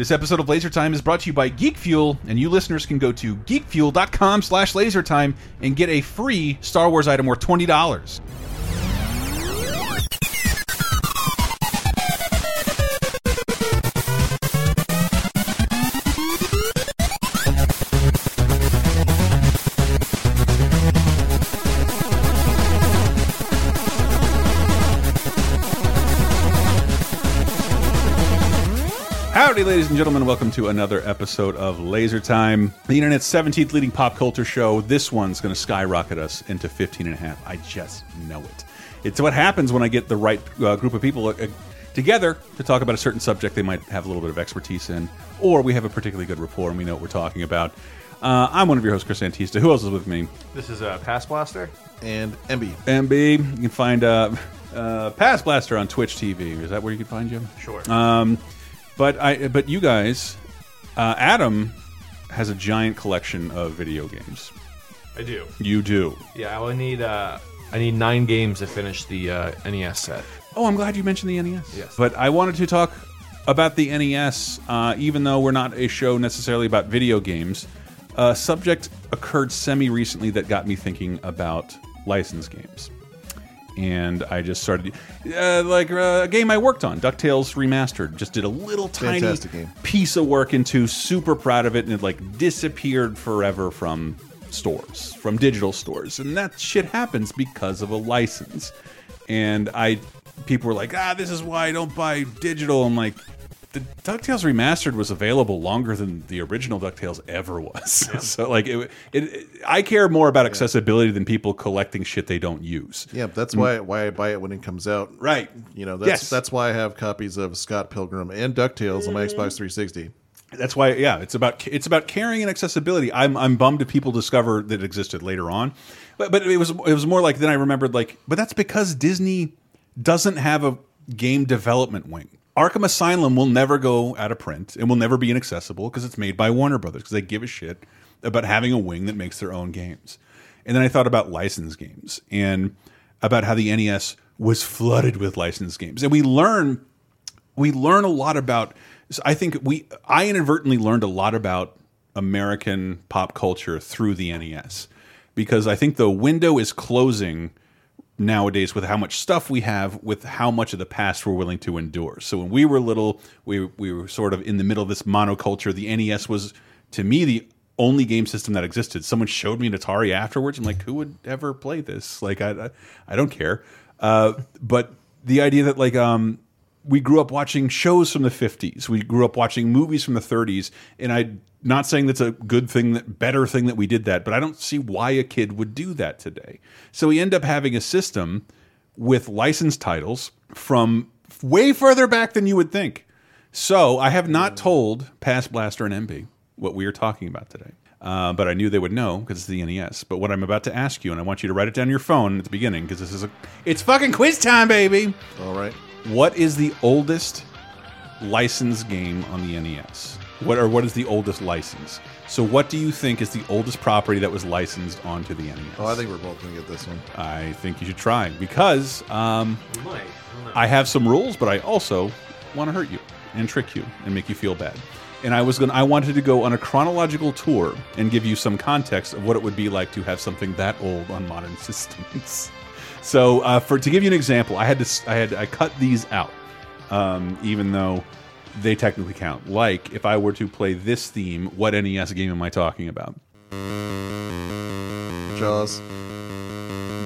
This episode of Laser Time is brought to you by Geek Fuel, and you listeners can go to geekfuel.com slash lasertime and get a free Star Wars item worth $20. Howdy, ladies and gentlemen. Welcome to another episode of Laser Time, the internet's 17th leading pop culture show. This one's going to skyrocket us into 15 and a half. I just know it. It's what happens when I get the right uh, group of people uh, together to talk about a certain subject they might have a little bit of expertise in, or we have a particularly good rapport and we know what we're talking about. Uh, I'm one of your hosts, Chris Antista. Who else is with me? This is a uh, Past Blaster. and MB. MB. You can find uh, uh, Past Blaster on Twitch TV. Is that where you can find Jim? Sure. Um, but I, but you guys, uh, Adam has a giant collection of video games. I do. You do. Yeah, I will need uh, I need nine games to finish the uh, NES set. Oh, I'm glad you mentioned the NES. Yes. But I wanted to talk about the NES, uh, even though we're not a show necessarily about video games. A subject occurred semi recently that got me thinking about license games. And I just started, uh, like uh, a game I worked on, DuckTales Remastered. Just did a little tiny piece of work into, super proud of it, and it like disappeared forever from stores, from digital stores. And that shit happens because of a license. And I, people were like, ah, this is why I don't buy digital. I'm like, the DuckTales Remastered was available longer than the original DuckTales ever was. so like, it, it, it- I care more about accessibility than people collecting shit they don't use. Yeah, that's mm. why why I buy it when it comes out. Right. You know, that's Yes. that's why I have copies of Scott Pilgrim and DuckTales on my mm. Xbox 360. That's why, yeah, it's about it's about caring and accessibility. I'm I'm bummed if people discover that it existed later on, but but it was it was more like then I remembered like, but that's because Disney doesn't have a game development wing. Arkham Asylum will never go out of print and will never be inaccessible because it's made by Warner Brothers because they give a shit about having a wing that makes their own games. And then I thought about licensed games and about how the NES was flooded with licensed games, and we learn we learn a lot about i think we i inadvertently learned a lot about american pop culture through the nes because i think the window is closing nowadays with how much stuff we have with how much of the past we're willing to endure. So when we were little we, we were sort of in the middle of this monoculture. The nes was to me the only game system that existed. Someone showed me an atari afterwards. I'm like who would ever play this? Like i i, I don't care. Uh, but the idea that like um we grew up watching shows from the 50s we grew up watching movies from the 30s and I'm not saying that's a good thing that better thing that we did that but i don't see why a kid would do that today so we end up having a system with licensed titles from way further back than you would think so i have not told past blaster and mb what we are talking about today uh, but I knew they would know because it's the NES. But what I'm about to ask you, and I want you to write it down your phone at the beginning because this is a, it's fucking quiz time, baby. All right. What is the oldest licensed game on the NES? What or what is the oldest license? So what do you think is the oldest property that was licensed onto the NES? Oh, I think we're both going to get this one. I think you should try because um, We. I have some rules, but I also want to hurt you and trick you and make you feel bad. And I was going to I wanted to go on a chronological tour and give you some context of what it would be like to have something that old on modern systems. So, uh, for to give you an example, I had to I had I cut these out, um, even though they technically count. Like if I were to play this theme, what NES game am I talking about? Jaws.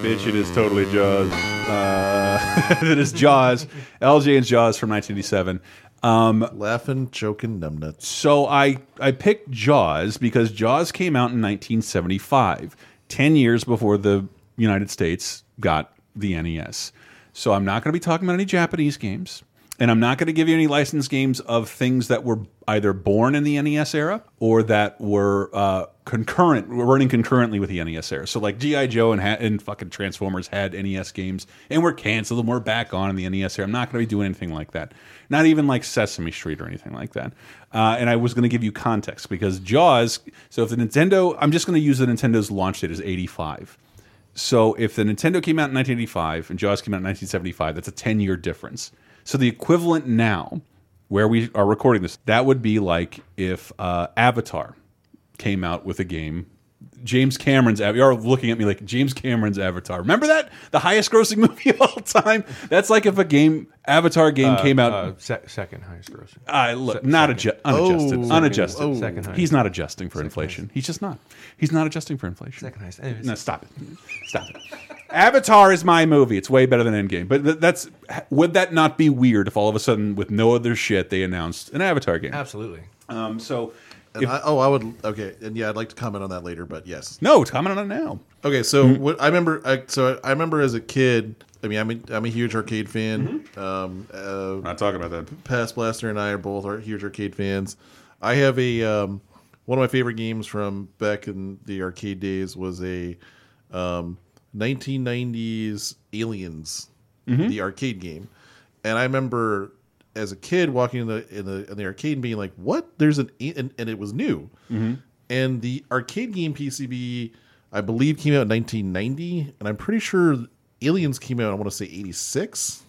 Bitch, it is totally Jaws. Uh, it is Jaws. LJN Jaws from 1987. Um, Laughing, choking, numbnuts. so I I picked Jaws because Jaws came out in 1975, 10 years before the United States got the NES. So I'm not going to be talking about any Japanese games, and I'm not going to give you any licensed games of things that were either born in the NES era or that were uh, concurrent, running concurrently with the NES era. So like GI Joe and, and fucking Transformers had NES games and were canceled and we're back on in the NES era. I'm not going to be doing anything like that. Not even like Sesame Street or anything like that. Uh, and I was going to give you context because Jaws. So if the Nintendo, I'm just going to use the Nintendo's launch date as 85. So if the Nintendo came out in 1985 and Jaws came out in 1975, that's a 10 year difference. So the equivalent now where we are recording this, that would be like if uh, Avatar came out with a game. James Cameron's Av- you're looking at me like James Cameron's Avatar. Remember that the highest grossing movie of all time? That's like if a game Avatar game came out. Uh, se second highest grossing. I look not adju unadjusted, Oh. unadjusted. Oh. Second highest. He's not adjusting for inflation. He's just not. He's not adjusting for inflation. Second highest. Anyways. No, stop it. Stop it. Avatar is my movie. It's way better than Endgame. But th that's would that not be weird if all of a sudden, with no other shit, they announced an Avatar game? Absolutely. Um, so And I, oh, I would. Okay, and yeah, I'd like to comment on that later, but yes. no, comment on it now. Okay, so what I remember, I, so I remember as a kid. I mean, I'm a, I'm a huge arcade fan. Um, uh, not talking about that. Past Blaster and I are both are huge arcade fans. I have a um, one of my favorite games from back in the arcade days was a um, 1990s Aliens, the arcade game, and I remember as a kid walking in the in the in the arcade and being like, "What? There's an and, and it was new." And the arcade game PCB, I believe, came out in 1990, and I'm pretty sure Aliens came out. I want to say 86.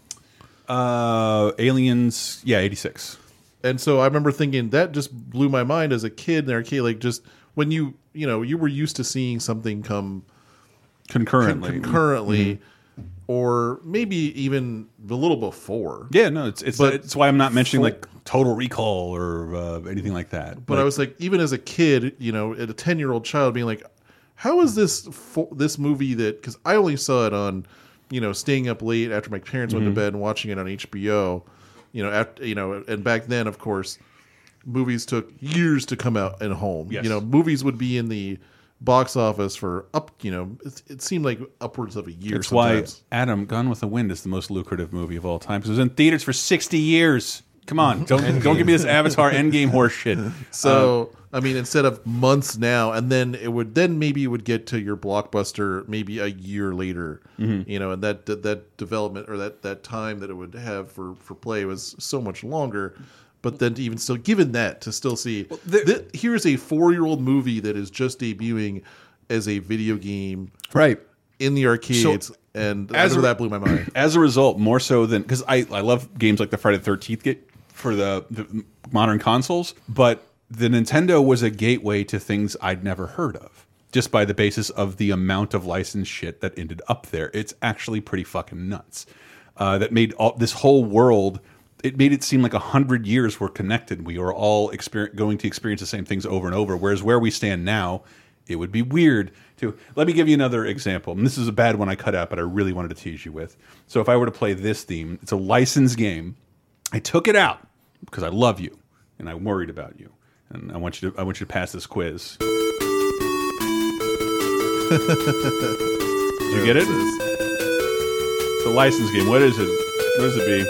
Uh, Aliens, yeah, eighty six. And so I remember thinking that just blew my mind as a kid in the arcade. Like just when you you know you were used to seeing something come Concurrently, concurrently, or maybe even a little before. yeah, no, it's it's But it's why I'm not mentioning full- like Total Recall or uh, anything like that. But I was like, even as a kid, you know, at a ten year old child, being like, how is this fo- this movie that? Because I only saw it on, you know, staying up late after my parents went to bed and watching it on HBO. You know, after you know, and back then, of course, movies took years to come out at home. Yes. You know, movies would be in the box office for up. You know, it, it seemed like upwards of a year. That's why. Adam Gone with the Wind is the most lucrative movie of all time because it was in theaters for 60 years. Come on, mm-hmm. don't don't give me this Avatar Endgame horse shit. So uh, I mean, instead of months now, and then it would then maybe it would get to your blockbuster maybe a year later. Mm-hmm. You know, and that that, development or that that time that it would have for for play was so much longer. But then to even still, given that, to still see, there- thi- here's a four year old movie that is just debuting as a video game Right. in the arcades, and as a- that blew my mind. As a result, more so than because I I love games like the Friday the Thirteenth get for the, the modern consoles, but the Nintendo was a gateway to things I'd never heard of. Just by the basis of the amount of licensed shit that ended up there, it's actually pretty fucking nuts. Uh, that made all this whole world. It made it seem like a hundred years were connected. We were all going to experience the same things over and over. Whereas where we stand now, it would be weird to. Let me give you another example. And this is a bad one I cut out, but I really wanted to tease you with. So if I were to play this theme, it's a licensed game. I took it out because I love you and I'm worried about you, and I want you to. I want you to pass this quiz. Did you get it? It's a license game. What is it? What does it be?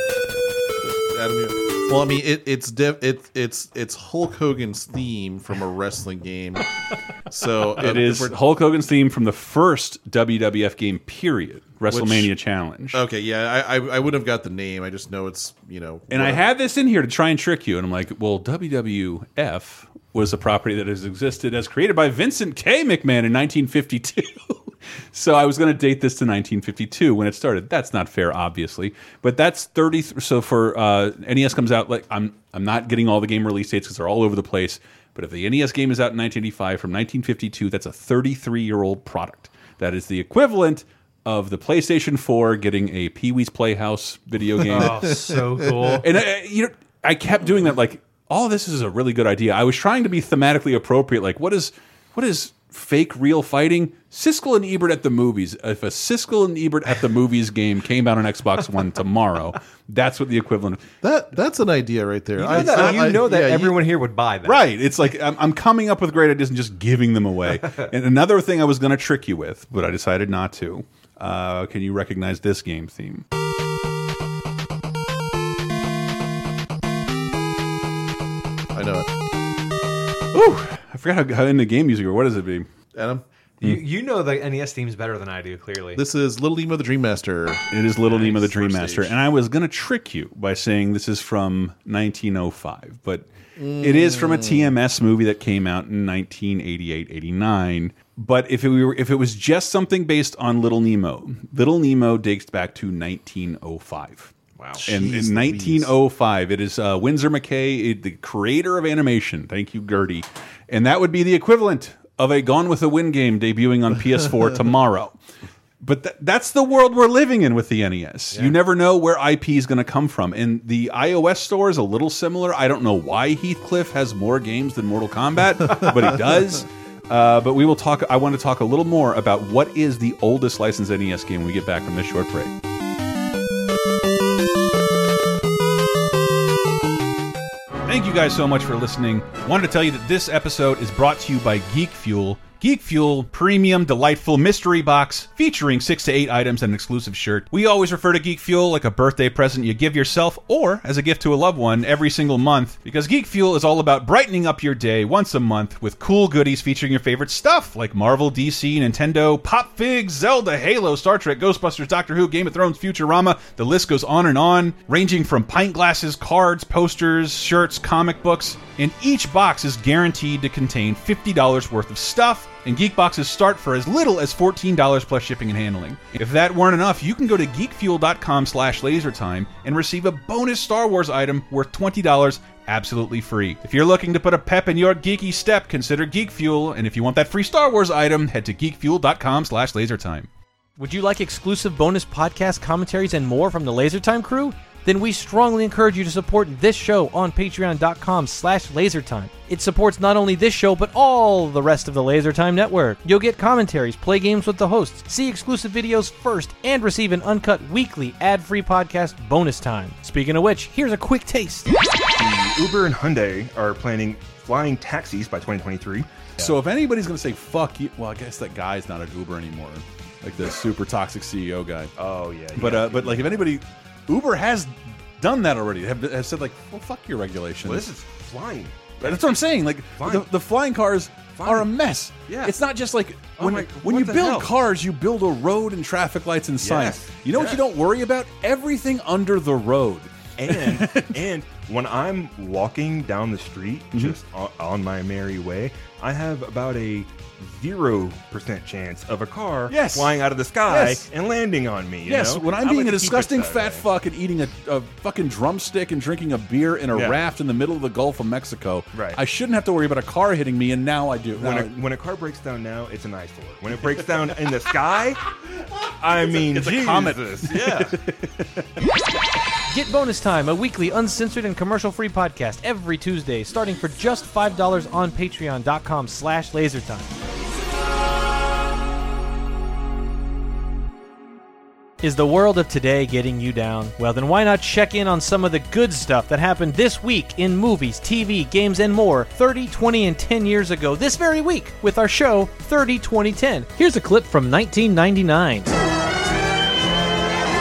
Adam, well, I mean, it, it's it, it's it's Hulk Hogan's theme from a wrestling game. So um, It if is Hulk Hogan's theme from the first WWF game. Period. WrestleMania Challenge. Okay, yeah, I, I I wouldn't have got the name. I just know it's you know. And I had this in here to try and trick you, and I'm like, well, WWF was a property that has existed as created by Vincent K. McMahon in 1952. so I was going to date this to 1952 when it started. That's not fair, obviously, but that's 30. So for uh, NES comes out like I'm I'm not getting all the game release dates because they're all over the place. But if the NES game is out in 1985 from 1952, that's a 33 year old product. That is the equivalent of the PlayStation 4 getting a Pee Wee's Playhouse video game. Oh, so cool. And I, you know, I kept doing that. Like, all this is a really good idea. I was trying to be thematically appropriate. Like, what is what is fake real fighting? Siskel and Ebert at the movies. If a Siskel and Ebert at the movies game came out on Xbox One tomorrow, that's what the equivalent. of that that's an idea right there. You know I- that, I- you I- know that yeah, you- everyone here would buy that. Right. It's like I'm, I'm coming up with great ideas and just giving them away. and another thing I was going to trick you with, but I decided not to. Uh, can you recognize this game theme? I know it. Ooh, I forgot how, how in the game music. Or what does it be? Adam, You, you know the NES themes better than I do, clearly. this is Little Nemo the Dream Master. It is Little Nemo the Dream First Master, stage. and I was going to trick you by saying this is from 1905, but it is from a TMS movie that came out in 1988-89. But if it were if it was just something based on Little Nemo, Little Nemo dates back to 1905. Wow. And Jeez in Louise. 1905, it is uh, Winsor McCay, it- the creator of animation. Thank you, Gertie. And that would be the equivalent of a Gone with the Wind game debuting on PS4 tomorrow. But th that's the world we're living in with the NES. You never know where IP is going to come from. And the iOS store is a little similar. I don't know why Heathcliff has more games than Mortal Kombat, but he does. Uh, but we will talk. I want to talk a little more about what is the oldest licensed NES game when we get back from this short break. Thank you guys so much for listening. Wanted to tell you that this episode is brought to you by Geek Fuel. Geek Fuel premium delightful mystery box featuring 6 to 8 items and an exclusive shirt. We always refer to Geek Fuel like a birthday present you give yourself or as a gift to a loved one every single month because Geek Fuel is all about brightening up your day once a month with cool goodies featuring your favorite stuff like Marvel, DC, Nintendo, Pop Figs, Zelda, Halo, Star Trek, Ghostbusters, Doctor Who, Game of Thrones, Futurama. The list goes on and on, ranging from pint glasses, cards, posters, shirts, comic books, and each box is guaranteed to contain $50 worth of stuff and Geekboxes start for as little as $14 plus shipping and handling. If that weren't enough, you can go to geekfuel.com slash lasertime and receive a bonus Star Wars item worth $20 absolutely free. If you're looking to put a pep in your geeky step, consider Geek Fuel, and if you want that free Star Wars item, head to geekfuel.com slash lasertime. Would you like exclusive bonus podcast commentaries and more from the LaserTime crew? Then we strongly encourage you to support this show on patreon.com slash lasertime. It supports not only this show, but all the rest of the LaserTime network. You'll get commentaries, play games with the hosts, see exclusive videos first, and receive an uncut weekly ad-free podcast bonus time. Speaking of which, here's a quick taste. Uber and Hyundai are planning flying taxis by 2023. So if anybody's going to say fuck you, well, I guess that guy's not at Uber anymore, like the super toxic CEO guy. Oh yeah, But uh, but like if anybody, Uber has done that already. Have, have said like, well, fuck your regulations. well, this is flying. That's what I'm saying. Like the, the flying cars Fine. are a mess. Yeah. it's not just like Oh when my- when you build hell? cars, you build a road and traffic lights and signs. Yes. You know what you don't worry about? Everything under the road. And and when I'm walking down the street, Mm-hmm. just on, on my merry way, I have about a zero percent chance of a car Yes. flying out of the sky Yes. and landing on me. you Yes, know? when I'm I being a to keep it disgusting fat way. fuck and eating a, a fucking drumstick and drinking a beer in a Yeah. raft in the middle of the Gulf of Mexico, Right. I shouldn't have to worry about a car hitting me, and now I do. When Now a, when a car breaks down now, it's an eyesore. When it breaks down in the sky, I mean, it's a comet. Yeah. Get Bonus Time, a weekly uncensored and commercial-free podcast every Tuesday, starting for just $5 on patreon.com slash lasertime. Is the world of today getting you down? Well, then why not check in on some of the good stuff that happened this week in movies, TV, games, and more 30, 20, and 10 years ago this very week with our show 30, 20, 10. Here's a clip from 1999.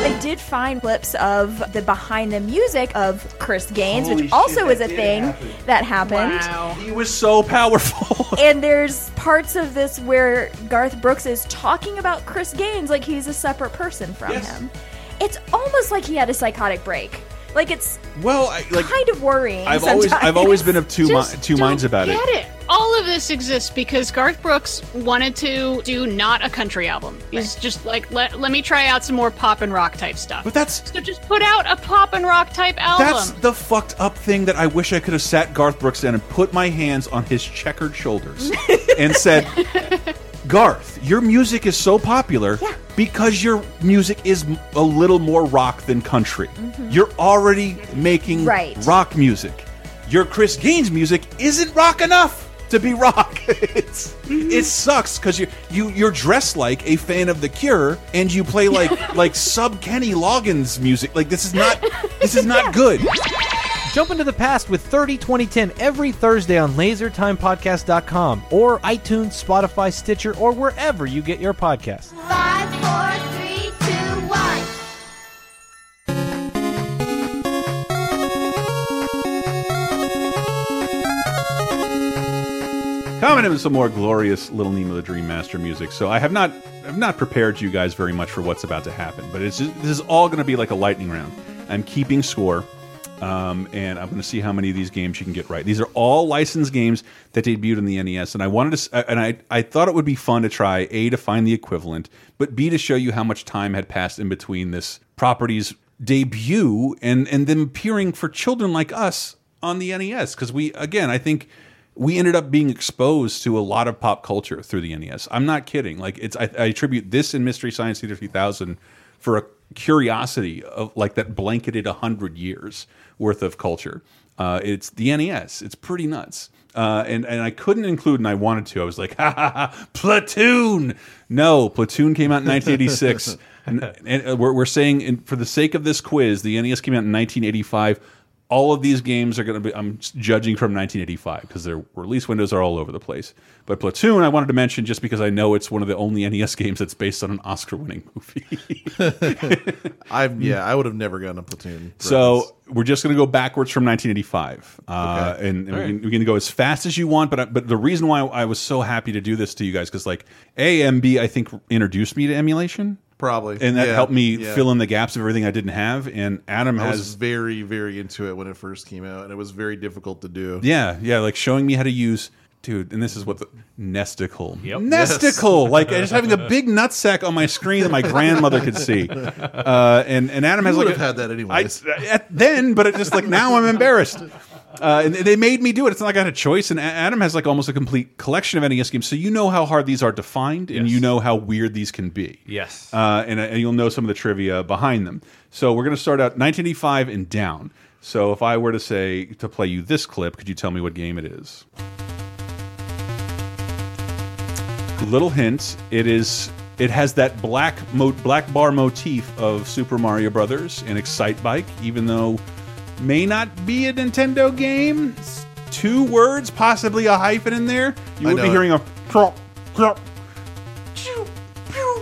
I did find clips of the behind the music of Chris Gaines, Holy which also shit, is a thing happen. that happened. Wow. he was so powerful. And there's parts of this where Garth Brooks is talking about Chris Gaines like he's a separate person from Yes. him. It's almost like he had a psychotic break. Like it's well, I, like kind of worrying. I've always I've always been of two mi two minds don't about get it. it. All of this exists because Garth Brooks wanted to do not a country album. He's just like let let me try out some more pop and rock type stuff. But that's so just put out a pop and rock type album. That's the fucked up thing that I wish I could have sat Garth Brooks down and put my hands on his checkered shoulders and said, Garth, your music is so popular because your music is a little more rock than country. Mm-hmm. You're already making Right. rock music. Your Chris Gaines music isn't rock enough to be rock. it's mm-hmm. it sucks because you you you're dressed like a fan of The Cure and you play like like sub Kenny Loggins music. Like this is not this is not good. Jump into the past with 30 2010 every Thursday on lasertimepodcast.com or iTunes, Spotify, Stitcher, or wherever you get your podcasts. Five, four, three, two, one. Coming in with some more glorious Little Nemo the Dream Master music. So I have not have not prepared you guys very much for what's about to happen, but it's just, this is all going to be like a lightning round. I'm keeping score, um, and I'm going to see how many of these games you can get right. These are all licensed games that debuted in the NES, and I wanted to, uh, and I I thought it would be fun to try a to find the equivalent, but b to show you how much time had passed in between this property's debut and and them appearing for children like us on the NES because we again I think we ended up being exposed to a lot of pop culture through the NES. I'm not kidding. Like it's I, I attribute this and Mystery Science Theater 3000 for a curiosity of like that blanketed a hundred years worth of culture. Uh, it's the NES. It's pretty nuts. Uh, and and I couldn't include, and I wanted to. I was like, ha ha ha, Platoon. No, Platoon came out in 1986. and, and uh, we're, we're saying, in, for the sake of this quiz, the NES came out in 1985. All of these games are going to be, I'm judging from 1985 because their release windows are all over the place. But Platoon, I wanted to mention just because I know it's one of the only NES games that's based on an Oscar winning movie. I've yeah, I would have never gotten a platoon. So we're just going to go backwards from 1985, uh, Okay. and, and we, can, we can go as fast as you want. But I, but the reason why I was so happy to do this to you guys because like AMB I think introduced me to emulation, probably, and that Yeah, helped me yeah. fill in the gaps of everything I didn't have. And Adam I was has very very into it when it first came out, and it was very difficult to do. yeah yeah like showing me how to use. Dude, and this is what the nesticle. Yep. Nesticle, like just having a big nutsack on my screen that my grandmother could see. Uh, and and Adam has You would like have a- had that anyway. Then, but it just like now I'm embarrassed. Uh, and they made me do it. It's not like I had a choice. And Adam has like almost a complete collection of NES games, so you know how hard these are to find, and Yes. you know how weird these can be. Yes. Uh, and, and you'll know some of the trivia behind them. So we're going to start out 1985 and down. So if I were to say to play you this clip, could you tell me what game it is? Little hint: it is. It has that black mo black bar motif of Super Mario Brothers and Excite Bike, even though may not be a Nintendo game. It's two words, possibly a hyphen in there. You I would be it. hearing a crop, crop.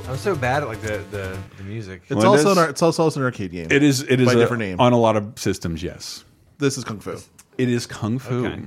I'm so bad at like the the, the music. It's Well, also is- an it's also an arcade game. It is. It is By a different name. on a lot of systems. Yes. This is Kung Fu. It is Kung Fu. Okay.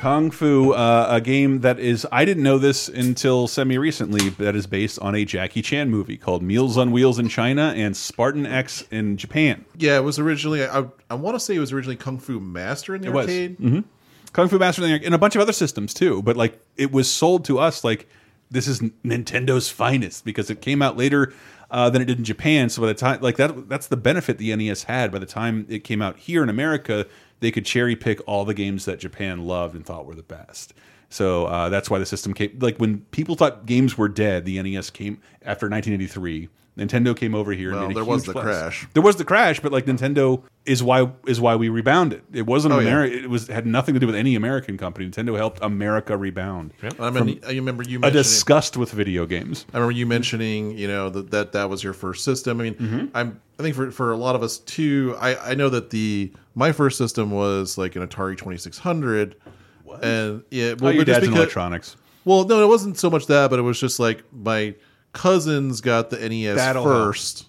Kung Fu, uh, a game that is, I didn't know this until semi recently, that is based on a Jackie Chan movie called Meals on Wheels in China and Spartan X in Japan. Yeah, it was originally. I I want to say it was originally Kung Fu Master in the It was. arcade. Kung Fu Master in the, and a bunch of other systems too, but like it was sold to us like this is Nintendo's finest because it came out later uh, than it did in Japan. So by the time like that, that's the benefit the NES had. By the time it came out here in America, they could cherry pick all the games that Japan loved and thought were the best. So uh, that's why the system came. Like when people thought games were dead, the NES came after 1983. Nintendo came over here. Well, and made a there was the fuss. crash. There was the crash, but like Nintendo is why is why we rebounded. It wasn't Oh, yeah. America. It was had nothing to do with any American company. Nintendo helped America rebound. I mean, I remember you A disgust with video games. I remember you mentioning, you know, that that, that was your first system. I mean, Mm-hmm. I'm I think for for a lot of us too. I I know that the my first system was like an Atari 2600. What? And yeah, Oh, your but just dad's in electronics. Well, no, it wasn't so much that, but it was just like my cousins got the NES That'll help. first.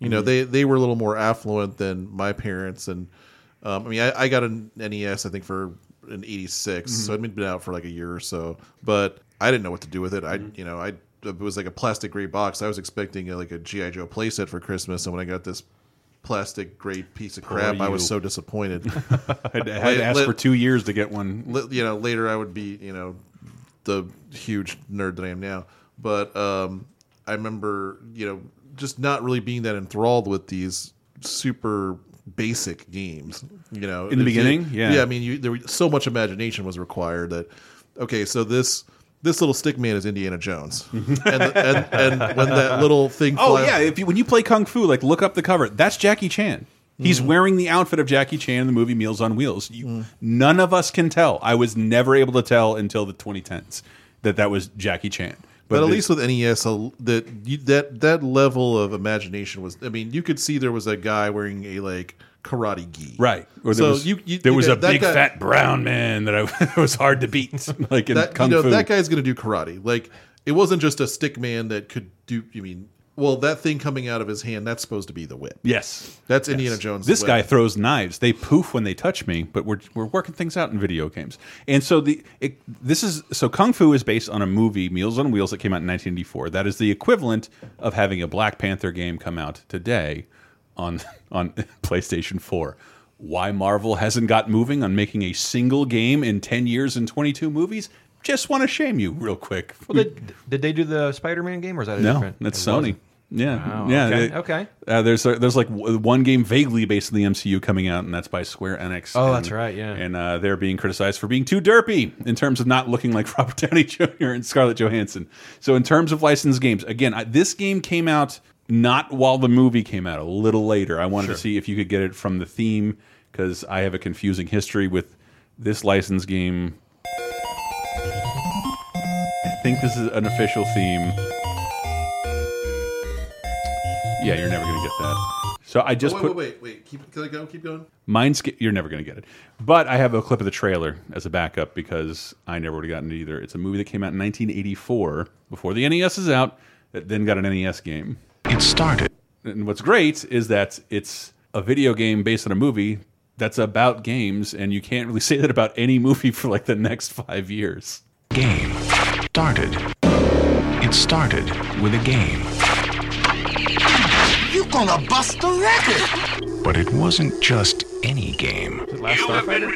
You know, they they were a little more affluent than my parents, and um, I mean, I, I got an NES I think for an '86, so it'd been out for like a year or so, but I didn't know what to do with it. I you know I it was like a plastic gray box. I was expecting uh, like a GI Joe playset for Christmas, and when I got this plastic gray piece of crap, I was so disappointed. I had, had Let- to ask let- for two years to get one. Li- you know later I would be you know the huge nerd that I am now but um I remember you know just not really being that enthralled with these super basic games you know In the If you- beginning? Yeah. yeah I mean you, there was so much imagination was required that okay so this this little stick man is Indiana Jones and, and and when that little thing Oh yeah, if you when you play Kung Fu, like look up the cover. That's Jackie Chan. He's Mm-hmm. wearing the outfit of Jackie Chan in the movie Meals on Wheels. You, Mm. None of us can tell. I was never able to tell until the 2010s that that was Jackie Chan. But, at least with NES, a- that you, that that level of imagination was. I mean, you could see there was a guy wearing a like karate gi, Right. Or there So was, you- you- there was a that big guy- fat brown man that I, was hard to beat, like in That Kung you know, Fu. that guy's going to do karate. Like it wasn't just a stick man that could do. You mean, well, that thing coming out of his hand that's supposed to be the whip. yes. That's Indiana Jones. This guy throws knives. They poof when they touch me, but we're we're working things out in video games. And so the it, this is so Kung Fu is based on a movie Meals on Wheels that came out in 1984. That is the equivalent of having a Black Panther game come out today on on PlayStation 4. Why Marvel hasn't got moving on making a single game in 10 years and 22 movies? Just want to shame you real quick. Well, did, did they do the Spider-Man game, or is that a no, different? that's it Sony. wasn't. Yeah, Wow, yeah. okay, they- okay. Uh, there's a, there's like one game vaguely based on the MCU coming out, and that's by Square Enix. Oh, And- that's right, yeah. And uh, they're being criticized for being too derpy in terms of not looking like Robert Downey Jr. and Scarlett Johansson. So in terms of licensed games, again, I, this game came out not while the movie came out, a little later. I wanted to see if you could get it from the theme because I have a confusing history with this licensed game. I think this is an official theme. Yeah, you're never gonna get that. So I just oh, wait, put wait, wait, wait. Keep, can I go? Keep going. Mindscape. You're never gonna get it, but I have a clip of the trailer as a backup because I never would have gotten it either. It's a movie that came out in 1984 before the NES is out. That then got an NES game. It started. And what's great is that it's a video game based on a movie that's about games, and you can't really say that about any movie for like the next five years. Game. Started. It started with a game. You gonna bust the record! But it wasn't just any game. Last Starfighter.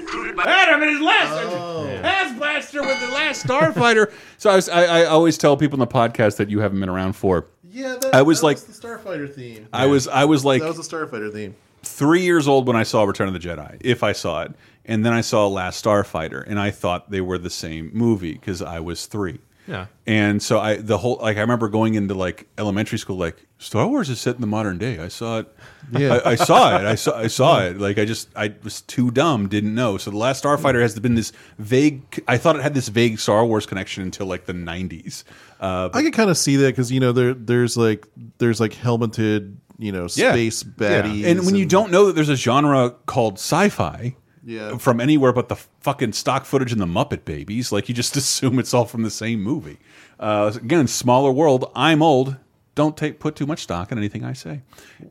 Adam and his last oh. Pass Blaster with the Last Starfighter. so I, was, I, I always tell people in the podcast that you haven't been around for. Yeah, that, I was that like- was the Starfighter theme. I was I was like that was the Starfighter theme. three years old when I saw Return of the Jedi, if I saw it, and then I saw Last Starfighter, and I thought they were the same movie because I was three. Yeah. And so I the whole like I remember going into like elementary school like Star Wars is set in the modern day. I saw it. Yeah. I, I saw it. I saw I saw it. Like I just I was too dumb, didn't know. So the last Starfighter has been this vague. I thought it had this vague Star Wars connection until like the '90s. Uh, I can kind of see that because you know there there's like there's like helmeted you know Yeah. space baddies, and when you don't know that there's a genre called sci-fi, Yeah. from anywhere but the fucking stock footage in the Muppet Babies, like you just assume it's all from the same movie. Uh, again, smaller world. I'm old. Don't take put too much stock in anything I say.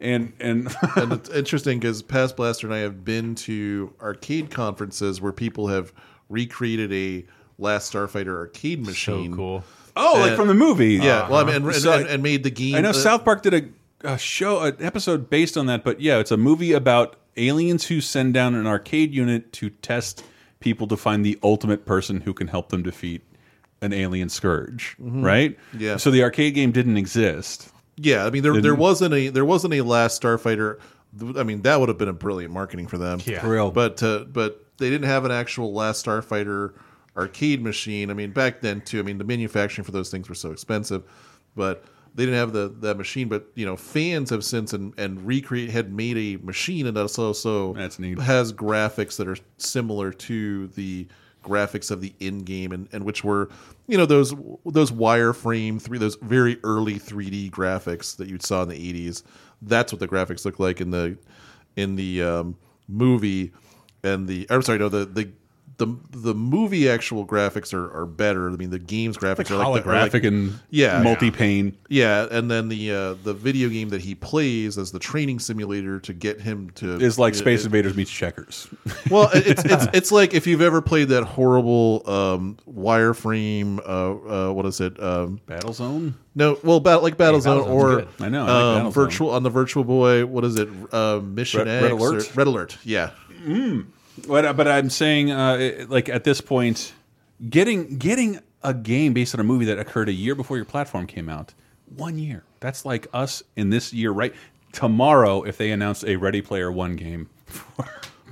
And and and it's interesting because Past Blaster and I have been to arcade conferences where people have recreated a Last Starfighter arcade machine. So cool. oh, like Uh, from the movie. Yeah, well, I mean, and, and, So- and, and made the game. I know uh, South Park did a, a show, an episode based on that, but yeah, it's a movie about aliens who send down an arcade unit to test people to find the ultimate person who can help them defeat an alien scourge, right? Yeah. So the arcade game didn't exist. Yeah, I mean, there there Didn't- wasn't a there wasn't a Last Starfighter. I mean, that would have been a brilliant marketing for them. Yeah. For real. but uh, but they didn't have an actual Last Starfighter arcade machine. I mean, back then too. I mean, the manufacturing for those things were so expensive, but they didn't have the that machine. But you know, fans have since and and recreate had made a machine and that's also That's neat. has graphics that are similar to the graphics of the in game and, and which were you know those those wireframe three those very early 3D graphics that you saw in the 80s that's what the graphics look like in the in the um, movie and the I'm sorry no the the the, the movie actual graphics are, are better. I mean, the game's graphics are like the- are like- Holographic and Yeah. multi-pane. yeah, and then the uh, the video game that he plays as the training simulator to get him to Is like it- Space it- Invaders meets Checkers. well, it's it's it's like if you've ever played that horrible um, wireframe. Uh, uh, what is it? Um, Battlezone. no, well, bat, like Battlezone Battlezone's or good. I know, I like um, virtual on the Virtual Boy. What is it? Uh, Mission Red- X Red or- Alert? Red Alert. Yeah, But but I'm saying, uh, like at this point, getting getting a game based on a movie that occurred a year before your platform came out, one year. That's like us in this year, right? Tomorrow, if they announce a Ready Player One game,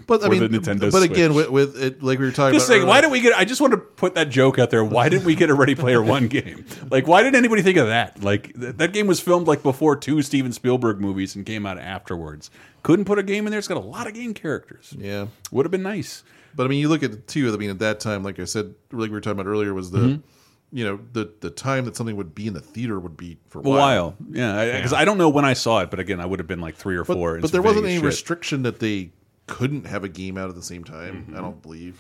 but I For mean, the Nintendo but again, with, with it, like we were talking just about, saying, why didn't we get? I just want to put that joke out there. Why didn't we get a Ready Player One game? Like, why didn't anybody think of that? Like, th that game was filmed like before two Steven Spielberg movies and came out afterwards. Couldn't put a game in there. It's got a lot of game characters. Yeah. would have been nice. But I mean, you look at it too. I mean, at that time, like I said, like we were talking about earlier, was the Mm-hmm. you know the the time that something would be in the theater would be for a A while. while, yeah, because I, don't know when I saw it, but again, I would have been like three or But, four. but there wasn't any shit. restriction that they couldn't have a game out at the same time. Mm-hmm. I don't believe.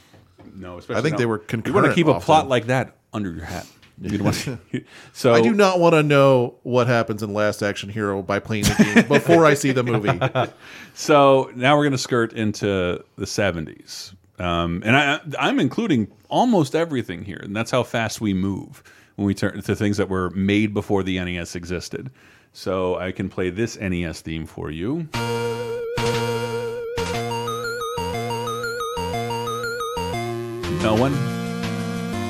No, especially I think not- they were You want to concurrent keep a plot like that under your hat. You don't want to, so I do not want to know what happens in Last Action Hero by playing the game before I see the movie. So now we're going to skirt into the seventies, um, and I, I'm including almost everything here, and that's how fast we move when we turn to things that were made before the NES existed. So I can play this NES theme for you. No one.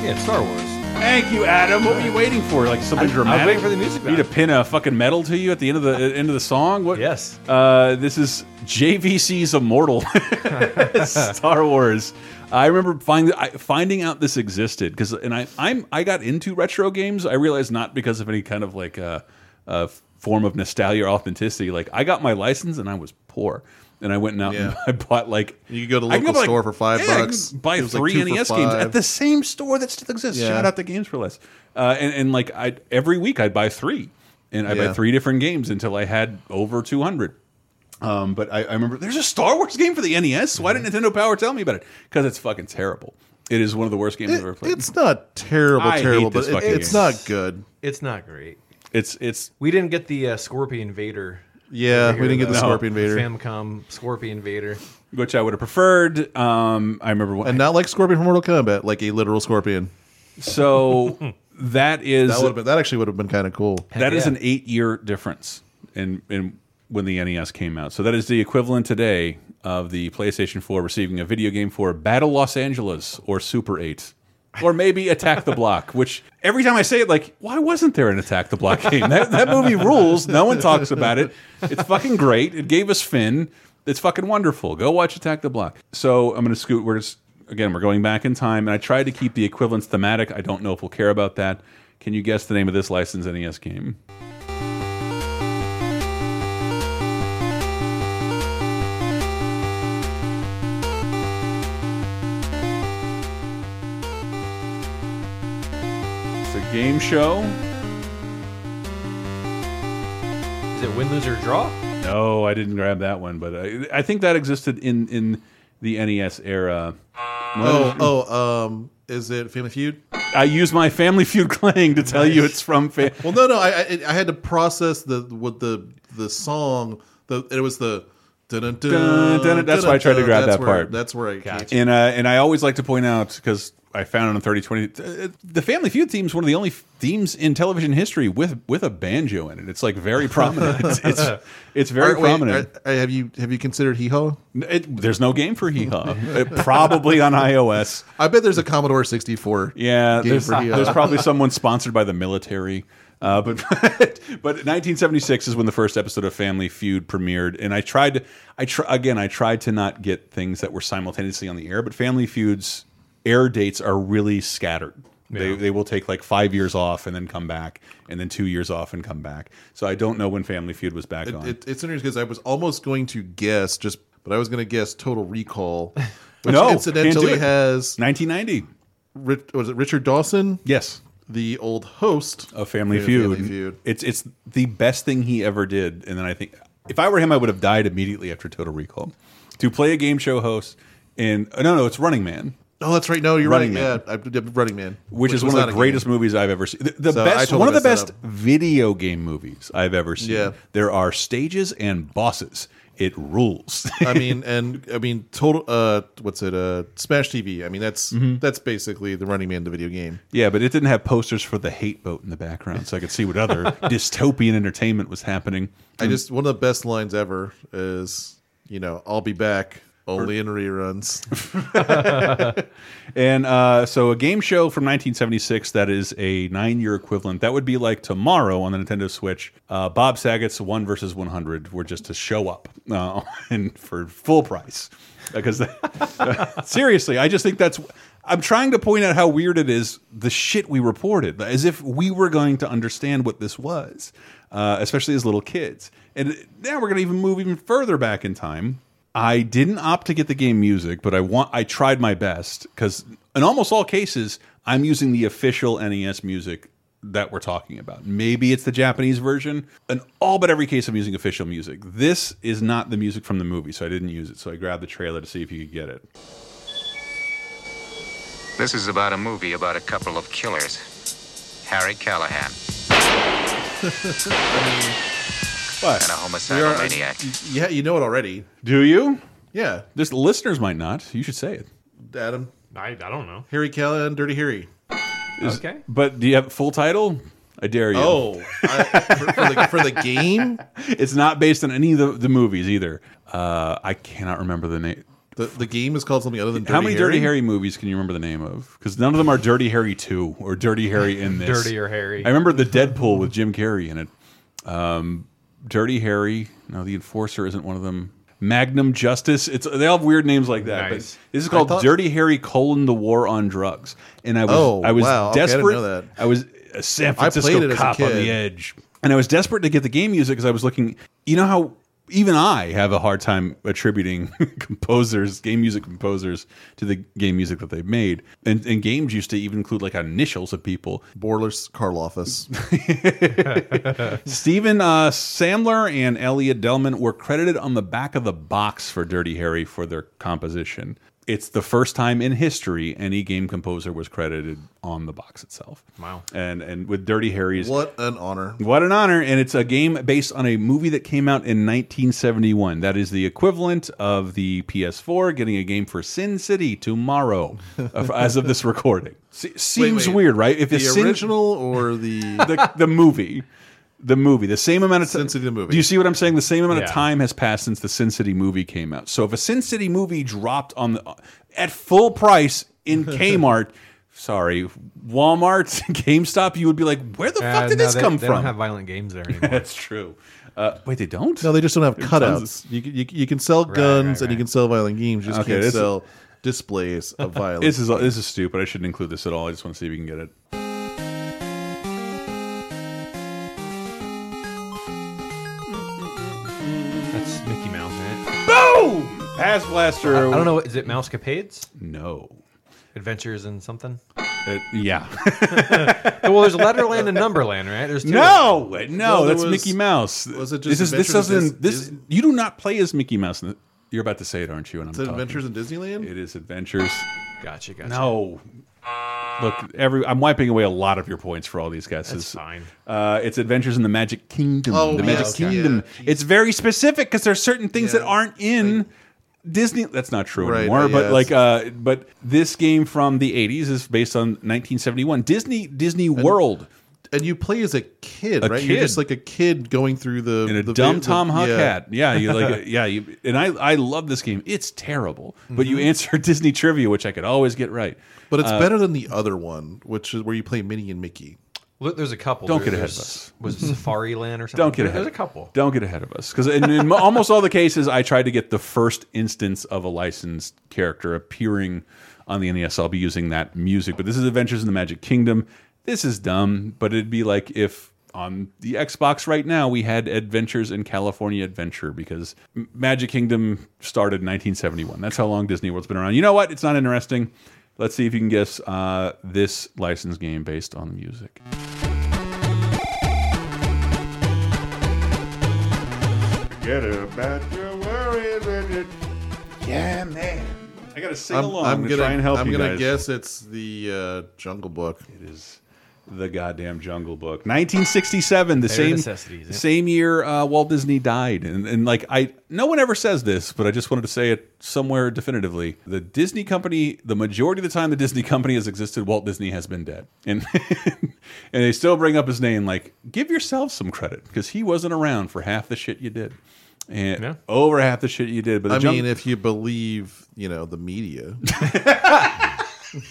Yeah, Star Wars. Thank you, Adam. What were you waiting for? Like something I- I was waiting for the music need to pin a fucking medal to you at the end of the uh, end of the song. What? Yes. Uh, this is JVC's Immortal Star Wars. I remember find, I, finding out this existed because, and I I'm I got into retro games. I realized not because of any kind of like uh, uh, form of nostalgia or authenticity. Like I got my license and I was poor. And I went out Yeah. and I bought like You could go to I can local like- store for five yeah, bucks. Buy It was like three NES games at the same store that still exists. Yeah. Shout out to Games for Less. Uh, and, and like I every week I'd buy three, and I would buy three different games until I had over two hundred. Um, but I, I remember there's a Star Wars game for the NES. Why didn't Nintendo Power tell me about it? Because it's fucking terrible. It is one of the worst games I've ever played. It's not terrible, I terrible, but it, it's game. not good. It's not great. It's it's We didn't get the uh, Scorpion Vader. Yeah, over we didn't here, get the though. Scorpion Vader. Famicom Scorpion Vader. which I would have preferred. Um, I remember when, And not like Scorpion from Mortal Kombat, like a literal scorpion. so that is That would have been that actually would have been kind of cool. That is yeah. an eight year difference in in when the NES came out. So that is the equivalent today of the PlayStation 4 receiving a video game for Battle Los Angeles or Super 8. Or maybe Attack the Block, which every time I say it, like, why wasn't there an Attack the Block game? That, that movie rules. No one talks about it. It's fucking great. It gave us Finn. It's fucking wonderful. Go watch Attack the Block. So I'm going to scoot. We're just, again, we're going back in time, and I tried to keep the equivalence thematic. I don't know if we'll care about that. Can you guess the name of this licensed NES game? Game show. Is it win, lose, or draw? No, I didn't grab that one, but I, I think that existed in in the NES era. Oh, oh, um, is it Family Feud? I use my Family Feud clang to tell you it's from. Fa Well, no, no, I, I I had to process the with the the song. The it was the. Dun, dun, Dun, dun, dun. That's why I tried to grab that where- part. That's where I came. and uh, and I always like to point out because I found it on thirty twenty. The Family Feud theme is one of the only themes in television history with with a banjo in it. It's like very prominent. It's it's, it's very Are- prominent. are- are- have you have you considered Hee Haw? There's no game for Hee Haw. Probably on iOS. I bet there's a Commodore 64. Yeah, game there's, there's probably someone sponsored by the military. Uh, but but 1976 is when the first episode of Family Feud premiered, and I tried to I try again I tried to not get things that were simultaneously on the air, but Family Feud's air dates are really scattered. They they will take like five years off and then come back, and then two years off and come back. So I don't know when Family Feud was back on. It, it's interesting because I was almost going to guess just, but I was going to guess Total Recall, which No, incidentally can't do it. has 1990. Ri- was it Richard Dawson, Yes. the old host of Family Yeah, Feud. Family Feud. It's it's the best thing he ever did. And then I think if I were him, I would have died immediately after Total Recall. To play a game show host in no no, it's Running Man, Oh, that's right. No, you're Running right. Man. Yeah, I did Running Man, which, is one of the greatest game. movies I've ever seen. The, the So best, one of the best video game movies I've ever seen. Yeah. There are stages and bosses. It rules. I mean, and I mean, total. Uh, what's it? Uh, Smash TV. I mean, that's Mm-hmm. that's basically the Running Man, the video game. yeah, but it didn't have posters for the hate boat in the background, so I could see what other dystopian entertainment was happening. I just one of the best lines ever is, you know, I'll be back only in reruns. And uh, so, a game show from 1976 that is a nine-year equivalent. That would be like tomorrow on the Nintendo Switch. Uh, Bob Saget's One versus 100 were just to show up uh, and for full price. Because seriously, I just think that's. I'm trying to point out how weird it is the shit we reported, as if we were going to understand what this was, uh, especially as little kids. And now we're going to even move even further back in time. I didn't opt to get the game music, but I want I tried my best because in almost all cases I'm using the official NES music that we're talking about. Maybe it's the Japanese version. In all but every case I'm using official music. This is not the music from the movie, so I didn't use it. So I grabbed the trailer to see if you could get it. This is about a movie about a couple of killers. Harry Callahan What? and a homicidal maniac. yeah, you know it already. Do you? Yeah, This listeners might not. You should say it. Adam, I, I don't know. Harry Callahan, Dirty Harry. Is- Okay. But do you have full title? I dare you. Oh, I, for, for, the, for the game. It's not based on any of the, the movies either. Uh, I cannot remember the name. The the game is called something other than Dirty How many Dirty Harry? Harry movies can you remember the name of? Because none of them are Dirty Harry 2 or Dirty Harry in this. Dirtier Harry. I remember the Dead Pool with Jim Carrey in it. Um, Dirty Harry. No, the Enforcer isn't one of them. Magnum Justice. It's they all have weird names like that. Nice. But this is called thought- Dirty Harry: colon, The War on Drugs. And I was Oh, I was wow. Okay, I didn't desperate. know that. I was a San Francisco it a cop on the edge, and I was desperate to get the game music because I was looking. You know how even I have a hard time attributing composers, game music composers, to the game music that they've made. And, and games used to even include like initials of people. Borler's Karloffus. Stephen uh, Samler and Elliot Delman were credited on the back of the box for Dirty Harry for their composition. It's the first time in history any game composer was credited on the box itself. Wow. And and with Dirty Harry's what an honor. What an honor. And it's a game based on a movie that came out in 1971. That is the equivalent of the PS4 getting a game for Sin City tomorrow, as of this recording. Se- seems wait. weird, right? If The it's Sin- original or the the, the movie. The movie, the same amount of time. Sin City the movie. Do you see what I'm saying? The same amount of time has passed since the Sin City movie came out. So if a Sin City movie dropped on the at full price in Kmart, sorry, Walmart, GameStop, you would be like, where the Uh, fuck did no, this they, come they from? They don't have violent games there anymore. That's true. Uh, wait, they don't? No, they just don't have There's tons cutouts. You, can- you, you can sell guns and you can sell violent games. You just Okay, can't this- sell displays of violence. This is this is stupid. I shouldn't include this at all. I just want to see if we can get it. Boom! Past Blaster. I don't know. Is it Mousecapades? No. Adventures in something? Uh, yeah. well, there's Letterland and Numberland, right? There's two. No, no, No, there that's was- Mickey Mouse. was it this just is this doesn't this? Dis- You do not play as Mickey Mouse. in the- You're about to say it, aren't you? And I'm Is it. Adventures in Disneyland? It is Adventures. Gotcha, gotcha. No. Look, every I'm wiping away a lot of your points for all these guesses. That's fine. Uh, it's Adventures in the Magic Kingdom. Oh, the yeah, Magic okay. Kingdom. Yeah, it's very specific because there's certain things that aren't in Disney. That's not true Right, anymore. but like, uh, but this game from the 80s is based on 1971 Disney Disney World. And you play as a kid, A right? You're just like a kid going through the in a the, dumb Tom Huck yeah. hat. Yeah, you like yeah, you, and I I love this game. It's terrible, but Mm-hmm. you answer Disney trivia, which I could always get right. But it's Uh, better than the other one, which is where you play Minnie and Mickey. Look, there's a couple. Don't There- get ahead of us. Was it Safari Land or something? Don't get There- ahead. There's a couple. Don't get ahead of us because in, in almost all the cases, I tried to get the first instance of a licensed character appearing on the NES. I'll be using that music, but this is Adventures in the Magic Kingdom. This is dumb, but it'd be like if on the Xbox right now we had Adventures in California Adventure because Magic Kingdom started in 1971. That's how long Disney World's been around. You know what? It's not interesting. Let's see if you can guess uh, this licensed game based on the music. Forget about your worries and your Yeah, man. I gotta sing I'm, along I'm to gonna try and help I'm you gonna guys. guess it's the uh, Jungle Book. It is the goddamn Jungle Book. 1967, the Bare same yeah. same year uh, Walt Disney died, and, and like I, no one ever says this, but I just wanted to say it somewhere definitively. The Disney company, the majority of the time the Disney company has existed, Walt Disney has been dead, and and they still bring up his name. Like, give yourself some credit because he wasn't around for half the shit you did. And Yeah. over half the shit you did, but the I mean, if you believe, you know, the media.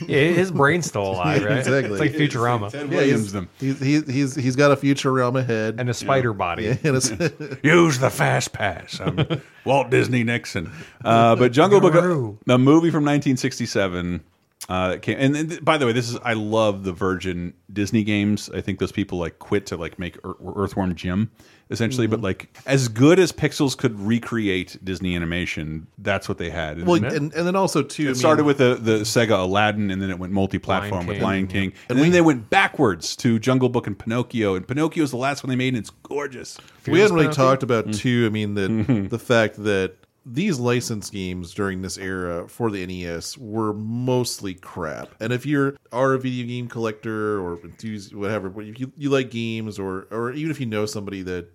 Yeah, his brain's still alive, right? Exactly. It's like Futurama. Ted Yeah, Williams he's, them. he's, he's, he's, he's got a Futurama head. And a spider body. Yeah, and a- Use the fast pass. I'm Walt Disney Nixon. Uh, but Jungle Book, Guru. the movie from 1967. Uh, came, and, and by the way, this is I love the Virgin Disney games. I think those people like quit to like make Ear- Earthworm Jim, essentially. But mm-hmm. like as good as Pixels could recreate Disney animation, that's what they had. And well, and, and then also, too. I mean, started with the, the Sega Aladdin, and then it went multi-platform Lion with Lion King, and, then they went backwards to Jungle Book and Pinocchio. And Pinocchio is the last one they made, and it's gorgeous. we hadn't really Pinocchio? talked about too. I mean that mm-hmm. the fact that these license games during this era for the NES were mostly crap. And if you're are a video game collector or enthusiast, whatever, if you, you like games or or even if you know somebody that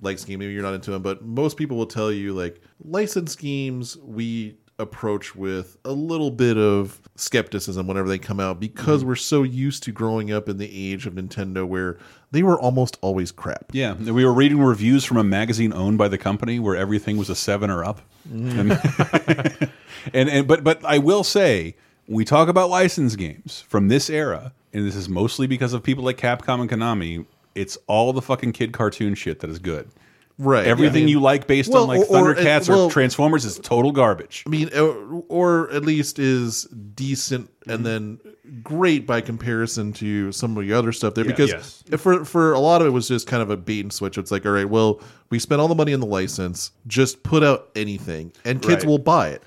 likes scheme. maybe you're not into them, but most people will tell you like license games we approach with a little bit of skepticism whenever they come out because mm-hmm. we're so used to growing up in the age of Nintendo where they were almost always crap. Yeah, we were reading reviews from a magazine owned by the company where everything was a seven or up. Mm. And, and and but but I will say we talk about license games from this era, and this is mostly because of people like Capcom and Konami. It's all the fucking kid cartoon shit that is good. Right. Everything I mean- you like based Well, on like or- or- Thundercats well- or Transformers is total garbage. I mean, or, or at least is decent and then great by comparison to some of the other stuff there. Yeah. because Yes. for for a lot of it was just kind of a bait and switch. It's like, all right, well, we spent all the money on the license, just put out anything, and kids Right. will buy it.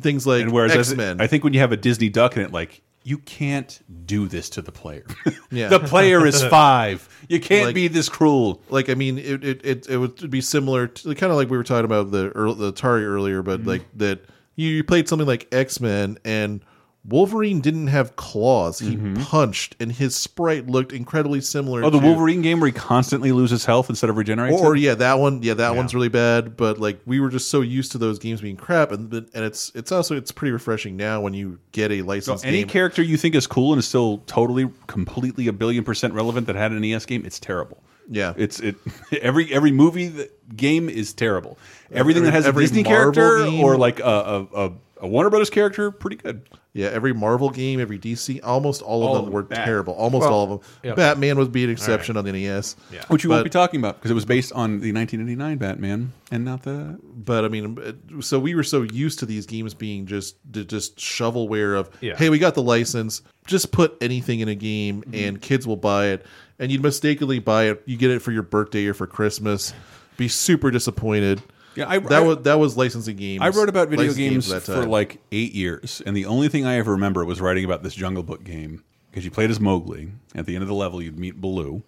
Things like And whereas X Men. I think when you have a Disney Duck in it, like you can't do this to the player. Yeah. the player is five. You can't Like- be this cruel. like I mean, it it, it, it would be similar to kind of like we were talking about the the Atari earlier, but Mm-hmm. like that you, you played something like X Men and Wolverine didn't have claws; he mm-hmm. punched, and his sprite looked incredibly similar. Oh, the to- Wolverine game where he constantly loses health instead of regenerating. Or, yeah, that one. Yeah, that one's really bad. But like we were just so used to those games being crap, and and it's it's also it's pretty refreshing now when you get a license. So any game. character you think is cool and is still totally, completely a billion percent relevant that had an ES game, it's terrible. Yeah. it's it. Every every movie that, game is terrible. Everything Every- that has a Disney Marvel character game- or like a, a, a, a Warner Brothers character, pretty good. Yeah, every Marvel game, every DC, almost all of All them of them were bad. terrible. Almost Well, all of them. yep. Batman would be an exception on the NES. Yeah. Which you won't be talking about because it was based on the 1989 Batman and not the. But I mean, so we were so used to these games being just just shovelware of, Yeah. hey, we got the license, just put anything in a game Mm-hmm. and kids will buy it, and you'd mistakenly buy it. You get it for your birthday or for Christmas, be super disappointed. Yeah, I- that I- was that was licensing games. I wrote about video games that for like eight years, and the only thing I ever remember was writing about this Jungle Book game because you played as Mowgli. At the end of the level, you'd meet Baloo,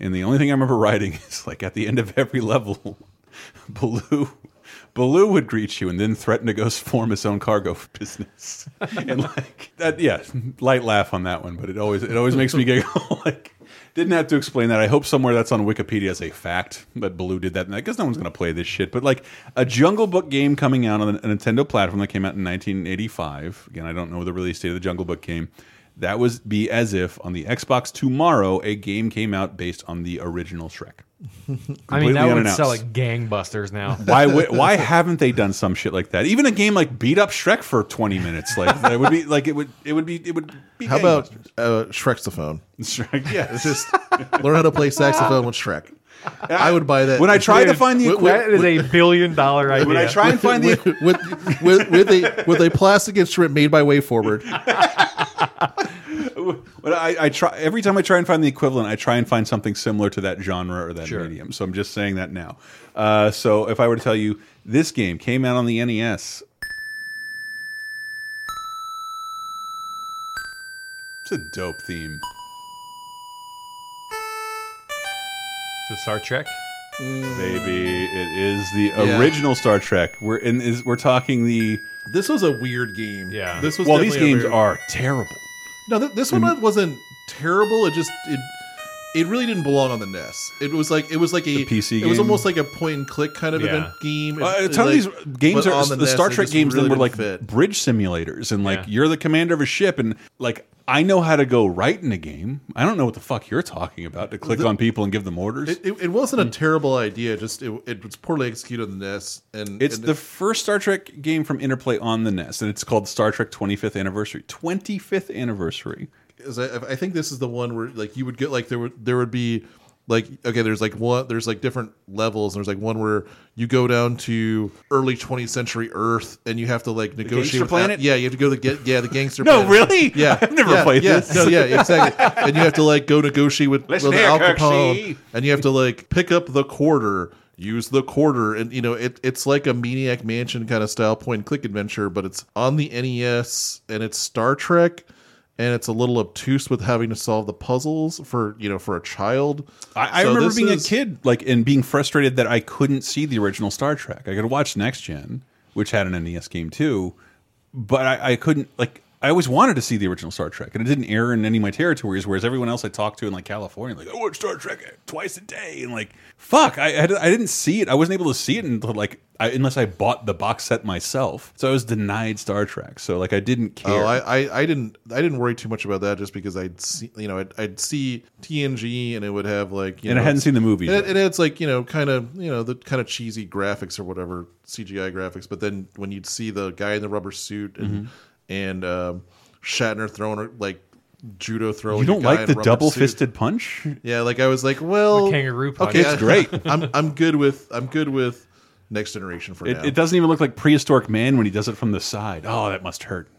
and the only thing I remember writing is like at the end of every level, Baloo. Baloo would greet you and then threaten to go form his own cargo business, and like that, yeah, light laugh on that one, but it always it always makes me giggle. like, didn't have to explain that. I hope somewhere that's on Wikipedia as a fact that Baloo did that. I guess no one's going to play this shit. But like a Jungle Book game coming out on a Nintendo platform that came out in 1985. Again, I don't know the release date of the Jungle Book game. That was be as if on the Xbox tomorrow a game came out based on the original Shrek. I mean, Completely that would sell like gangbusters now. Why why haven't they done some shit like that? Even a game like beat up Shrek for 20 minutes, like it would be like it would it would be it would be. How about uh, Shrexophone? Shrek? Yeah, It's just learn how to play saxophone with Shrek. I would buy that. When I tried to find the with- with- That is a billion dollar idea. when I try and find the with, with, with, with a with a plastic instrument made by WayForward. But I, I try every time I try and find the equivalent, I try and find something similar to that genre or that medium. So I'm just saying that now. Uh, so if I were to tell you this game came out on the NES, it's a dope theme. the Star Trek. Baby, it is the Yeah. original Star Trek. We're in is we're talking the This was a weird game. Yeah. This was well, these games very- are terrible. No, th this one wasn't terrible. It just it it really didn't belong on the NES. It was like it was like a PC It was almost like a point and click kind of Yeah. event game. Uh, a ton like- of these games are on the, NES, Star Trek just games. really then were didn't like fit. bridge simulators, and like Yeah. you're the commander of a ship, and like I know how to go right in a game. I don't know what the fuck you're talking about to click on people and give them orders. It, it, it wasn't a terrible idea. Just it, it was poorly executed on the NES, and it's and the first Star Trek game from Interplay on the NES, and it's called Star Trek 25th Anniversary. 25th Anniversary. Is I, I think this is the one where like you would get like there would there would be like okay there's like one there's like different levels and there's like one where you go down to early 20th century Earth and you have to like negotiate with Planet? yeah you have to go to get yeah the gangster No, planet. really? yeah I've never yeah, played yeah, this. no yeah exactly and you have to like go negotiate with, Listen with here, Al Kirksey. And you have to like pick up the quarter use the quarter and you know it, it's like a maniac mansion kind of style point and click adventure but it's on the nes and it's star trek and it's a little obtuse with having to solve the puzzles for you know for a child I, I So remember being is- a kid, like, and being frustrated that I couldn't see the original Star Trek. I could watch Next Gen, which had an NES game too, but I, I couldn't. Like, I always wanted to see the original Star Trek, and it didn't air in any of my territories. Whereas everyone else I talked to in like California, like I watch Star Trek twice a day, and like fuck, I, I I didn't see it. I wasn't able to see it until like I, unless I bought the box set myself. So I was denied Star Trek. So like I didn't care. Oh, I, I, I didn't I didn't worry too much about that just because I'd see you know I'd, I'd see TNG and it would have like you And I hadn't seen the movie. and it, it had like you know kind of you know the kind of cheesy graphics or whatever CGI graphics but then when you'd see the guy in the rubber suit and Mm-hmm. And um, Shatner throwing like judo throwing you don't like the double fisted punch? Yeah, like I was like, well, The kangaroo punch. Okay, It's I- great. I'm I'm good with I'm good with next generation for It, now. it doesn't even look like prehistoric man when he does it from the side. Oh, that must hurt.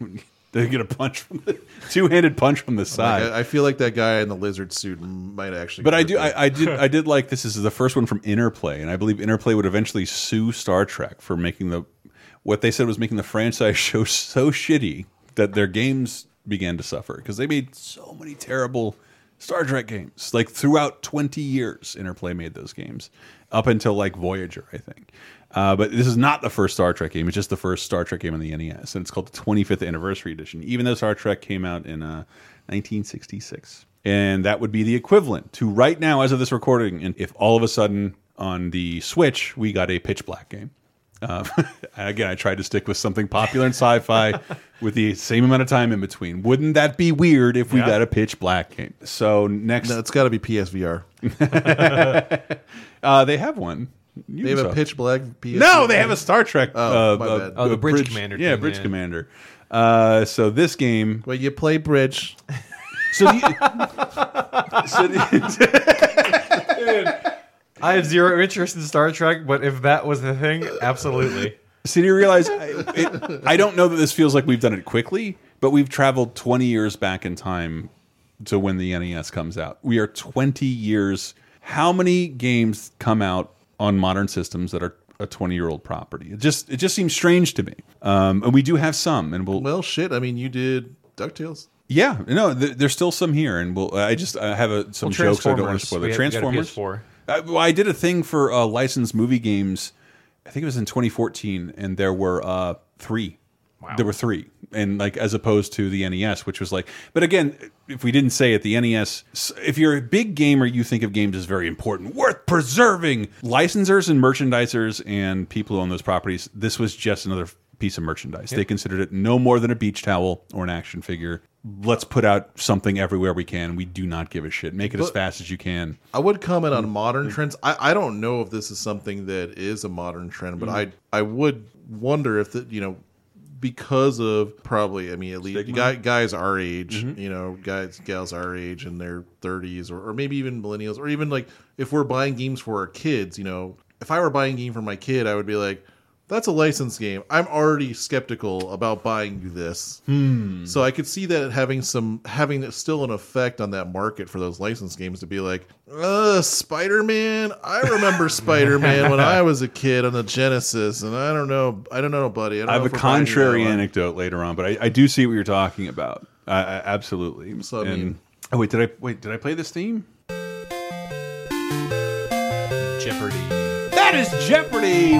They get a punch from the two-handed punch from the Like, side. I, I feel like that guy in the lizard suit might actually. But I do. I, I did, I did like this. this is the first one from Interplay, and I believe Interplay would eventually sue Star Trek for making the what they said was making the franchise show so shitty that their games began to suffer because they made so many terrible Star Trek games. Like throughout twenty years, Interplay made those games up until like Voyager, I think. Uh, but this is not the first Star Trek game; it's just the first Star Trek game on the NES, and it's called the 25th Anniversary Edition. Even though Star Trek came out in uh, 1966 and that would be the equivalent to right now as of this recording and if all of a sudden on the switch we got a pitch black game uh, again i tried to stick with something popular in sci-fi with the same amount of time in between wouldn't that be weird if we Yeah. got a pitch black game so next No, it's got to be PSVR. uh, they have one They have a pitch black PS. no they have a star trek Oh, uh, my bad. Oh, the uh, Bridge Commander yeah thing, bridge yeah. commander uh, so this game Well, you play bridge. so the, so the I have zero interest in Star Trek, but if that was the thing, absolutely. So do you realize? I, it, I don't know that this feels like we've done it quickly, but we've traveled 20 years back in time to when the NES comes out. We are 20 years. How many games come out on modern systems that are a 20 year old property? It just it just seems strange to me. Um, and we do have some, and we'll Well, shit. I mean, you did Ducktales. yeah no. Th there's still some here, and we'll. I just I have a, some Well, jokes I don't want to spoil. We The had- we got a Transformers. PS4. I, well, I did a thing for uh, licensed movie games. I think it was in 2014, and there were uh, three. There were three, and like as opposed to the NES, which was like. But again, if we didn't say it, the NES. If you're a big gamer, you think of games as very important, worth preserving. Licensors and merchandisers and people who own those properties. This was just another piece of merchandise. They considered it no more than a beach towel or an action figure. Let's put out something everywhere we can. We do not give a shit. Make it as fast as you can. I would comment Mm. on modern trends. I, I don't know if this is something that is a modern trend, but Mm. I I would wonder if that you know because of probably I mean at least guy, guys our age, Mhm. you know, guys gals our age in their 30s or, or maybe even millennials or even like if we're buying games for our kids, you know, if I were buying a game for my kid, I would be like that's a licensed game. I'm already skeptical about buying you this. Hmm. So I could see that having some having still an effect on that market for those licensed games to be like, uh, Spider Man. I remember Spider Man when I was a kid on the Genesis, and I don't know, I don't know, buddy. I, don't I have if a we're buying you that contrary anecdote later on, but I, I do see what you're talking about. I, I, absolutely. So, I And- mean- oh wait, did I wait? Did I play this theme? Jeopardy. That is Jeopardy.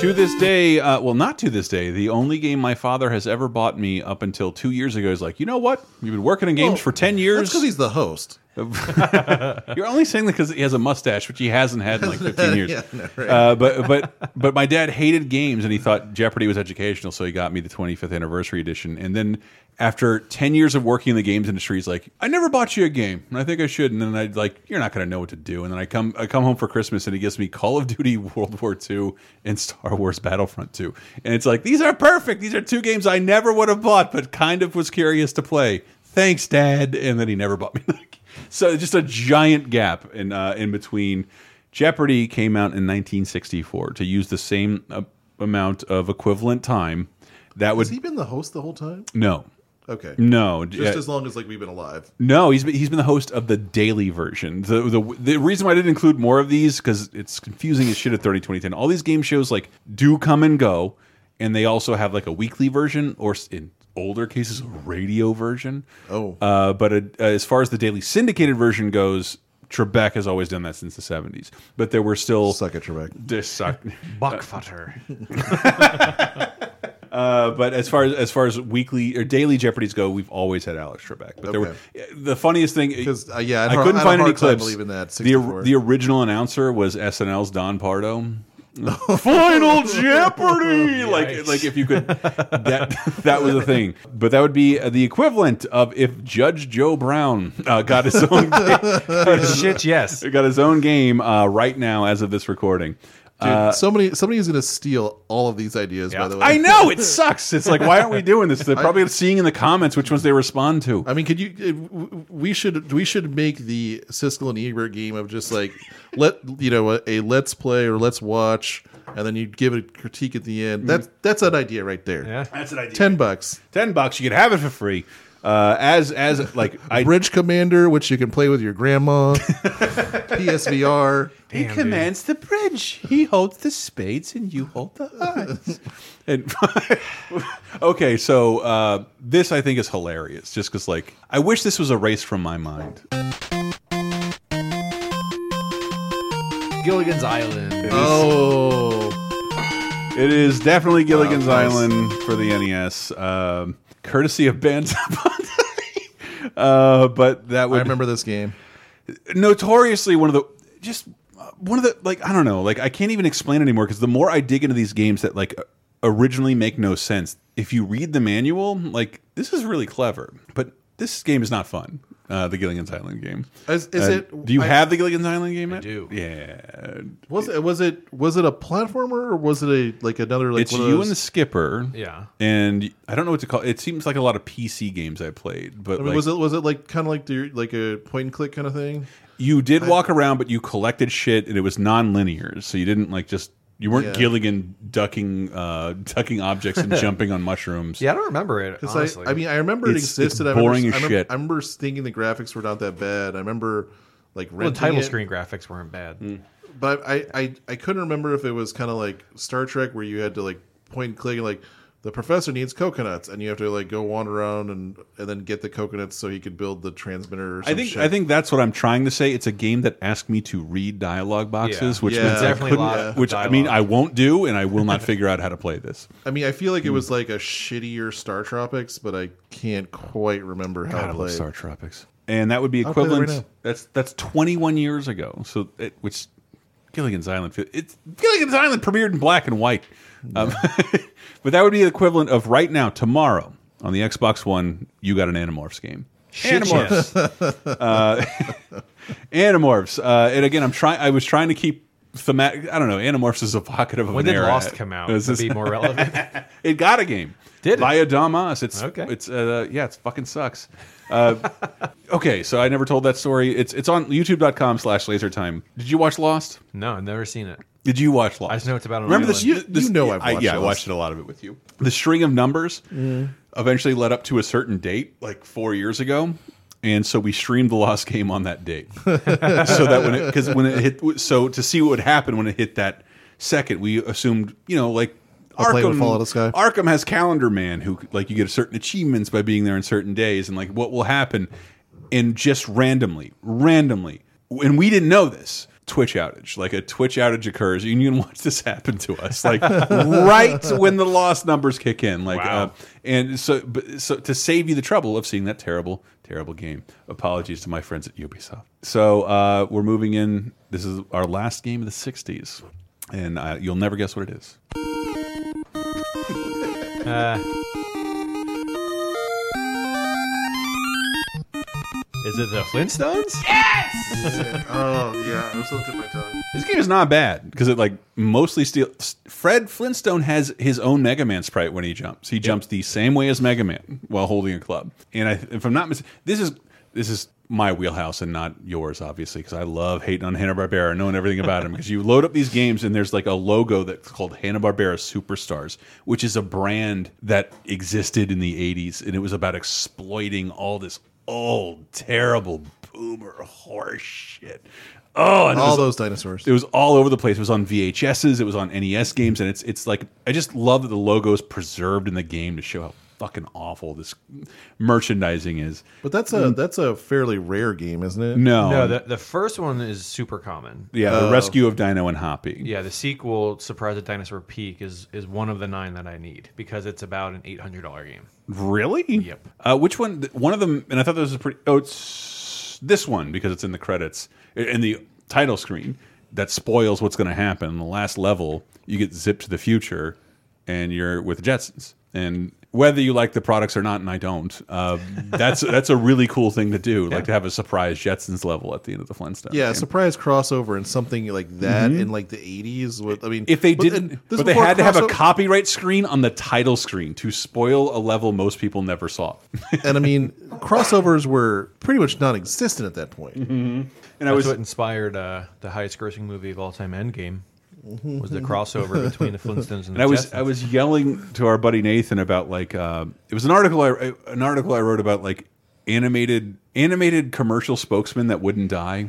To this day, uh, well, not to this day, the only game my father has ever bought me up until two years ago is like, you know what? You've been working in games Well, for 10 years. That's because he's the host. You're only saying that because he has a mustache, which he hasn't had in like 15 years. Yeah, no, right. uh, but but but my dad hated games, and he thought Jeopardy was educational, so he got me the 25th anniversary edition. And then after 10 years of working in the games industry, he's like, "I never bought you a game, and I think I should." And then I'd like, "You're not going to know what to do." And then I come I come home for Christmas, and he gives me Call of Duty World War II and Star Wars Battlefront 2, and it's like these are perfect. These are two games I never would have bought, but kind of was curious to play. Thanks, Dad. And then he never bought me. the game. So just a giant gap in uh, in between. Jeopardy came out in 1964 to use the same uh, amount of equivalent time. That would Has he been the host the whole time? no, Okay. no, Just uh, as long as like we've been alive. no. He's been, he's been the host of the daily version. The the the reason why I didn't include more of these because it's confusing as shit at 30 2010. All these game shows like do come and go, and they also have like a weekly version or in older cases a radio version. Oh. uh, but uh as far as the daily syndicated version goes. Trebek has always done that since the 70s, but there were still Suck at Trebek. This suck. Buckfutter. Uh, but as far as as far as weekly or daily Jeopardies go, we've always had Alex Trebek. But there were the funniest thing because uh, yeah, I'd I couldn't I find any hard time clips. believing that, The the original announcer was SNL's Don Pardo. Final Jeopardy! Like, like if you could, that that was a thing. But that would be the equivalent of if Judge Joe Brown uh, got his own game, Shit, yes. got his own game uh, right now as of this recording. Dude, Uh, somebody somebody is going to steal all of these ideas. By the way, I know it sucks. It's like why aren't we doing this? They're probably seeing in the comments which ones they respond to. I mean, could you? uh, We should we should make the Siskel and Ebert game of just like let you know a, a let's play or let's watch, and then you give a critique at the end. That's that's an idea right there. Yeah, that's an idea. Ten bucks. Ten bucks, you could have it for free. Uh, as as like I Bridge Commander, which you can play with your grandma. PSVR. He commands the bridge. He holds the spades and you hold the hearts. and okay, so uh, this I think is hilarious, just because like I wish this was erased from my mind. Gilligan's Island. Oh, It is definitely Gilligan's nice. Island for the NES, um, courtesy of Ben Zapata. uh, but that would I remember this game. notoriously one of the just uh, one of the like I don't know like I can't even explain anymore because the more I dig into these games that like originally make no sense if you read the manual like this is really clever but this game is not fun uh, the Gilligan's Island game Is- is Uh, it- do you I- have the Gilligan's Island game I do. yeah Was it was it was it a platformer or was it a like another like it's one of you those- and the skipper Yeah. and I don't know what to call it seems like a lot of PC games I played but I mean, like, was it was it like kind of like the like a point and click kind of thing? You did walk around, but you collected shit, and it was non-linear. So you didn't like just you weren't Yeah. Gilligan ducking uh, ducking objects and jumping on mushrooms. Yeah, I don't remember it. Honestly, I, I mean, I remember it It's- existed. it's I remember, boring as I remember, shit. I remember thinking the graphics were not that bad. I remember like well, the title it, screen graphics weren't bad. but I, I I couldn't remember if it was kind of like Star Trek where you had to like point and click and like the professor needs coconuts and you have to like go wander around and and then get the coconuts so he could build the transmitter. Or some I think shit. I think that's what I'm trying to say. It's a game that asked me to read dialogue boxes, Yeah. which Yeah. means I Definitely a lot couldn't- of which I mean I won't do, and I will not figure out how to play this. I mean, I feel Hmm. like it was like a shittier Star Tropics, but I can't quite remember how God, to play. Star Tropics, and that would be I'll that right equivalent. that's that's 21 years ago. So it, which Gilligan's Island. It's Gilligan's Island premiered in black and white, um, but that would be the equivalent of right now tomorrow on the Xbox One. You got an Animorphs game. Shit, Animorphs. uh, Animorphs. Uh, and again, I'm trying. I was trying to keep thematic. I don't know. Animorphs is evocative of When an did era. Lost come out? Is To this- be more relevant. it got a game. Did it? via Damas? It's Okay. It's uh, yeah. It's fucking sucks. Uh, okay, so I never told that story. It's it's on YouTube.com/slash LaserTime. Did you watch Lost? no, I've never seen it. Did you watch Lost? I just know it's about an Remember island. this? this You know I've I, watched yeah, I watched it a lot of it with you. The string of numbers eventually led up to a certain date, like four years ago. And so we streamed the Lost game on that date, so that when it because when it hit, so to see what would happen when it hit that second, we assumed you know like I'll play with Fall Out of Sky. Arkham has Calendar Man, who like you get certain achievements by being there in certain days, and like what will happen, and just randomly, randomly, and we didn't know this. Twitch outage, like a Twitch outage occurs, and you can watch this happen to us, like right when the lost numbers kick in, like, Wow. uh, and so, but, so to save you the trouble of seeing that terrible, terrible game. Apologies to my friends at Ubisoft. So uh, we're moving in. This is our last game of the '60s, and uh, you'll never guess what it is. Uh, is it the Flintstones? Yes. oh yeah, I was still tip my tongue. This game is not bad because it like mostly steals. Fred Flintstone has his own Mega Man sprite when he jumps. He jumps the same way as Mega Man while holding a club. And I, if I'm not mis this is this is my wheelhouse and not yours, obviously, because I love hating on Hanna Barbera, knowing everything about him. Because you load up these games and there's like a logo that's called Hanna Barbera Superstars, which is a brand that existed in the '80s, and it was about exploiting all this old, terrible boomer horse shit. Oh, and All was- those dinosaurs. it was all over the place. It was on VHSs. It was on NES games, and it's it's like I just love that the logo is preserved in the game to show how fucking awful this merchandising is. But that's a that's a fairly rare game, isn't it? No, No, the, the first one is super common. yeah, the Oh. rescue of Dino and Hoppy. Yeah, the sequel, Surprise at Dinosaur Peak, is is one of the nine that I need because it's about an eight hundred dollar game. Really? Yep. Uh, which one? One of them, and I thought this was pretty. Oh, it's this one because it's in the credits in the title screen. That spoils what's going to happen. In the last level, you get zipped to the future, and you're with the Jetsons. And whether you like the products or not, and I don't, uh, that's that's a really cool thing to do. Like to have a surprise Jetsons level at the end of the Flintstones. Yeah, a game. surprise crossover and something like that in like the eighties. With I mean. If they but- didn't, this but they had to have a copyright screen on the title screen to spoil a level most people never saw. and I mean, crossovers were pretty much non-existent at that point. And That's I was what inspired uh, the highest grossing movie of all time, Endgame. Mm-hmm. Was the crossover between the Flintstones and the I was Jetsons. I was yelling to our buddy Nathan about like uh, it was an article I an article I wrote about like animated animated commercial spokesman that wouldn't die,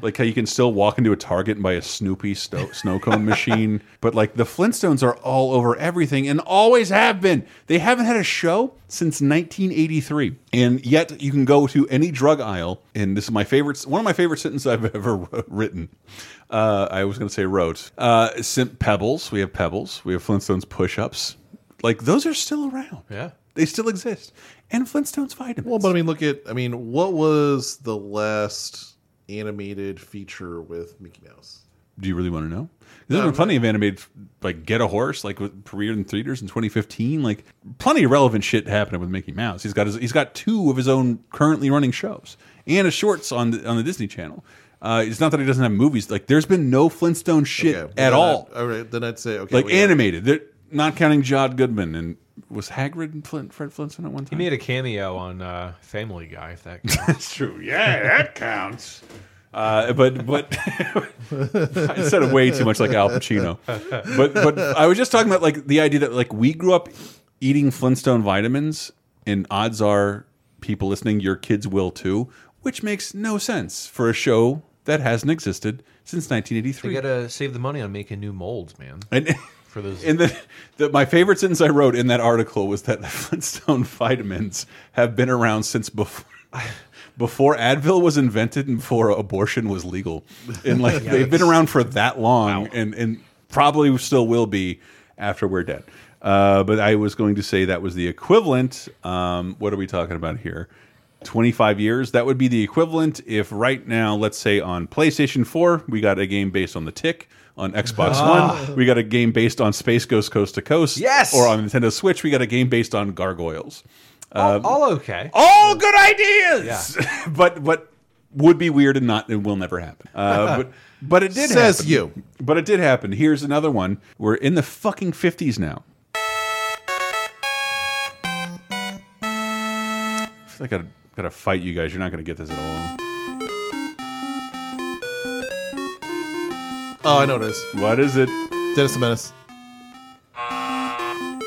like how you can still walk into a Target and buy a Snoopy snow cone machine, but like the Flintstones are all over everything and always have been. They haven't had a show since 1983, and yet you can go to any drug aisle, and this is my favorite one of my favorite sentences I've ever written. Uh, I was going to say wrote. Uh, Pebbles. We have Pebbles. We have Flintstones push-ups. Like those are still around. Yeah. They still exist. And Flintstones vitamins. Well, but I mean, look at I mean, what was the last animated feature with Mickey Mouse? Do you really want to know? There's been plenty of animated, like Get a Horse, like with premiered in theaters in 2015. Like plenty of relevant shit happening with Mickey Mouse. He's got his, he's got two of his own currently running shows and a shorts on the, on the Disney Channel. Uh, it's not that he doesn't have movies. Like there's been no Flintstone shit Okay, at then all. I- all right, then I'd say okay, like we got- animated. They're not counting John Goodman and was Hagrid and Flint, Fred Flintstone at one time? he made a cameo on uh, Family Guy. If that counts. That's true. Yeah, that counts. Uh, but but I said it way too much like Al Pacino. But but I was just talking about like the idea that like we grew up eating Flintstone vitamins, and odds are people listening, your kids will too, which makes no sense for a show that hasn't existed since they 1983. gotta save the money on making new molds, man. And For those, and the, the my favorite sentence I wrote in that article was that the Flintstone vitamins have been around since before before Advil was invented and before abortion was legal. And like they've been around for that long and and probably still will be after we're dead. Uh, but I was going to say that was the equivalent. Um, what are we talking about here? 25 years. That would be the equivalent if right now, let's say on PlayStation 4, we got a game based on The Tick. On Xbox One, we got a game based on Space Ghost Coast to Coast. Yes! Or on Nintendo Switch, we got a game based on Gargoyles. all, all okay. All good ideas! but but would be weird and not and will never happen. Uh, but but it did Says happen. you. But it did happen. Here's another one. We're in the fucking 50s now. I I gotta, gotta fight you guys. You're not gonna get this at all. Oh, I know what it is. What is it? Dennis the Menace. Hang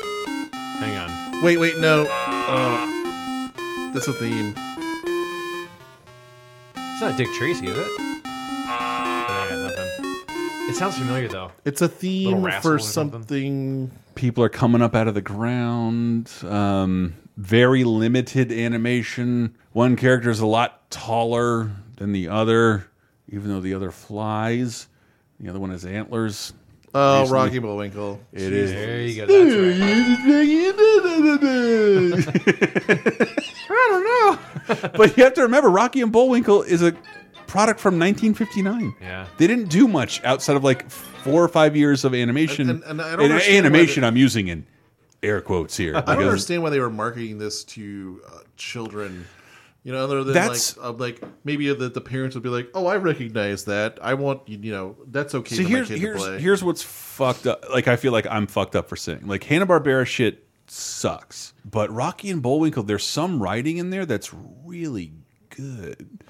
on. Wait, wait, no. Uh, that's a theme. It's not Dick Tracy, is it? Oh, I got nothing. It sounds familiar though. It's a Little theme Rascal for or something. something. People are coming up out of the ground. Um, very limited animation. One character is a lot taller than the other, even though the other flies. The other one has antlers. Oh, Recently- Rocky Bullwinkle. It is. There you go. That's right. but you have to remember, Rocky and Bullwinkle is a product from 1959. Yeah. They didn't do much outside of like four or five years of animation. And- and- and I don't And animation, they- I'm using in air quotes here. I don't understand why they were marketing this to uh, children. You know, other than That's- like, uh, like maybe the, the parents would be like, "Oh, I recognize that. I want you. You know, that's okay my here's here's to play." here's what's fucked up. Like I feel like I'm fucked up for saying like Hanna Barbera shit sucks, but Rocky and Bullwinkle, there's some writing in there that's really good.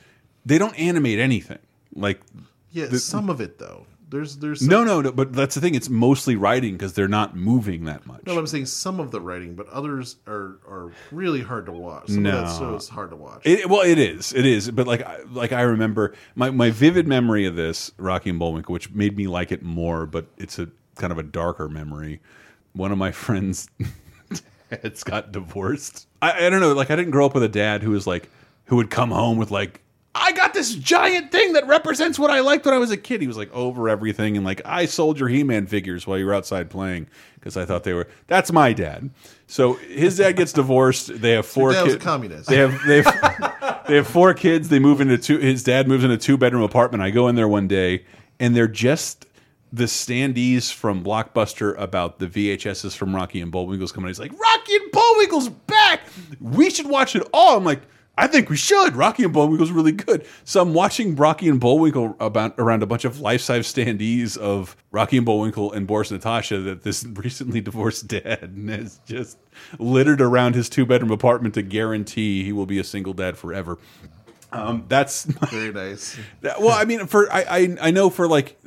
They don't animate anything. Like yeah, the- some of it though. There's there's no, no, no. But that's the thing. It's mostly writing because they're not moving that much. No, I'm saying some of the writing, but others are are really hard to watch. Some No. show is hard to watch. It, well, it is. It is. But like, I- like I remember my my vivid memory of this Rocky and Bullwinkle, which made me like it more. But it's a kind of a darker memory. One of my friends dads got divorced. I, I don't know. Like I didn't grow up with a dad who was like who would come home with like this giant thing that represents what I liked when I was a kid. He was like over everything and like I sold your He-Man figures while you were outside playing because I thought they were. That's my dad. So his dad gets divorced. They have four dad was a kids. communist. They have they have they have four kids. They move into two. His dad moves into a two bedroom apartment. I go in there one day and they're just the standees from Blockbuster about the VHSs from Rocky and Bullwinkle's coming. He's like, Rocky and Bullwinkle's back. We should watch it all. I'm like, I think we should. Rocky and Bullwinkle's really good. So I'm watching Rocky and Bullwinkle about around a bunch of life size standees of Rocky and Bullwinkle and Boris and Natasha that this recently divorced dad has just littered around his two bedroom apartment to guarantee he will be a single dad forever. Um, that's Very nice. that- well, I mean, for I, I I know for like,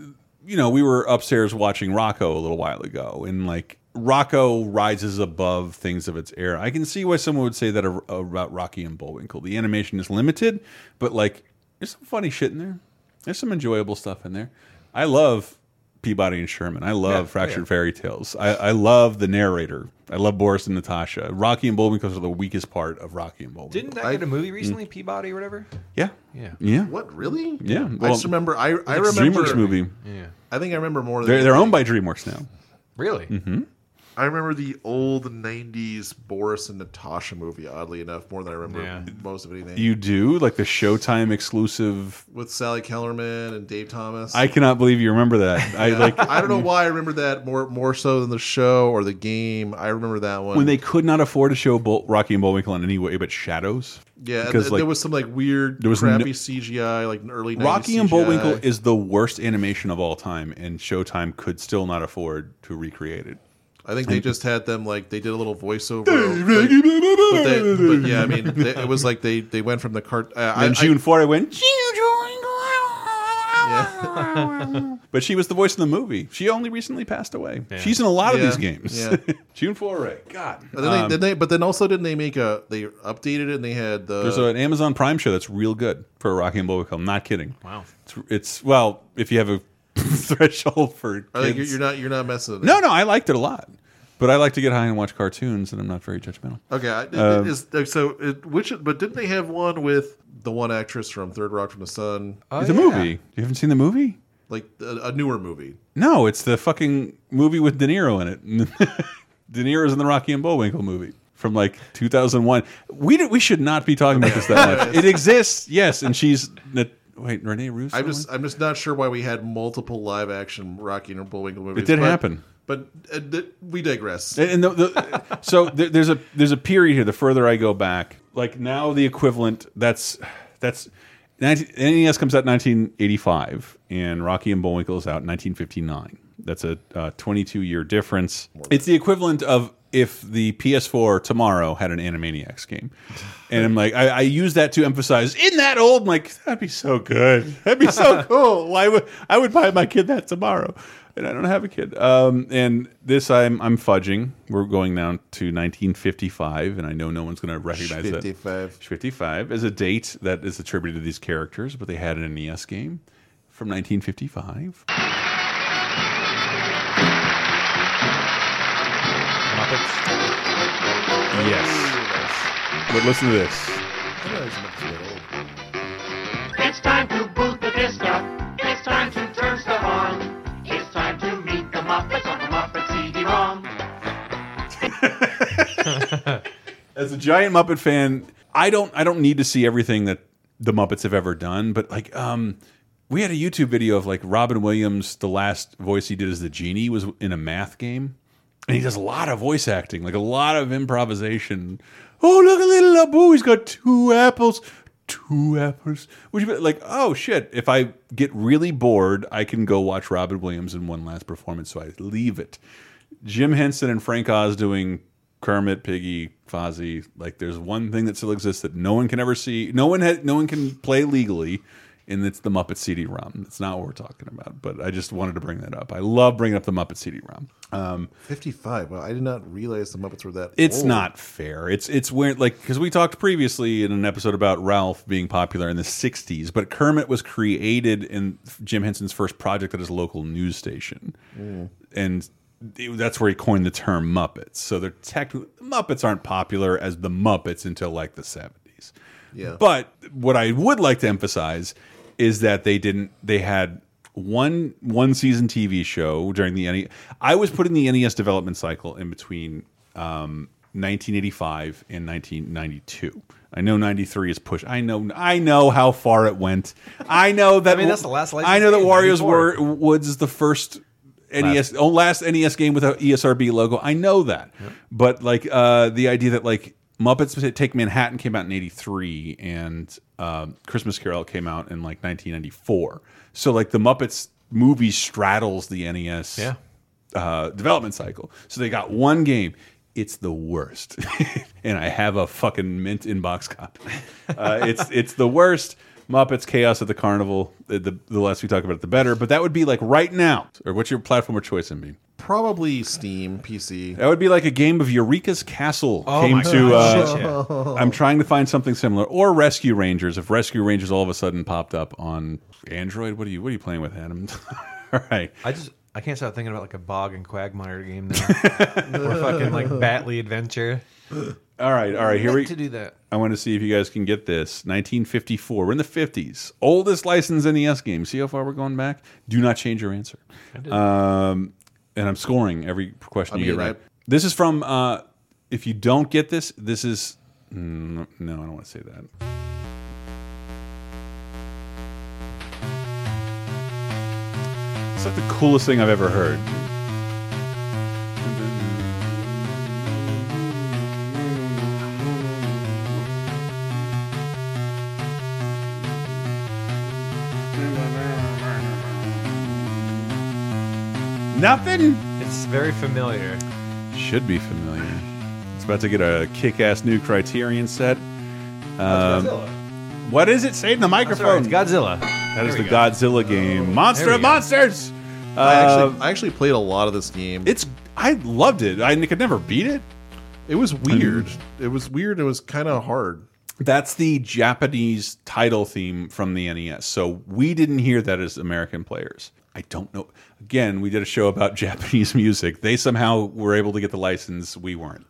you know, we were upstairs watching Rocko a little while ago, and like Rocko rises above things of its era. I can see why someone would say that about Rocky and Bullwinkle. The animation is limited, but like, there's some funny shit in there. There's some enjoyable stuff in there. I love Peabody and Sherman. I love Yeah, Fractured yeah. Fairy Tales. I, I love the narrator. I love Boris and Natasha. Rocky and Bullwinkle are the weakest part of Rocky and Bullwinkle. Didn't that get a movie recently? Peabody or whatever. Yeah. Yeah. Yeah. What really? Yeah. I just remember. I I remember DreamWorks movie. Yeah. I think I remember more. Than They're, they're owned by DreamWorks now. Really? hmm I remember the old '90s Boris and Natasha movie. Oddly enough, more than I remember Yeah. most of anything. You do like the Showtime exclusive. with Sally Kellerman and Dave Thomas. I cannot believe you remember that. I like I don't know why I remember that more more so than the show or the game. I remember that one when they could not afford to show Bull, Rocky and Bullwinkle in any way but shadows. Yeah, because th- like there was some like weird, there was crappy no- CGI, like early 90s Rocky and Bullwinkle is the worst animation of all time, and Showtime could still not afford to recreate it. I think they just had them like they did a little voiceover. like- but, they, but yeah, I mean, they, it was like they they went from the cart. Uh, I, And June four, I went. yeah. But she was the voice in the movie. She only recently passed away. Yeah. She's in a lot of Yeah, these games. yeah. June Foray. God. But then, they, Um, then they, but then also didn't they make a? They updated it and they had the. There's an Amazon Prime show that's real good for Rocky and Bullwinkle. I'm not kidding. Wow. It's, it's well, if you have a threshold for I think you're, you're not you're not messing with it. no, no, I liked it a lot, but I like to get high and watch cartoons, and I'm not very judgmental. Okay, Um, is, so it, which? But didn't they have one with the one actress from Third Rock from the Sun? Oh, it's a yeah. movie. You haven't seen the movie? Like a, a newer movie. No, it's the fucking movie with De Niro in it. De Niro's in the Rocky and Bullwinkle movie from like 2001. We did, we should not be talking about this that much. It exists, yes, and she's wait Rene Russo. I'm just I'm just not sure why we had multiple live action Rocky and Bullwinkle movies. It did but- happen. but uh, th- we digress. And, and the, the, so there, there's a there's a period here. The further I go back, like now the equivalent that's that's 19, NES comes out 1985, and Rocky and Bullwinkle is out in 1959. That's a uh, 22 year difference. It's the equivalent of if the PS4 tomorrow had an Animaniacs game, and I'm like, I, I use that to emphasize, in that old, I'm like that'd be so good, that'd be so cool. Why would I would buy my kid that tomorrow? and I don't have a kid. Um, and this I'm I'm fudging. We're going down to 1955, and I know no one's going to recognize that. 55. is a date that is attributed to these characters, but they had an NES game from 1955. Yes. But listen to this. It's time to boot the disc up. It's time to turn stuff on. It's time to meet the Muppets on the Muppet CD-ROM. As a giant Muppet fan, I don't I don't need to see everything that the Muppets have ever done, but like um we had a YouTube video of like Robin Williams, the last voice he did as the genie was in a math game. And he does a lot of voice acting, like a lot of improvisation. Oh, look at little Abu, he's got two apples. Two apples. Would you be like, oh shit, if I get really bored, I can go watch Robin Williams in one last performance, so I leave it. Jim Henson and Frank Oz doing Kermit, Piggy, Fozzie. Like, there's one thing that still exists that no one can ever see. No one had, no one can play legally, and it's the Muppet CD-ROM. That's not what we're talking about. But I just wanted to bring that up. I love bringing up the Muppet CD-ROM. Um, 55. Well, I did not realize the Muppets were that. it's old. not fair. It's it's weird, like because we talked previously in an episode about Ralph being popular in the '60s, but Kermit was created in Jim Henson's first project at his local news station, Mm. and that's where he coined the term Muppets. So they're technically Muppets aren't popular as the Muppets until like the seventies. Yeah. But what I would like to emphasize is that they didn't. They had one one season TV show during the NES. I was putting the NES development cycle in between um, 1985 and 1992. I know 93 is push. I know I know how far it went. I know that I mean, that's the last I know that game, Wario's 94. Wor- Woods is the first NES oh, last NES game with a ESRB logo. I know that. But like uh, the idea that like Muppets Take Manhattan came out in 83 and um, Christmas Carol came out in like 1994. So like the Muppets movie straddles the NES Yeah. uh, development cycle. So they got one game. It's the worst, and I have a fucking mint inbox copy. Uh, it's it's the worst. Muppets Chaos at the Carnival. The, the, the less we talk about it, the better. But that would be like right now. Or what's your platform of choice, MB? Probably Steam, PC. That would be like a game of Eureka's Castle Oh came my to. God, Uh, shit, I'm trying to find something similar, or Rescue Rangers. If Rescue Rangers all of a sudden popped up on Android, what are you what are you playing with, Adam? all right. I just I can't stop thinking about like a bog and quagmire game now. or fucking like Batley Adventure. All right, all right. Here we Meant to do that. I want to see if you guys can get this. 1954. We're in the 50s. Oldest licensed NES game. See how far we're going back? Do not change your answer. Um, and I'm scoring every question I you mean, get right. I- This is from. Uh, if you don't get this, this is. mm, No, I don't want to say that. It's like the coolest thing I've ever heard. Nothing? It's very familiar. Should be familiar. It's about to get a kick-ass new Criterion set. Um, what is it? Say in the microphone. It's Godzilla. That is the go. Godzilla game. Monster of we go. Monsters. I Uh, actually, I actually played a lot of this game. it's I loved it. I could never beat it. It was weird. It was weird. It was kind of hard. That's the Japanese title theme from the NES. So we didn't hear that as American players. I don't know. Again, we did a show about Japanese music. They somehow were able to get the license. We weren't.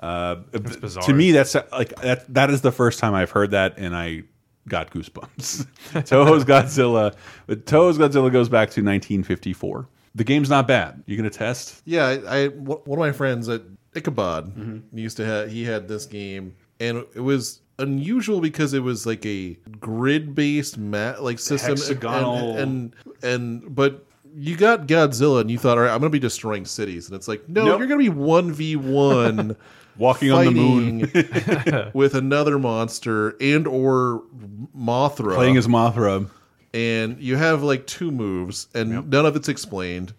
Uh, bizarre. To me, that's like that. That is the first time I've heard that, and I got goosebumps. Toho's Godzilla, but Toho's Godzilla goes back to 1954. The game's not bad. You gonna test? Yeah, I, I one of my friends at Ichabod Mm-hmm. used to have he had this game, and it was unusual because it was like a grid based mat like system and- Hexagonal. and, and and but you got Godzilla and you thought all right I'm gonna be destroying cities and it's like no Nope. you're gonna be one v one Walking on the moon. with another monster and or Mothra Playing as Mothra. and you have like two moves and none of it's explained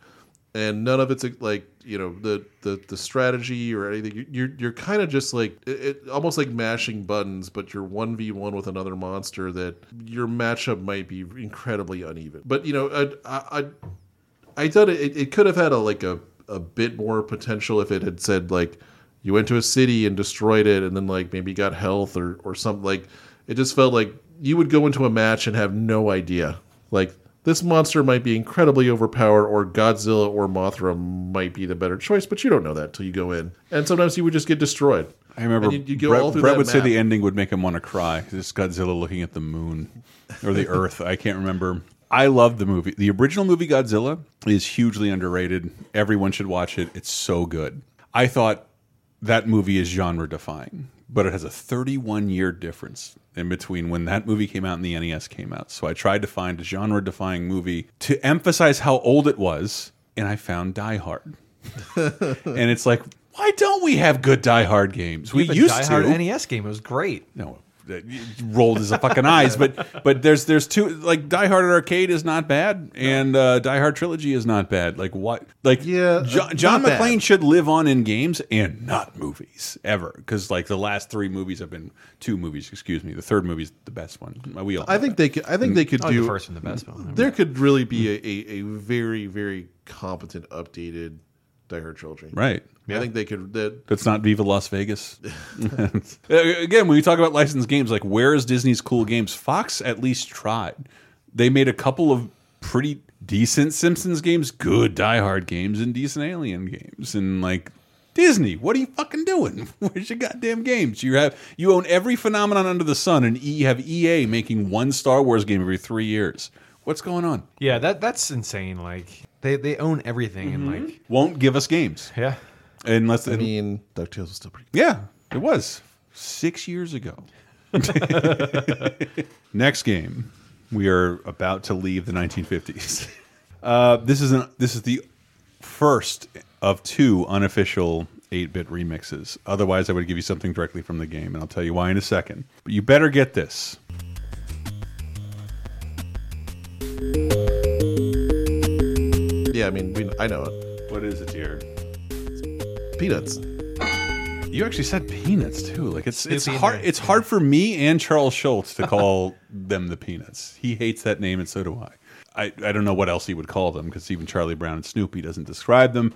and none of it's uh, like you know the the, the strategy or anything. You- you're you're kind of just like it, it almost like mashing buttons but you're 1v1 with another monster that your matchup might be incredibly uneven. But you know i i, I I thought it, it could have had a like a, a bit more potential if it had said like you went to a city and destroyed it and then like maybe got health or or something. Like it just felt like you would go into a match and have no idea. Like this monster might be incredibly overpowered or Godzilla or Mothra might be the better choice but you don't know that till you go in and sometimes you would just get destroyed I remember you, you go Brett, all through Brett would say the ending would make him want to cry. This Godzilla looking at the moon or the Earth. I can't remember. I love the movie. The original movie Godzilla is hugely underrated. Everyone should watch it. It's so good. I thought that movie is genre defying, but it has a 31 year difference in between when that movie came out and the NES came out. So I tried to find a genre defying movie to emphasize how old it was, and I found Die Hard. and it's like, why don't we have good Die Hard games? We a used Die Hard to. NES game. It was great. No, it rolled his fucking eyes. But but there's there's two like Die Hard at Arcade is not bad, and uh, Die Hard Trilogy is not bad. Like what? Like Yeah, John, John not bad. McClane should live on in games and not movies ever, because like the last three movies have been two movies. Excuse me, the third movie's the best one. We all. I think they could I think they could I like do the first and the best one. there could really be a, a, a very very competent updated Die Hard trilogy right. I think they could that That's not Viva Las Vegas. Uh, again, when we talk about licensed games, like where is Disney's cool games? Fox at least tried. They made a couple of pretty decent Simpsons games, good Die Hard games, and decent Alien games, and like Disney, what are you fucking doing? Where's your goddamn games? You have you own every phenomenon under the sun, and you have EA making one Star Wars game every three years. What's going on? Yeah, that that's insane. Like they they own everything and mm-hmm. like Won't give us games. yeah. Unless I mean, DuckTales was still pretty. Yeah, it was six years ago. Next game, we are about to leave the 1950s. Uh, this is an this is the first of two unofficial 8-bit remixes. Otherwise, I would give you something directly from the game, and I'll tell you why in a second. But you better get this. Yeah, I mean, we, I know it. What is it here? Peanuts. You actually said peanuts too. Like it's it's Snoopy hard. and- It's hard for me and Charles Schulz to call them the peanuts. He hates that name, and so do I. I, I don't know what else he would call them because even Charlie Brown and Snoopy doesn't describe them.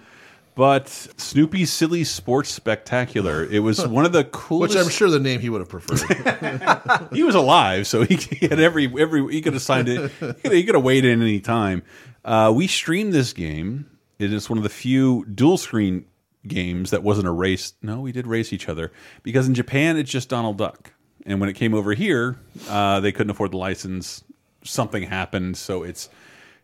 But Snoopy's Silly Sports Spectacular. It was one of the coolest. Which I'm sure the name he would have preferred. he was alive, so he, he had every every he could have signed it. He could, he could have weighed in any time. Uh, we streamed this game. It is one of the few dual screen games that wasn't a race. No, we did race each other because in Japan it's just Donald Duck, and when it came over here, uh, they couldn't afford the license. Something happened, so it's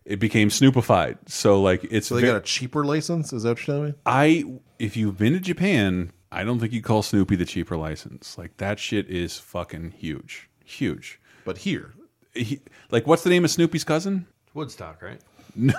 it became Snoopified. So like it's so they got a cheaper license. Is that what you're telling me? I if you've been to Japan, I don't think you call Snoopy the cheaper license. Like that shit is fucking huge, huge. But here, He, like what's the name of Snoopy's cousin? Woodstock, right?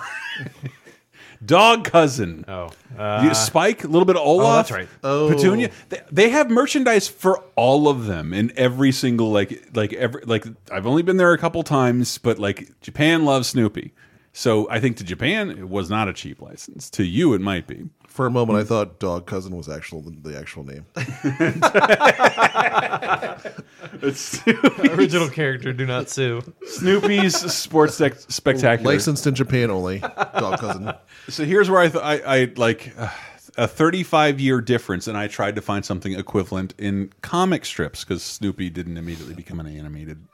Dog cousin. Oh, You- uh, Spike, a little bit of Olaf. Oh, that's right. Oh. Petunia. They, they have merchandise for all of them in every single like like every like. I've only been there a couple times, but like Japan loves Snoopy. So I think to Japan it was not a cheap license. To you, it might be. for a moment, I thought Dog Cousin was actual the actual name. It's original character. Do not sue. Snoopy's Sports Spec- Spectacular. Licensed in Japan only. Dog Cousin. So here's where I th I, I like uh, a 35 year difference, and I tried to find something equivalent in comic strips because Snoopy didn't immediately become an animated.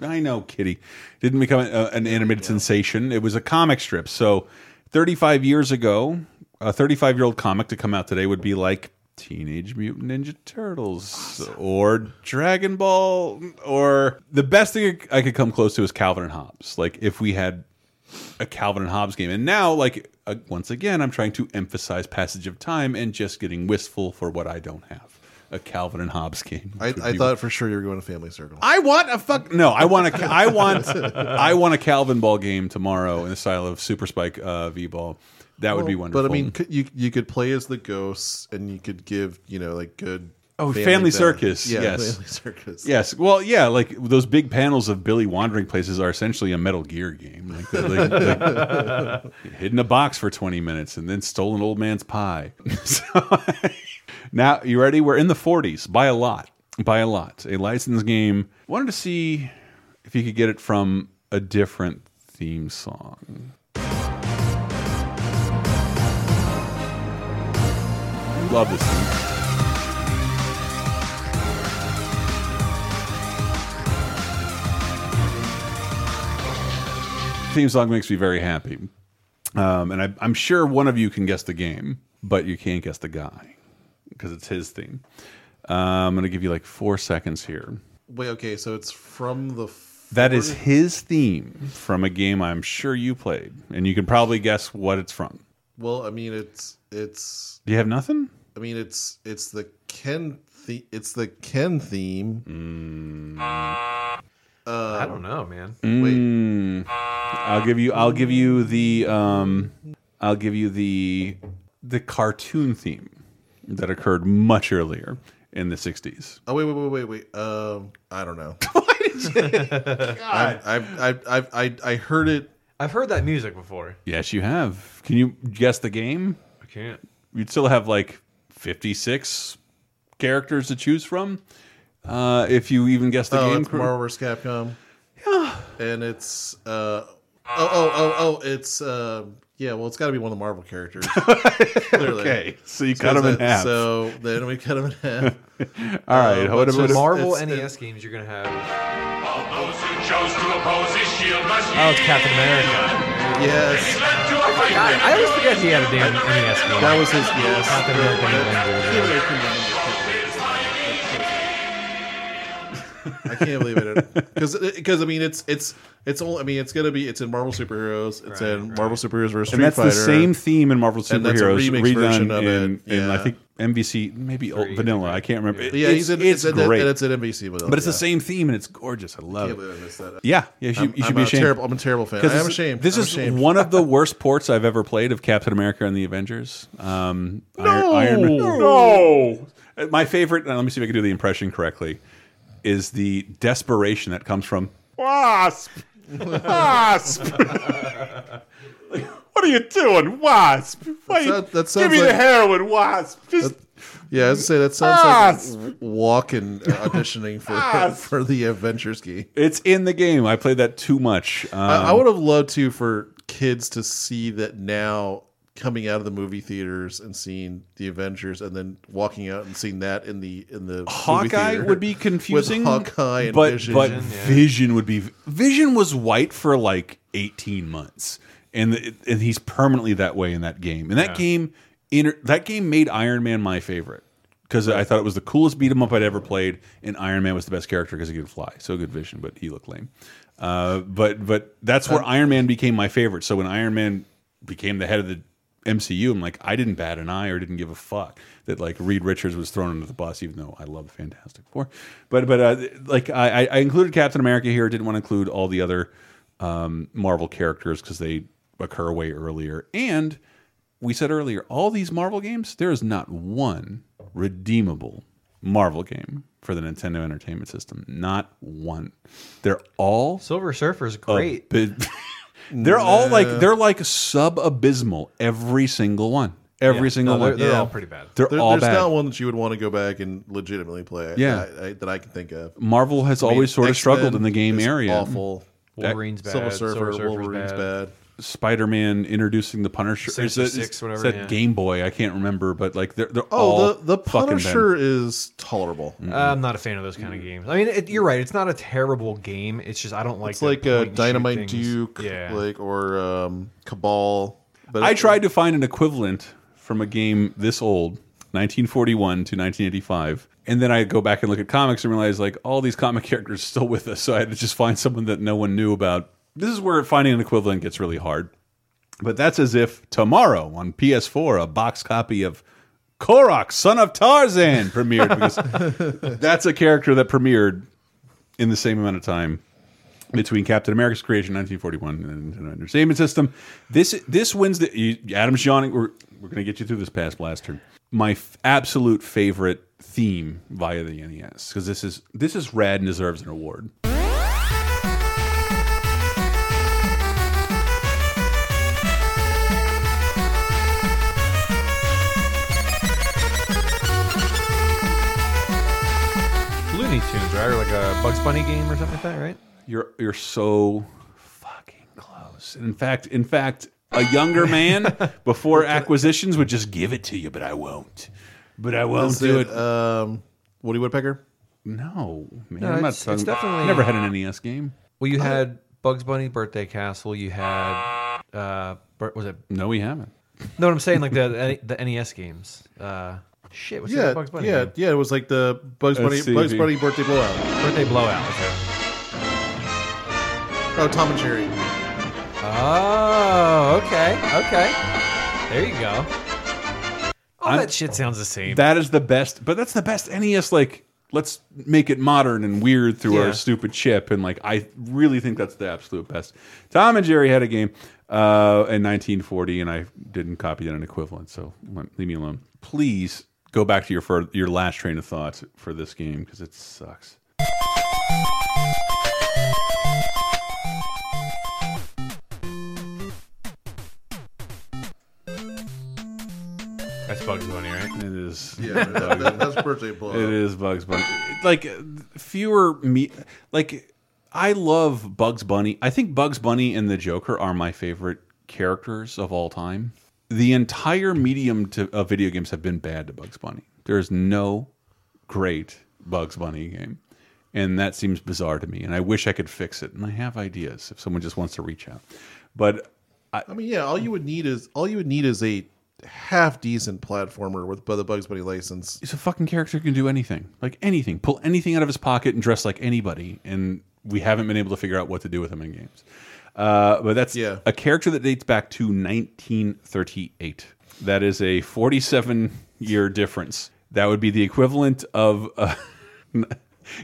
I know, Kitty didn't become a, an animated sensation. It was a comic strip. So 35 years ago, a 35 year old comic to come out today would be like Teenage Mutant Ninja Turtles or Dragon Ball, or the best thing I could come close to is Calvin and Hobbes. Like if we had a Calvin and Hobbes game. And now, like uh, once again, I'm trying to emphasize passage of time and just getting wistful for what I don't have. A Calvin and Hobbes game. I, I thought for sure you were going to Family Circle. I want a fuck. No, I want a. I want. I want a Calvin ball game tomorrow in the style of Super Spike uh, V ball. That would be wonderful. But I mean, you you could play as the ghosts, and you could give you know like good. Oh, Family benefit. Circus, Yeah, yes. Family Circus. Yes, well, yeah, like those big panels of Billy wandering places are essentially a Metal Gear game. Like, like- like, hid in a box for twenty minutes and then stole an old man's pie. so, now you ready? We're in the forties by a lot, by a lot. A licensed game. Wanted to see if you could get it from a different theme song. Love this theme. theme song makes me very happy. Um, and I, I'm sure one of you can guess the game, but you can't guess the guy because it's his theme. Uh, I'm going to give you like four seconds here. Wait, okay, so it's from the. That is his theme from a game I'm sure you played, and you can probably guess what it's from. Well, I mean, it's it's. Do you have nothing? I mean, it's it's the Ken. The, it's the Ken theme. Mm. Uh, I don't know, man. Mm. I'll give you. I'll give you the. Um, I'll give you the the cartoon theme that occurred much earlier in the '60s. Oh wait, wait, wait, wait, wait. Um, I don't know. I, I, I, I, I, I heard it. I've heard that music before. Yes, you have. Can you guess the game? I can't. You'd still have like 56 characters to choose from. Uh, if you even guess the oh, game, it's Marvel vs. Capcom. Yeah, and it's uh, oh, oh, oh, oh, it's uh, Yeah, well, it's got to be one of the Marvel characters. Okay, so you cut 'em in that- half. So then we cut him in half. All right, Uh, what about- Marvel it's- NES games, you're gonna have. Those who chose to oppose his shield must Oh, it's Captain America. Yes. I, I always forget he had a damn NES game. That was his yes. Captain America. I can't believe it because because I mean it's it's it's all I mean it's gonna be it's in Marvel superheroes it's in Marvel superheroes versus Street and that's Fighter the same theme in Marvel And that's a Superheroes remix version redone of in, it, in I think MVC, maybe old vanilla. I can't remember. It- Yeah, it's, he's in- it's it's in- great, and it's in MVC vanilla, but it's yeah. the same theme and it's gorgeous. I love can't it. I missed that. Yeah, yeah, you, I'm- you should I'm be a ashamed. terrible- I'm a terrible fan. 'Cause I am ashamed. This I'm is ashamed. one of the worst ports I've ever played of Captain America and the Avengers. Um, No! Iron, Man. No! My favorite. let me see if I can do the impression correctly. Is the desperation that comes from Wasp. Wasp. Like, what are you doing, Wasp? Why that give sounds me the like- heroin, Wasp. Just Yeah, I was gonna say that sounds Wasp. like walking auditioning for for the Avengers game. it's in the game. I played that too much. Um, I, I would have loved to for kids to see that now coming out of the movie theaters and seeing the Avengers and then walking out and seeing that in the in the Hawkeye theater would be with confusing. Hawkeye and but Vision. but Vision would be Vision was white for like eighteen months, and the, and he's permanently that way in that game. And that Yeah. game, inter, that game made Iron Man my favorite because I thought it was the coolest beat 'em up I'd ever played, and Iron Man was the best character because he could fly. So good Vision, but he looked lame. Uh, but but that's where Um, Iron Man became my favorite. So when Iron Man became the head of the MCU, I'm like, I didn't bat an eye or didn't give a fuck that like Reed Richards was thrown under the bus, even though I love the Fantastic Four. But but uh, like I, I- I included Captain America here. Didn't want to include all the other um, Marvel characters because they occur way earlier. And we said earlier, all these Marvel games, there is not one redeemable Marvel game for the Nintendo Entertainment System. Not one. They're all Silver Surfer's great. bit- they're all like they're like sub abysmal. Every single one. Every Yeah. single No, they're- one. they're all pretty bad. They're There- all there's bad. not one that you would want to go back and legitimately play. Yeah. that I, I- that I can think of. Marvel has I mean, always sort of struggled in the game area. Awful. Wolverine's Silver bad, Surfer, Silver Surfer's Wolverine's bad. bad. Spider-Man introducing the Punisher. Sinister Is that- Six, whatever, Is that yeah. Game Boy? I can't remember, but like they're they're Oh, all the the fucking bad. Punisher is tolerable. I'm not a fan of those kind of games. I mean, it, you're right. It's not a terrible game. It's just I don't like. It's the like point uh, and shoot Dynamite. Duke, Yeah. like or um, Cabal. But I it- tried to find an equivalent from a game this old, 1941 to 1985. And then I go back and look at comics and realize like all these comic characters are still with us. So I had to just find someone that no one knew about. This is where finding an equivalent gets really hard. But that's as if tomorrow on PS4 a box copy of Korak, Son of Tarzan premiered because that's a character that premiered in the same amount of time between Captain America's creation, 1941, and the Entertainment System. This this wins the you, Adam's yawning. We're we're gonna get you through this Past Blaster. My f absolute favorite theme via the NES because this is this is rad and deserves an award. Looney Tunes, right? Or like a Bugs Bunny game or something like that, right? You're you're so fucking close. In fact, in fact, a younger man before acquisitions would just give it to you, but I won't. But I won't Is do it, it. Um, Woody Woodpecker. No, man, No, I'm not. it's- it's talking- definitely- never had an NES game. Well, you had Bugs Bunny Birthday Castle. You had uh, Bur- was it? No, we haven't. No, what I'm saying like the the NES games. Uh, shit, what's Yeah, Bugs Bunny? yeah, game? yeah. It was like the Bugs Bunny, Let's Bugs Bunny birthday blowout. Birthday Blowout. Okay. Oh, Tom and Jerry. Oh, okay, okay. There you go. All I'm- that shit sounds the same. That is the best, but that's the best NES. Like, let's make it modern and weird through Yeah. our stupid chip. And like, I really think that's the absolute best. Tom and Jerry had a game uh, in 1940, and I didn't copy that an equivalent. So let- leave me alone. Please go back to your fir your last train of thought for this game because it sucks. That's Bugs Bunny, right? It is. Yeah, that, that- that's birthday blowout. It is Bugs Bunny. Like fewer me like I love Bugs Bunny. I think Bugs Bunny and the Joker are my favorite characters of all time. The entire medium to, of video games have been bad to Bugs Bunny. There's no great Bugs Bunny game. And that seems bizarre to me. And I wish I could fix it. And I have ideas if someone just wants to reach out. But I mean, yeah, all you would need is all you would need is a half decent platformer with the Bugs Bunny license. he's a fucking character who can do anything. Like anything. Pull anything out of his pocket and dress like anybody. And we haven't been able to figure out what to do with him in games. Uh, but that's Yeah. a character that dates back to 1938. That is a 47 year difference. That would be the equivalent of uh,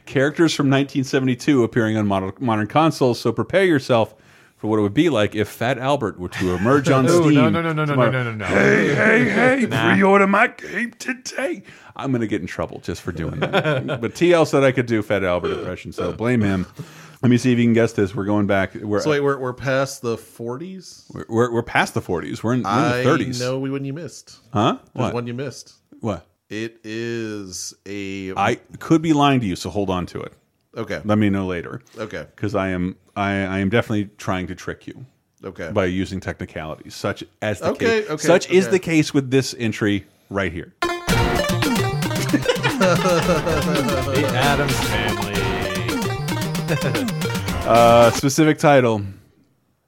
characters from 1972 appearing on modern, modern consoles. So prepare yourself for what it would be like if Fat Albert were to emerge on Steam. no, no, no, no, no, no, no, no. Hey, hey, hey! Nah. Pre-order my game today. I'm gonna get in trouble just for doing that. but TL said I could do Fat Albert impression, so blame him. Let me see if you can guess this. We're going back. We're So wait, we're we're past the forties. we're, we're, we're past the 40s. We're in, we're in the 30s. know we one you missed. Huh? There's What? one you missed. What? It is a I could be lying to you, so hold on to it. okay. Let me know later. Okay. Because I am I, I am definitely trying to trick you. Okay. By using technicalities, such as the Okay, case, okay, such is the case with this entry right here. The Addams Family. Uh, specific title.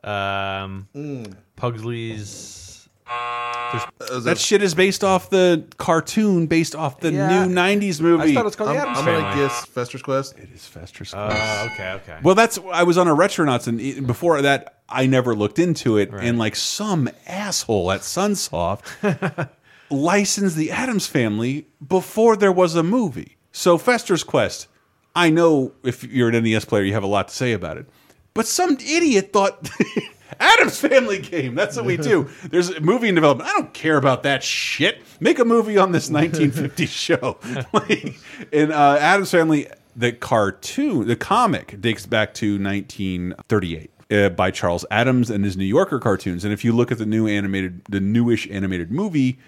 Um, Mm. Pugsley's. That shit is based off the cartoon, based off the Yeah. new '90s movie. I thought it was called I'm, the Addams I'm Family. gonna guess Fester's Quest. It is Fester's Oh, Quest. okay, okay. Well, that's I was on a Retronauts, and e- before that, I never looked into it. And like some asshole at Sunsoft licensed the Addams Family before there was a movie. So Fester's Quest, I know if you're an NES player, you have a lot to say about it. But some idiot thought Addams Family game. That's what we do. There's a movie in development. I don't care about that shit. Make a movie on this 1950s show. like, and uh, Addams Family, the cartoon, the comic dates back to 1938. Uh, by Charles Addams and his New Yorker cartoons, and if you look at the new animated, the newish animated movie,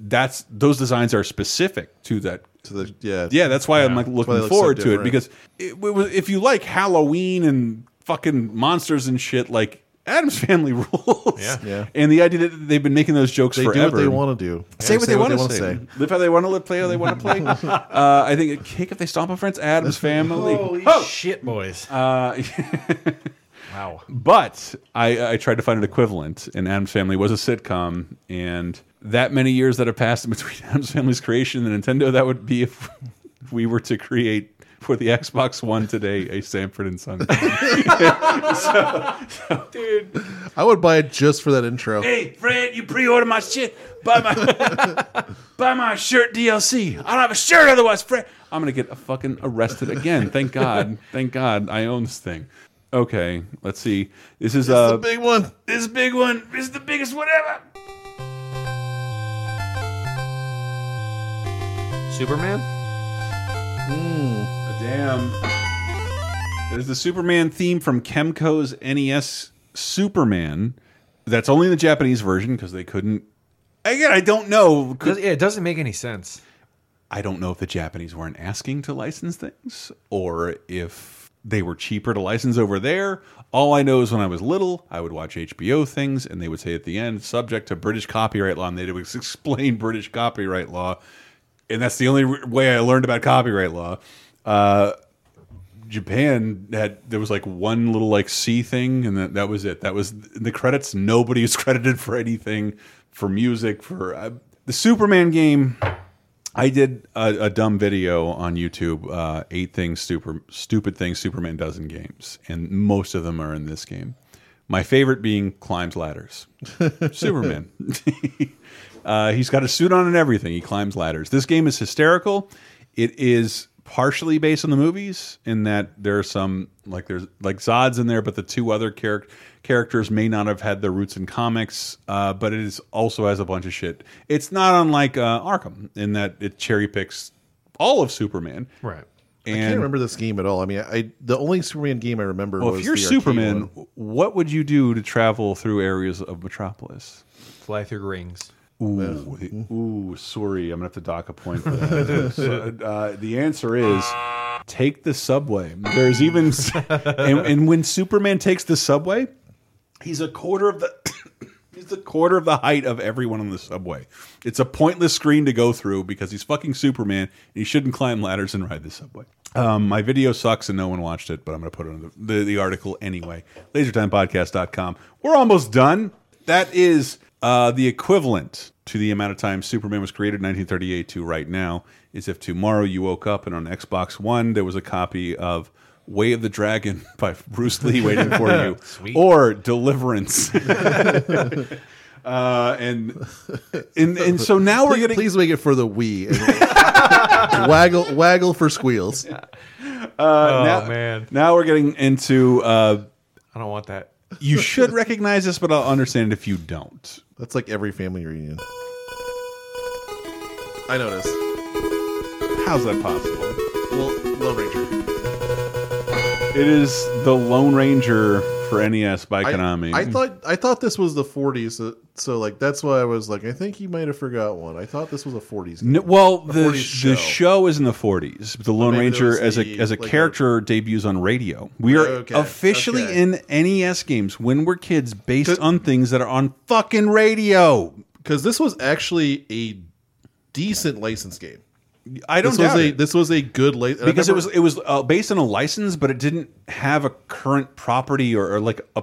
that's those designs are specific to that To the yeah yeah, that's why I'm like looking they look so forward to it because it, it was, if you like Halloween and fucking monsters and shit, like Addams Family rules. Yeah. Yeah. And the idea that they've been making those jokes They do forever. what they want to do. Say what they want to wanna say. Live how they want to live, play how they want to play. uh, I think a Kick If They Stomp on Friends, Addams Family. Holy Oh! shit, boys. Uh, wow. But I, I tried to find an equivalent, and Addams Family was a sitcom, and that many years that have passed in between Addams Family's creation and Nintendo, that would be if we were to create for the Xbox One today a Sanford and Son. Dude. I would buy it just for that intro. hey, Fred, you pre-order my shit. Buy my buy my shirt DLC. I don't have a shirt otherwise, Fred. I'm gonna get a fucking arrested again. Thank God. Thank God I own this thing. Okay, let's see. This is It's uh the big one. This big one this is the biggest one ever. Superman? Hmm, damn. There's the Superman theme from Kemco's NES Superman. That's only in the Japanese version because they couldn't. Again, I don't know. Does- yeah, it doesn't make any sense. I don't know if the Japanese weren't asking to license things or if they were cheaper to license over there. All I know is when I was little, I would watch HBO things and they would say at the end, subject to British copyright law, and they would explain British copyright law. And that's the only way I learned about copyright law. Uh, Japan had there was like one little like C thing, and that that was it. That was in the credits. Nobody was credited for anything, for music, for uh, the Superman game. I did a, a dumb video on YouTube, uh, eight things super stupid things Superman does in games, and most of them are in this game. My favorite being climbs ladders. Superman. uh, he's got a suit on and everything. He climbs ladders. This game is hysterical. It is partially based on the movies in that there are some like there's like Zod's in there, but the two other char characters may not have had their roots in comics. Uh, but it is also has a bunch of shit. It's not unlike uh, Arkham in that it cherry picks all of Superman. Right. I can't remember this game at all. I mean, I the only Superman game I remember Well, was if you're the Superman, what would you do to travel through areas of Metropolis? Fly through rings. Ooh, ooh, sorry, I'm gonna have to dock a point for that. so, uh, the answer is take the subway. There's even, and, and when Superman takes the subway, he's a quarter of the He's a quarter of the height of everyone on the subway. It's a pointless screen to go through because he's fucking Superman. And he shouldn't climb ladders and ride the subway. Um, my video sucks and no one watched it, but I'm going to put it in the, the, the article anyway. LaserTimePodcast.com. We're almost done. That is uh, the equivalent to the amount of time Superman was created in 1938 to right now is if tomorrow you woke up and on Xbox One there was a copy of Way of the Dragon by Bruce Lee waiting for you, Sweet. or Deliverance. uh, and, and and so now we're please, getting please make it for the Wii. waggle, waggle for squeals. uh, Oh, now, man. now we're getting into uh, I don't want that. You should recognize this, but I'll understand if you don't. That's like every family reunion. I noticed. How's that possible? Well, Lone Ranger. It is the Lone Ranger for NES by I, Konami. I thought I thought this was the 40s, so, uh, so like that's why I was like, I think he might have forgot one. I thought this was a 40s. No, well, the 40s the show. show is in the 40s. The Lone Ranger as a the- as a like a- character debuts on radio. We are Okay, officially okay. in NES games when we're kids based on things that are on fucking radio. because this was actually a decent license game. I don't this was doubt a it. this was a good license because it was it was uh, based on a license, but it didn't have a current property or, or like a.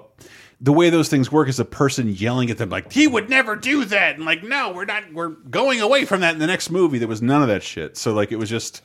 The way those things work is a person yelling at them like he would never do that, and like no, we're not, we're going away from that in the next movie. There was none of that shit. So like it was just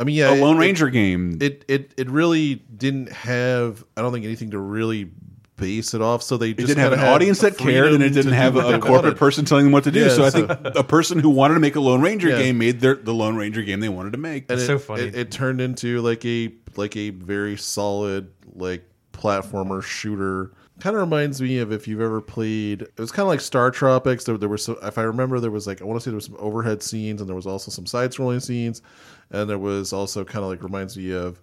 I mean, yeah, a Lone it- Ranger game. It it it really didn't have. I don't think anything to really base it off. So they It didn't have an audience that cared, and it didn't have a, corporate person telling them what to do. Yeah, so I think a person who wanted to make a Lone Ranger Yeah. game made their the Lone Ranger game they wanted to make. and That's it, so funny. It, it turned into like a like a very solid like platformer shooter. Kind of reminds me of if you've ever played. It was kind of like Star Tropics. There, there was some, if I remember, there was like I want to say there was some overhead scenes, and there was also some side-scrolling scenes, and there was also kind of like reminds me of.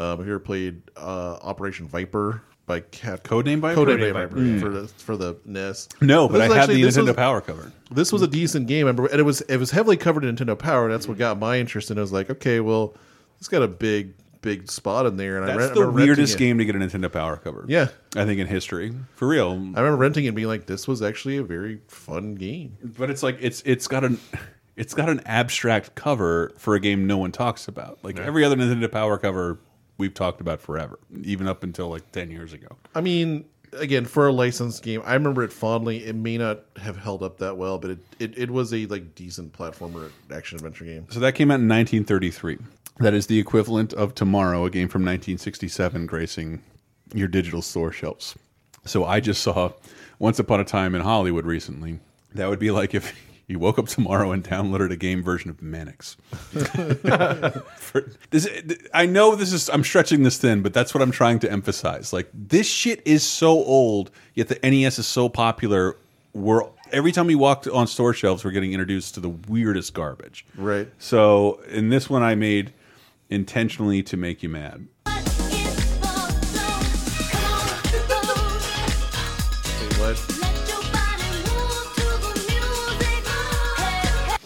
Um, have you ever played uh, Operation Viper by Cap Codename Viper? Codename Codename Viper, Viper. for the for the NES. no, but This I was had the this Nintendo was- Power cover. this was a decent game, and it was it was heavily covered in Nintendo Power, and that's what got my interest. And I was like, okay, well, it's got a big big spot in there, and That's rent, I the remember renting weirdest it. game to get a Nintendo Power cover. Yeah. I think in history for real. I remember renting it and being like, this was actually a very fun game. but it's like it's it's got an it's got an abstract cover for a game no one talks about. Like every other Nintendo Power cover we've talked about forever, even up until like ten years ago. I mean, again, for a licensed game, I remember it fondly. It may not have held up that well, but it it, it was a like decent platformer action adventure game. So that came out in 1933. That is the equivalent of Tomorrow, a game from 1967, gracing your digital store shelves. So I just saw Once Upon a Time in Hollywood recently. That would be like if you woke up tomorrow and downloaded a game version of Mannix. For- this, I know this is I'm stretching this thin, but that's what I'm trying to emphasize. Like this shit is so old, yet the NES is so popular. We're every time we walk on store shelves, we're getting introduced to the weirdest garbage. Right. So in this one, I made intentionally to make you mad.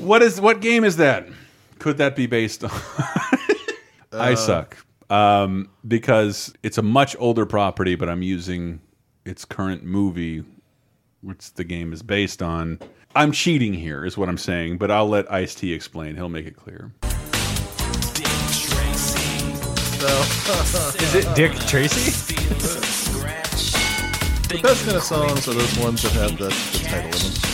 What is what game is that? Could that be based on? I suck um, because it's a much older property, but I'm using its current movie, which the game is based on. I'm cheating here, is what I'm saying, but I'll let Ice T explain. He'll make it clear. Is it Dick Tracy? The best kind of songs are those ones that have the, the title in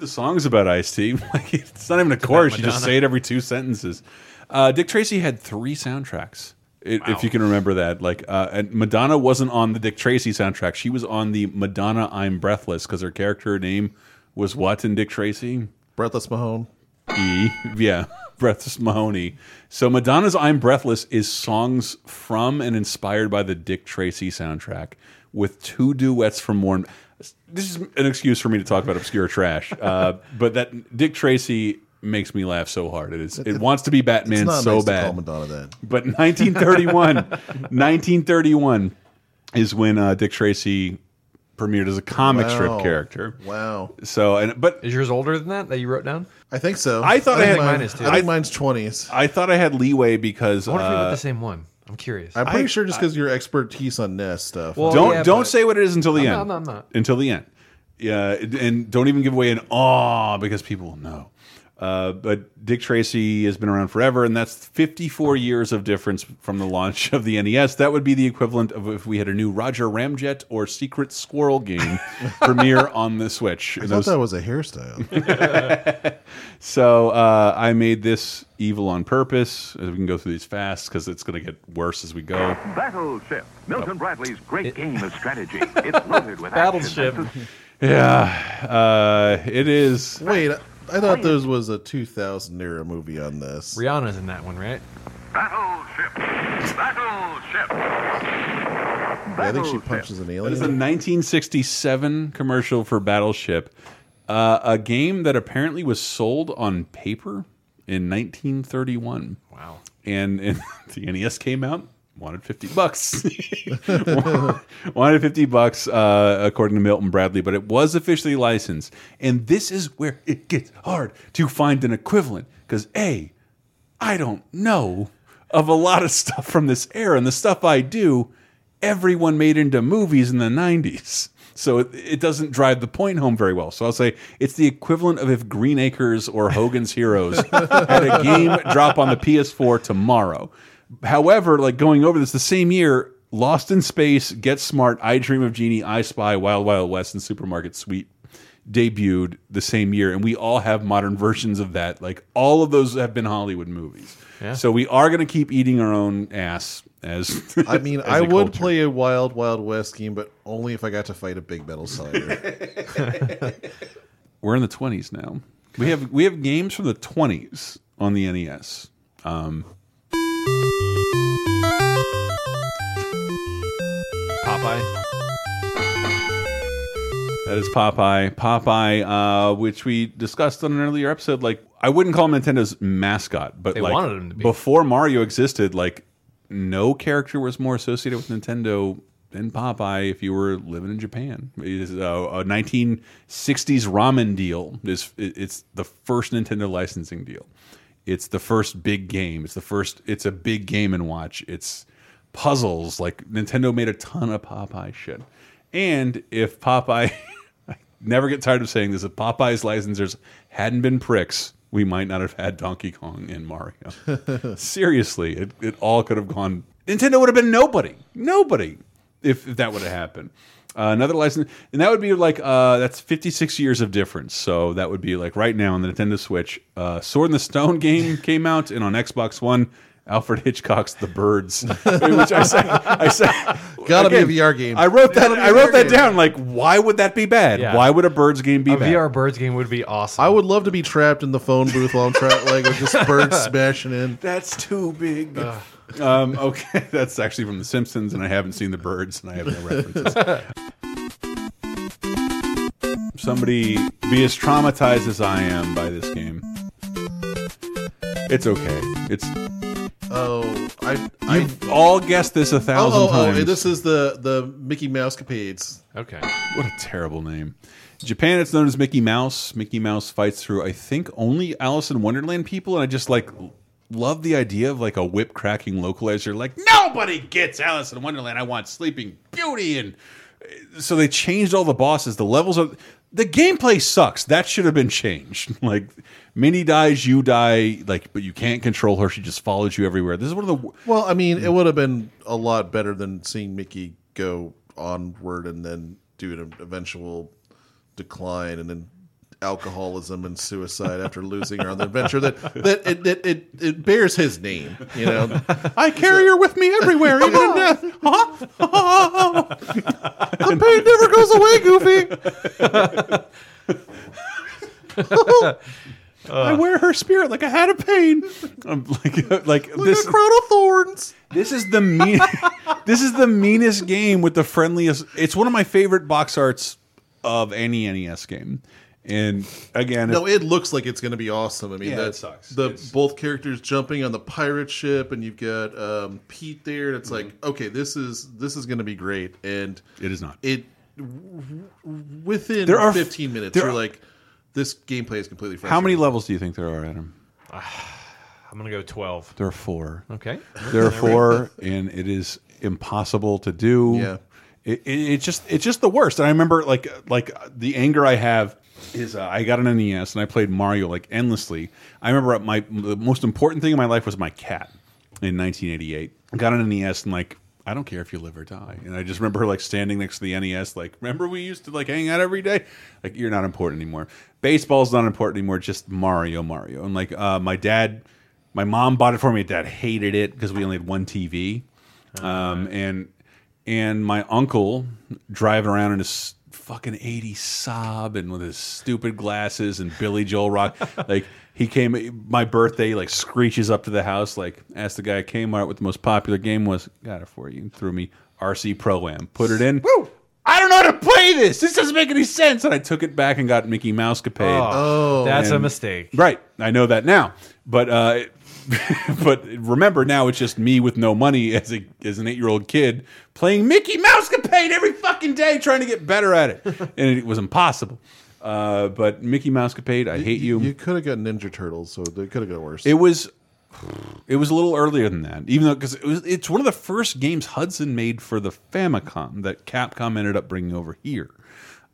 I wonder who the song's about Ice T. Like, it's not even a chorus. You just say it every two sentences. Uh, Dick Tracy had three soundtracks. i- If you can remember that, like, uh, and Madonna wasn't on the Dick Tracy soundtrack. She was on the Madonna "I'm Breathless" because her character name was what in Dick Tracy? Breathless Mahone. E, yeah, Breathless Mahoney. So Madonna's "I'm Breathless" is songs from and inspired by the Dick Tracy soundtrack, with two duets from Warren. This is an excuse for me to talk about obscure trash, uh, but that Dick Tracy makes me laugh so hard. It is. It, wants to be Batman It's not so nice to bad. call Madonna that. But 1931, 1931 is when uh, Dick Tracy premiered as a comic strip character. Wow. So, and but Is yours older than that that you wrote down? I think so. I thought I think had- mine, mine is too. I think mine's twenties. I thought I had leeway because I wonder if we uh, got the same one. I'm curious. I'm pretty I- sure just because your expertise on NES stuff. Well, don't yeah, don't say what it is until the I'm end. not- I'm not. Until the end. Yeah, and don't even give away an awe because people will know. Uh, but Dick Tracy has been around forever, and that's 54 years of difference from the launch of the NES. That would be the equivalent of if we had a new Roger Ramjet or Secret Squirrel game premiere on the Switch. I And thought those- that was a hairstyle. so uh, I made this evil on purpose. We can go through these fast because it's going to get worse as we go. Battleship. Milton Bradley's great game of strategy. It's loaded with Battleship. action. Yeah, uh, it is. Wait, I thought there was a 2000 era movie on this. Rihanna's in that one, right? Battleship. Battleship. Yeah, I think she punches an That is a 1967 commercial for Battleship, uh, a game that apparently was sold on paper in 1931. Wow. And, and the NES came out, wanted 50 bucks. wanted 50 bucks, uh, according to Milton Bradley, but it was officially licensed. And this is where it gets hard to find an equivalent because, A, I don't know of a lot of stuff from this era, and the stuff I do, everyone made into movies in the 90s. So it, it doesn't drive the point home very well. So I'll say it's the equivalent of if Green Acres or Hogan's Heroes had a game drop on the PS4 tomorrow. However, like going over this, the same year, Lost in Space, Get Smart, I Dream of Jeannie, I Spy, Wild Wild West, and Supermarket Sweep debuted the same year, and we all have modern versions of that. Like all of those have been Hollywood movies. Yeah. So we are going to keep eating our own ass as. I mean, as I a would culture. play a Wild Wild West game, but only if I got to fight a big metal cider. We're in the twenties now. We have we have games from the twenties on the NES. Um, Popeye. That is Popeye. Popeye, uh, which we discussed on an earlier episode. Like, I wouldn't call him Nintendo's mascot, but They like wanted him to be. before Mario existed, like no character was more associated with Nintendo than Popeye. If you were living in Japan, it is a, a 1960s ramen deal. Is it's the first Nintendo licensing deal. It's the first big game. It's the first. It's a big game and watch. It's puzzles. Like Nintendo made a ton of Popeye shit. And if Popeye, I never get tired of saying this, if Popeye's licensors hadn't been pricks, we might not have had Donkey Kong and Mario. Seriously, it, it all could have gone. Nintendo would have been nobody. Nobody if, if that would have happened. Uh, another license, and that would be like uh, that's 56 years of difference. So that would be like right now on the Nintendo Switch, uh, Sword in the Stone game came out, and on Xbox One, Alfred Hitchcock's The Birds, which I said, I said, Gotta again, be a VR game. I wrote that. Gotta be a I wrote that game. down. Like, why would that be bad? Yeah. Why would a Birds game be A bad? VR Birds game would be awesome. I would love to be trapped in the phone booth while I'm trying, like with just birds smashing in. That's too big. Um, okay, that's actually from The Simpsons, and I haven't seen The Birds, and I have no references. Somebody be as traumatized as I am by this game. It's okay. It's Oh, I, I you've all guessed this a oh, thousand oh, oh, times. Oh, this is the the Mickey Mousecapades. Okay. What a terrible name. Japan, it's known as Mickey Mouse. Mickey Mouse fights through, I think, only Alice in Wonderland people, and I just like love the idea of like a whip cracking localizer. Like nobody gets Alice in Wonderland. I want Sleeping Beauty, and uh, so they changed all the bosses. The levels of the gameplay sucks. That should have been changed. like Minnie dies, you die. Like, but you can't control her. She just follows you everywhere. This is one of the Well, I mean, it would have been a lot better than seeing Mickey go onward and then do an eventual decline and then alcoholism and suicide after losing her on the adventure that that it it, it, it bears his name, you know. I carry her with me everywhere, even in death. Huh? the pain never goes away, Goofy. I wear her spirit like a hat of pain. I'm like, like this. a crown of thorns. This is the mean. this is the meanest game with the friendliest. It's one of my favorite box arts of any NES game. And again, No, it looks like it's going to be awesome. I mean, Yeah, that it sucks. The both characters jumping on the pirate ship, and you've got um, Pete there, and it's like, okay, this is this is going to be great. And it is not. It within There are- 15 minutes, there you're are- like, this gameplay is completely fresh. how many levels do you think there are, Adam? I'm gonna go 12. There are four. Okay. There are four, and it is impossible to do. Yeah. It, it, it's just it's just the worst. And I remember like like the anger I have is uh, I got an NES and I played Mario like endlessly. I remember my the most important thing in my life was my cat in 1988. I got an NES and like I don't care if you live or die. And I just remember her like standing next to the NES, like, remember we used to like hang out every day? Like, you're not important anymore. Baseball's not important anymore, just Mario, Mario. And like, uh, my dad, my mom bought it for me. Dad hated it because we only had one TV. Um, and and my uncle driving around in his fucking 80s Saab and with his stupid glasses and Billy Joel rock. like he came my birthday, like screeches up to the house, like asked the guy at Kmart what the most popular game was. Got it for you. And threw me RC Pro Am. Put it in. Woo! I don't know how to play this. This doesn't make any sense. And I took it back and got Mickey Mousecapade. Oh, that's a mistake. Right. I know that now. But uh but remember now it's just me with no money as a as an 8-year-old kid playing Mickey Mouse Capade every fucking day trying to get better at it. and it was impossible. Uh but Mickey Mousecapade, I hate you. You could have got Ninja Turtles, so they could have got worse. It was it was a little earlier than that, even though because it was it's one of the first games Hudson made for the Famicom that Capcom ended up bringing over here.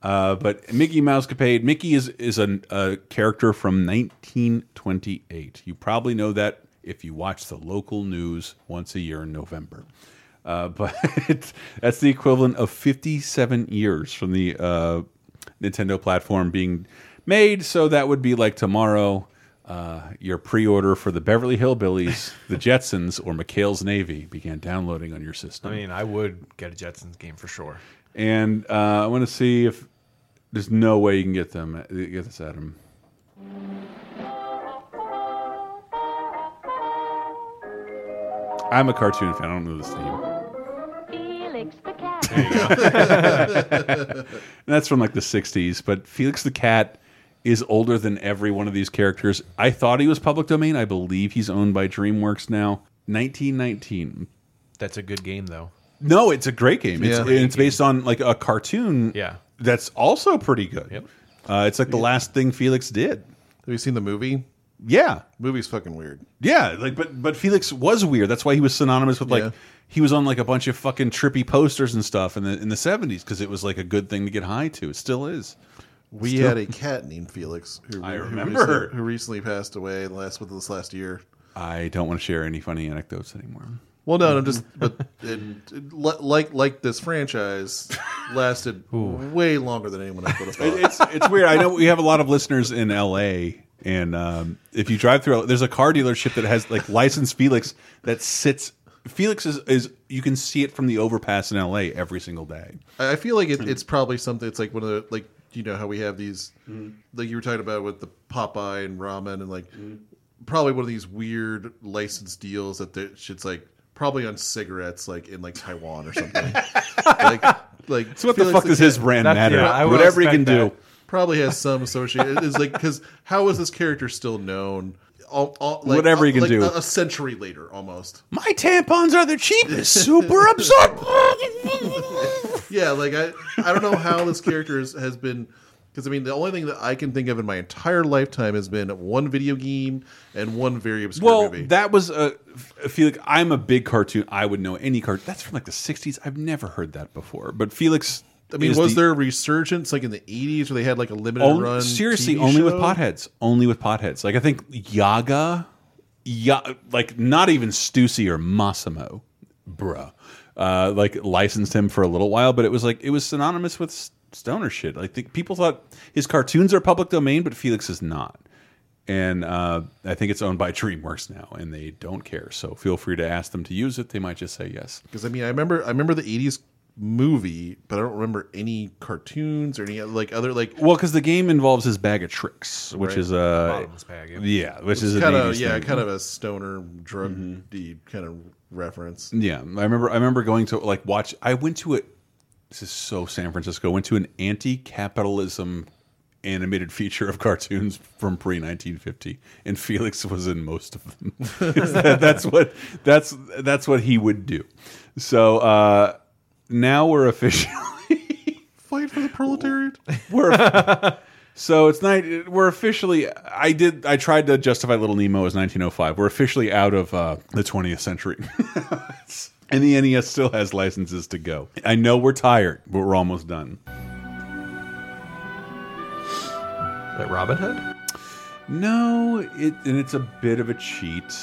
Uh, but Mickey Mousecapade, Mickey is is a, a character from 1928. You probably know that if you watch the local news once a year in November. Uh, but that's the equivalent of 57 years from the uh, Nintendo platform being made. So that would be like tomorrow. Uh, your pre-order for the Beverly Hillbillies, the Jetsons, or McHale's Navy began downloading on your system. I mean, I would get a Jetsons game for sure. and uh, I want to see if there's no way you can get them get this at him. I'm a cartoon fan. I don't know this theme. that's from like the 60s. But Felix the Cat is older than every one of these characters. I thought he was public domain. I believe he's owned by DreamWorks now. 1919. That's a good game, though. No, it's a great game. It's, Yeah. and it's based on like a cartoon. Yeah. that's also pretty good. Yep. Uh, it's like the last thing Felix did. Have you seen the movie? Yeah, movie's fucking weird. Yeah, like but but Felix was weird. That's why he was synonymous with like Yeah. he was on like a bunch of fucking trippy posters and stuff in the in the seventies because it was like a good thing to get high to. It still is. We Still- had a cat named Felix who, I who remember. recently, who recently passed away last with this last year. I don't want to share any funny anecdotes anymore. Well, no, I'm just but it, it, like like this franchise lasted way longer than anyone else would have thought. It's it's weird. I know we have a lot of listeners in L.A. and um, if you drive through, there's a car dealership that has like licensed Felix that sits. Felix is, is you can see it from the overpass in L.A. every single day. I I feel like it, it's probably something. It's like one of the like you know how we have these Mm-hmm. like you were talking about with the Popeye and ramen and like probably one of these weird license deals that the shit's like probably on cigarettes like in like Taiwan or something. like like So what the fuck does his brand matter? yeah, Whatever he can expect do. Probably has some association. It's like because how is this character still known? All, all, like, Whatever he can like do. A, a century later, almost. My tampons are the cheapest. Super absorbent. Yeah, like I, I don't know how this character is, has been. Because I mean, the only thing that I can think of in my entire lifetime has been one video game and one very obscure Well, movie. that was a. feel like I'm a big cartoon. I would know any cart. That's from like the '60s. I've never heard that before. But Felix. I mean, was the- there a resurgence like in the '80s where they had like a limited only, run? seriously TV only with potheads? Only with potheads. Like I think Yaga, ya, like not even Stussy or Massimo, bruh. Uh, like licensed him for a little while, but it was like it was synonymous with stoner shit. I think people thought his cartoons are public domain, but Felix is not. And uh, I think it's owned by DreamWorks now, and they don't care. So feel free to ask them to use it. They might just say yes. Because I mean, I remember I remember the '80s movie, but I don't remember any cartoons or any like other like. Well, because the game involves his bag of tricks, which Right. is a bag, yeah. yeah, which is a kind of yeah, thing. kind of a stoner drug Mm-hmm. kind of reference. Yeah, I remember. I remember going to like watch. I went to a. This is so San Francisco. Went to an anti-capitalism animated feature of cartoons from pre 1950, and Felix was in most of them. That- that's what that's that's what he would do. So uh, now we're officially Fight for the proletariat. we're So it's night. We're officially. I did. I tried to justify Little Nemo as 1905. We're officially out of uh, the 20th century, and the NES still has licenses to go. I know we're tired, but we're almost done. That Robin Hood? No, it and it's a bit of a cheat.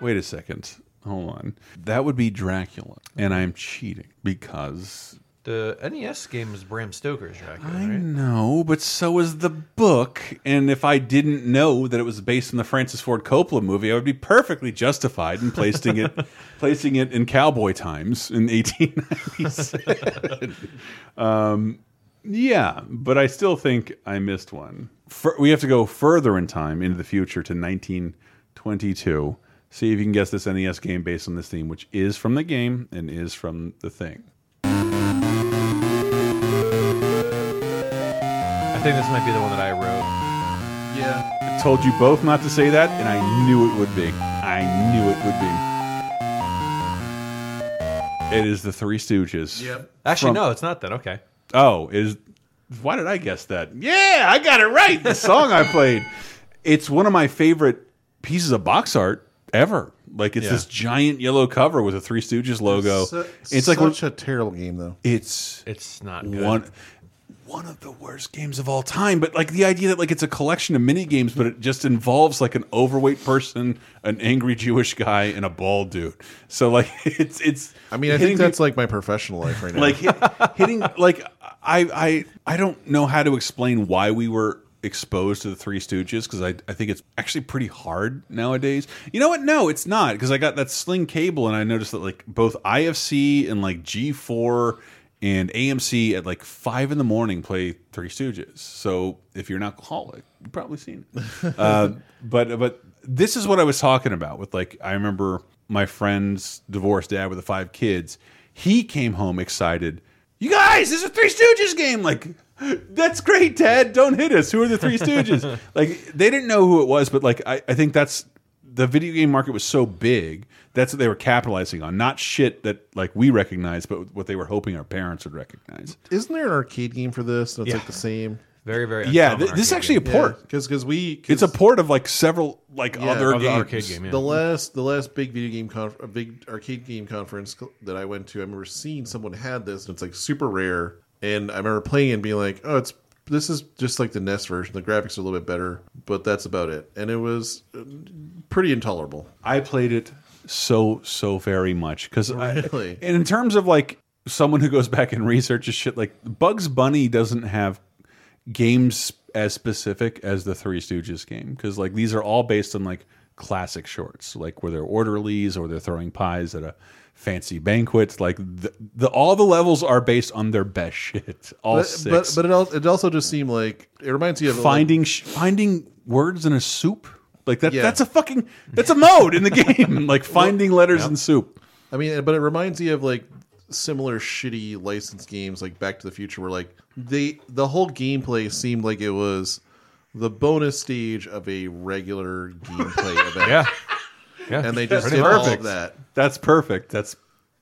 Wait a second. Hold on. That would be Dracula, and I'm cheating because The NES game is Bram Stoker's Dracula, I right? know, but so is the book. And if I didn't know that it was based on the Francis Ford Coppola movie, I would be perfectly justified in placing it, placing it in cowboy times in 1897. um, yeah, but I still think I missed one. Fur we have to go further in time into the future to 1922. See if you can guess this NES game based on this theme, which is from the game and is from the thing. I think this might be the one that I wrote. Yeah. I told you both not to say that, and I knew it would be. I knew it would be. It is the Three Stooges. Yep. Actually, From- no, it's not that. Okay. Oh, it is. Why did I guess that? Yeah, I got it right. The song I played. It's one of my favorite pieces of box art ever. Like it's Yeah. this giant yellow cover with a Three Stooges logo. Su- it's like such a terrible game, though. It's it's not good. one one of the worst games of all time. But like the idea that like it's a collection of mini games, but it just involves like an overweight person, an angry Jewish guy, and a bald dude. So like it's it's. I mean, I think that's like my professional life right now. like hit, hitting like I I I don't know how to explain why we were exposed to the Three Stooges because I I think it's actually pretty hard nowadays. You know what? No, it's not because I got that sling cable and I noticed that like both IFC and like G4 and AMC at like five in the morning play Three Stooges. So if you're an alcoholic, you've probably seen it. uh, but but this is what I was talking about with like I remember my friend's divorced dad with the five kids. He came home excited. You guys, this is a Three Stooges game. Like, that's great, Dad. Don't hit us. Who are the Three Stooges? like, they didn't know who it was, but like, I, I think that's the video game market was so big. That's what they were capitalizing on. Not shit that like we recognize, but what they were hoping our parents would recognize. Isn't there an arcade game for this? And it's Yeah. like the same. Very, very. Yeah, th- this is arcade actually a port. Because because we It's a port of like several like Yeah, other of the arcade game, yeah. The last the last big video game conf- a big arcade game conference that I went to, I remember seeing someone had this, and it's like super rare. And I remember playing it and being like, "Oh, it's this is just like the NES version. The graphics are a little bit better, but that's about it." And it was uh, pretty intolerable. I played it so so very much because Really? and in terms of like someone who goes back and researches shit like Bugs Bunny doesn't have games as specific as the Three Stooges game because like these are all based on like classic shorts like where they're orderlies or they're throwing pies at a fancy banquet like the, the all the levels are based on their best shit all but, six but but it also, it also just seemed like it reminds you of finding sh finding words in a soup like that Yeah. that's a fucking that's a mode in the game like finding letters in soup I mean, but it reminds you of like similar shitty licensed games like Back to the Future, where like they the whole gameplay seemed like it was the bonus stage of a regular gameplay event. Yeah. Yeah. and they just did all perfect. of that. That's perfect. That's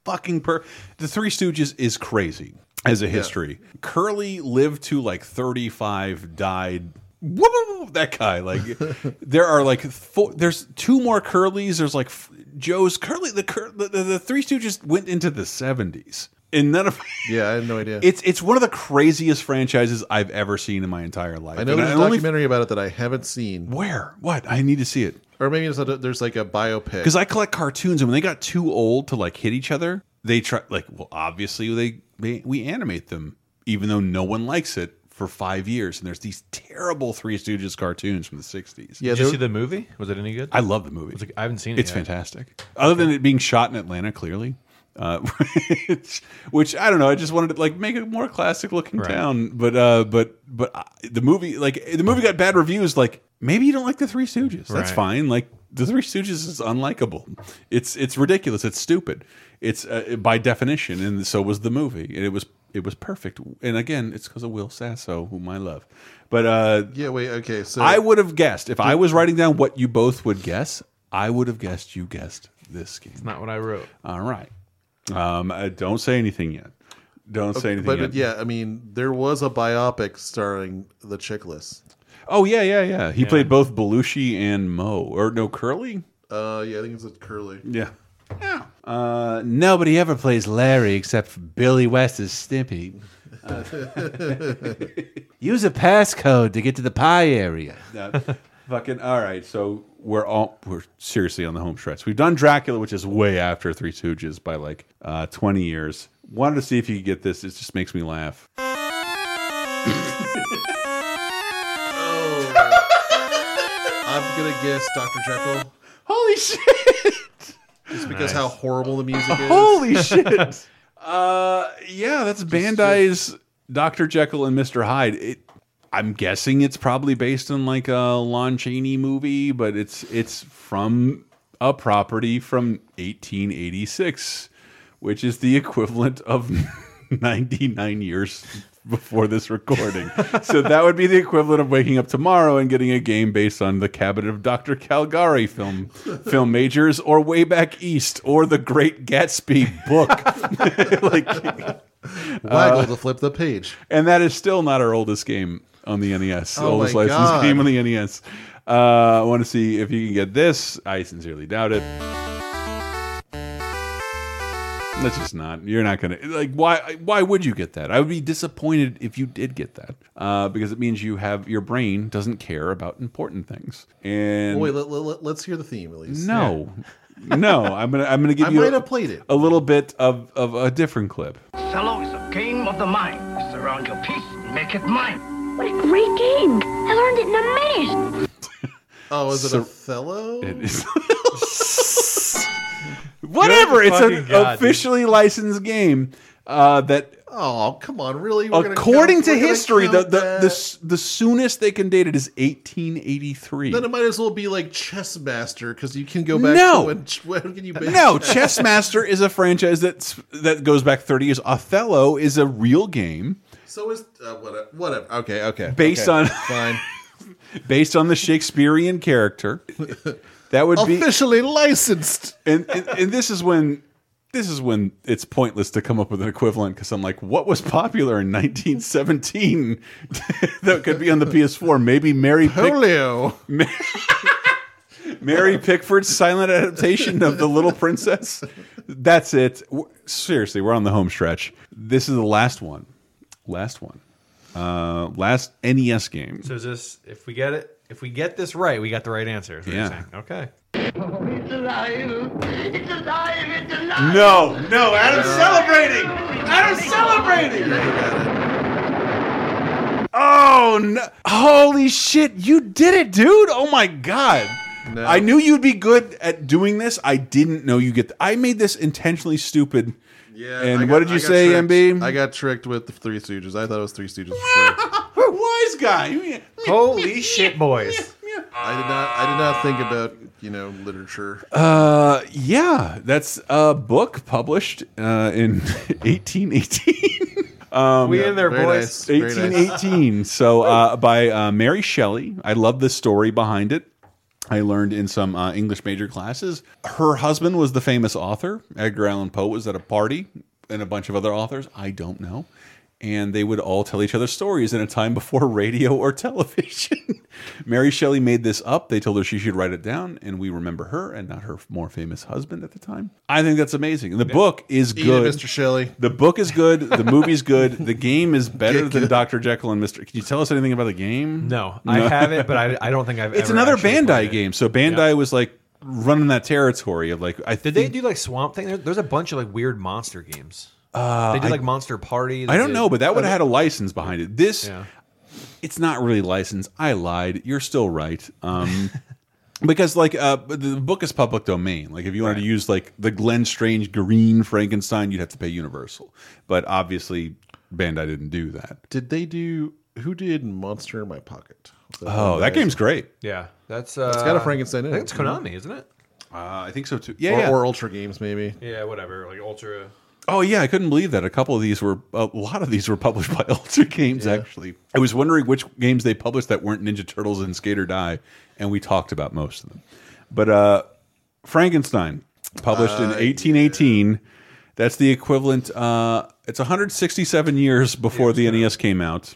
fucking perfect. The Three Stooges is crazy as a history. Curly lived to like 35, died. Woo, that guy. Like, there are like four. There's two more Curlys. There's like Joe's Curly. The, Cur, the the the Three Stooges went into the 70s, and none of. Yeah, I had no idea. It's it's one of the craziest franchises I've ever seen in my entire life. I know And there's a documentary about it that I haven't seen. Where? What? I need to see it. Or maybe it's a, there's like a biopic. Because I collect cartoons, and when they got too old to like hit each other, they try like well, obviously they, they we animate them, even though no one likes it for five years. And there's these terrible Three Stooges cartoons from the '60s. Yeah, Did you see the movie? Was it any good? I love the movie. Was it- I haven't seen it. It's yet. fantastic. Other than it being shot in Atlanta, clearly. Uh, which, which I don't know. I just wanted to like make a more classic looking Right. town, but uh, but but uh, the movie like the movie got bad reviews. Like maybe you don't like the Three Stooges. That's Right. fine. Like the Three Stooges is unlikable. It's it's ridiculous. It's stupid. It's uh, by definition, and so was the movie. And it was it was perfect. And again, it's because of Will Sasso, whom I love. But uh, yeah, wait, okay. So I would have guessed if I was writing down what you both would guess. I would have guessed you guessed this game. It's not what I wrote. All right. Um, uh, don't say anything yet. Don't say anything But, yet. but yeah, I mean, there was a biopic starring the Chiklis. Oh yeah, yeah, yeah. He played both Belushi and Moe, or no Curly. Uh, yeah, I think it's a Curly. Yeah. Yeah. Uh, nobody ever plays Larry except for Billy West's Stimpy. Uh, use a passcode to get to the pie area. fucking all right. So we're all we're seriously on the home stretch. We've done Dracula, which is way after Three Stooges by like uh, twenty years. Wanted to see if you could get this. It just makes me laugh. I'm gonna guess Dr. Jekyll. Holy shit! Just because Nice. how horrible the music is. Holy shit! Uh, yeah, that's Bandai's Dr. Jekyll and Mr. Hyde. It, I'm guessing it's probably based on like a Lon Chaney movie, but it's it's from a property from 1886, which is the equivalent of 99 years before this recording. so that would be the equivalent of waking up tomorrow and getting a game based on the Cabinet of Dr. Caligari film film majors or Way Back East or The Great Gatsby book. like Waggle uh, to flip the page. and that is still not our oldest game on the NES. Oh oldest licensed God. game on the NES. Uh, I want to see if you can get this. I sincerely doubt it. That's just not. You're not gonna like. Why? Why would you get that? I would be disappointed if you did get that, uh, because it means you have your brain doesn't care about important things. And Well, wait, let, let, let's hear the theme at least. no, no, I'm gonna I'm gonna give I you might a, have played it. a little bit of of a different clip. Cello is a game of the mind. Surround your piece, make it mine. What a great game! I learned it in a minute. Oh, is it So- Othello? It is. Whatever. It's an fucking God, dude. officially licensed game uh, that. Oh, come on, really? We're gonna according count- to we're history, the count the, the the soonest they can date it is 1883. Then it might as well be like Chessmaster because you can go back No. to when, when can you base no, Chessmaster is a franchise that's that goes back 30 years. Othello is a real game So is uh, whatever, whatever. Okay, okay. based okay, on fine. based on the Shakespearean character. That would be Officially licensed. and, and and this is when this is when it's pointless to come up with an equivalent because I'm like, what was popular in 1917 that could be on the PS4? Maybe Mary Pick Mary Pickford's silent adaptation of The Little Princess. That's it. Seriously, we're on the home stretch. This is the last one. Last one. Uh, last NES game. So is this if we get it if we get this right, we got the right answer. Is what you're Yeah. saying. Okay. It's alive. It's alive. It's alive. No, no, Adam's celebrating. Adam's celebrating. Oh no! Holy shit! You did it, dude! Oh my god! No. I knew you'd be good at doing this. I didn't know you get. th- I made this intentionally stupid. Yeah. And got- what did you say, tricked. MB? I got tricked with the Three Stooges. I thought it was Three Stooges for sure. Wise guy. Holy shit, boys! I did not. I did not think about you know literature. Uh, yeah, that's a book published uh, in 1818. Um, We in there, Very boys. nice. Very nice. 1818. So uh, by uh, Mary Shelley. I love the story behind it. I learned in some uh, English major classes. Her husband was the famous author. Edgar Allan Poe was at a party, and a bunch of other authors. I don't know. And they would all tell each other stories in a time before radio or television. Mary Shelley made this up. They told her she should write it down, and we remember her and not her more famous husband at the time. I think that's amazing. The book is Eat it, good. Mr. Shelley. The book is good. The movie's good. The game is better than. Dr. Jekyll and Mr. Can you tell us anything about the game? No, I have it, but I, I don't think I've. It's another Bandai it. game. So Bandai was like running that territory of like I Did they do like Swamp Thing? There's a bunch of like weird monster games. Uh, they did I- like Monster Party. they I don't did- know, but that would have had a license behind it. This Yeah. it's not really licensed. I lied. You're still right. Um because like uh the book is public domain. Like if you wanted to use like the Glenn Strange green Frankenstein, you'd have to pay Universal. But obviously Bandai didn't do that. Did they do? Who did Monster in My Pocket? Was Oh, one that game's great. Yeah, that's. Uh, It's got a Frankenstein in I it. think it's Konami, isn't it? Uh, I think so too. Yeah, or, yeah. or Ultra Games maybe. Yeah, whatever. Like Ultra. Oh yeah, I couldn't believe that. A couple of these were, a lot of these were published by Ultra Games. Actually, I was wondering which games they published that weren't Ninja Turtles and Skate or Die, and we talked about most of them. But uh, Frankenstein, published in Uh, 1818, That's the equivalent. Uh, it's 167 years before the NES came out,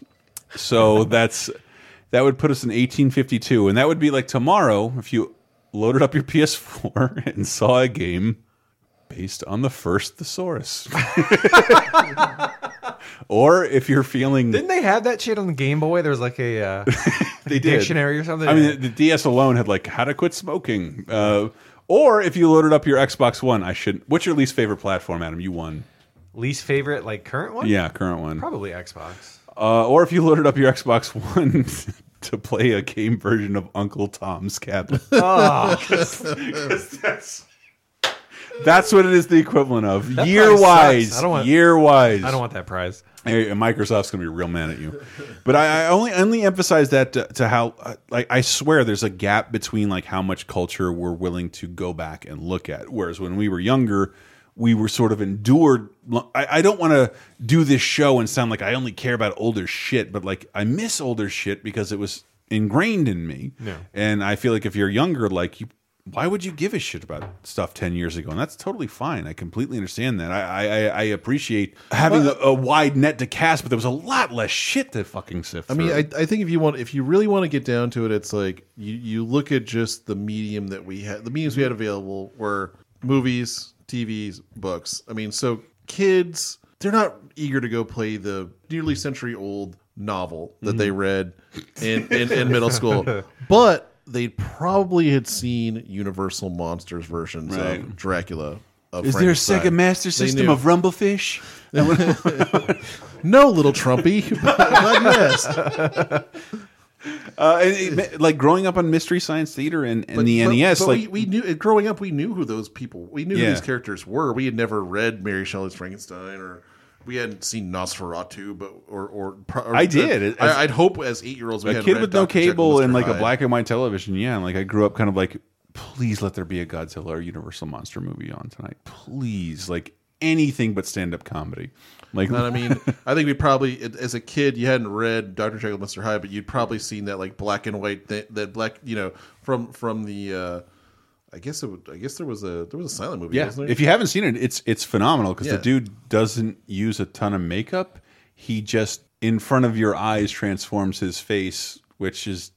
so that's that would put us in 1852, and that would be like tomorrow if you loaded up your PS4 and saw a game based on the first thesaurus. or if you're feeling Didn't they have that shit on the Game Boy? There was like a uh, they did. dictionary or something. I mean, the DS alone had like how to quit smoking. Uh, or if you loaded up your Xbox One, I should. What's your least favorite platform, Adam? You won. least favorite like current one? Yeah, current one. probably Xbox. Uh, or if you loaded up your Xbox One to play a game version of Uncle Tom's Cabin. Oh. 'Cause- 'cause that's that's what it is the equivalent of That year wise. I don't want- year wise. I don't want that prize. Hey, Microsoft's gonna be real mad at you. But I, I only only emphasize that to, to how uh, like I swear there's a gap between like how much culture we're willing to go back and look at. Whereas when we were younger, we were sort of endured. I, I don't want to do this show and sound like I only care about older shit, but like I miss older shit because it was ingrained in me. Yeah. And I feel like if you're younger, like you, why would you give a shit about stuff ten years ago? And that's totally fine. I completely understand that. I I, I appreciate having a, a wide net to cast, but there was a lot less shit to fucking sift. I mean. I, I think if you want, if you really want to get down to it, it's like you, you look at just the medium that we had, the mediums we had available were movies, TVs, books. I mean, so kids, they're not eager to go play the nearly century old novel that they Mhm. read in, in, in middle school, but they probably had seen Universal Monsters versions Right. of Dracula. Of Is there a Frankenstein. Sega Master They System knew. of Rumblefish? no, little Trumpy. but yes. Uh, and it- like growing up on Mystery Science Theater and, and But- the but- NES, but like we, we knew growing up, we knew who those people, we knew Yeah. who these characters were. We had never read Mary Shelley's Frankenstein, or we hadn't seen Nosferatu, but or or, or I did. As- I, would hope as eight year olds, we a kid with no Dr. Jekyll cable and and like a black and white television. Yeah, like I grew up kind of like, please let there be a Godzilla or Universal monster movie on tonight, please. Like anything but stand up comedy. Like And I mean, I think we probably, as a kid, you hadn't read Doctor Jekyll, and Mister Hyde, but you'd probably seen that like black and white, that, that black, you know, from from the. uh I guess it. Would, I guess there was a there was a silent movie. Yeah, wasn't there? if you haven't seen it, it's it's phenomenal because Yeah. the dude doesn't use a ton of makeup. He just in front of your eyes transforms his face, which is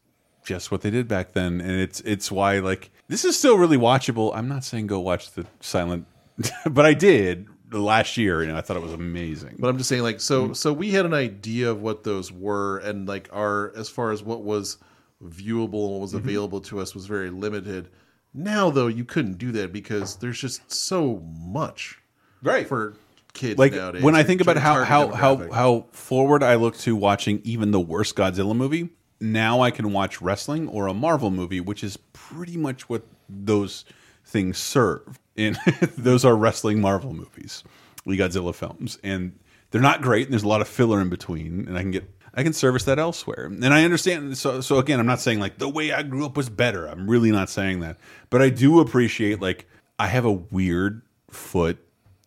just what they did back then, and it's it's why like this is still really watchable. I'm not saying go watch the silent, but I did last year, and I thought it was amazing. But I'm just saying, like, Mm. so so we had an idea of what those were, and like our as far as what was viewable and what was Mhm. available to us was very limited. Now, though, you couldn't do that because there's just so much right for kids like nowadays. when I think about how how how how forward I look to watching even the worst Godzilla movie, now I can watch wrestling or a Marvel movie, which is pretty much what those things serve. And those are wrestling Marvel movies, the Godzilla films, and they're not great. And there's a lot of filler in between, and I can get I can service that elsewhere. And I understand. So so again, I'm not saying like the way I grew up was better. I'm really not saying that, but I do appreciate like I have a weird foot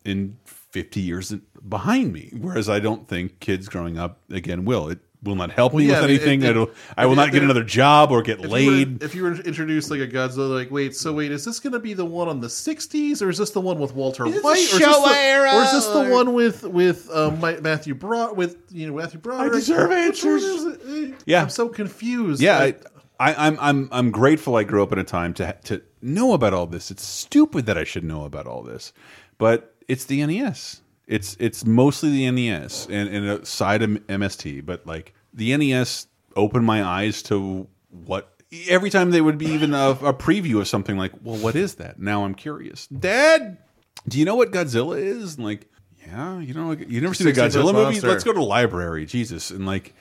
in 50 years behind me whereas i don't think kids growing up again will it will not help Well, me yeah, with anything if- I, don't, I will not get another job or get if you were- laid if you were introduced like a Godzilla, like wait, so wait, is this going to be the one on the '60s, or is this the one with Walter Is White, or, is the, or is this the one with with um, Ma- Matthew Broad with you know Matthew Broderick? deserve answers. it? Eh, Yeah. I'm so confused. yeah Like, I, I, I'm, I'm, I'm grateful i grew up in a time to, to know about all this it's stupid that i should know about all this but it's the nes it's, it's mostly the nes and, and a side of mst but like the nes opened my eyes to what every time they would be even a, a preview of something like well what is that? Now i'm curious. Dad do you know what godzilla is? And like yeah you know you never seen a godzilla movie? Monster. let's go to the library jesus. And like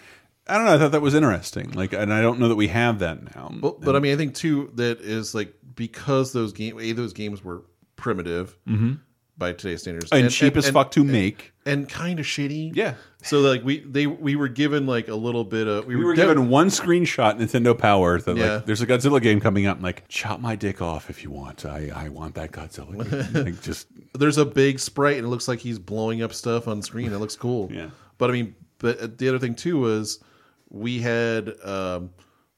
i don't know i thought that was interesting. Like and i don't know that we have that now. But, but I mean, I think too that is like because those game a those games were primitive. Mhm. By today's standards And cheap as fuck to make. and kind of shitty. Yeah. So like we they we were given like a little bit of we were given one screenshot Nintendo Power that Yeah. like there's a Godzilla game coming out and like chop my dick off if you want. I I want that Godzilla game. like just there's a big sprite and it looks like he's blowing up stuff on screen. It looks cool. Yeah. But I mean, but the other thing too was we had, um,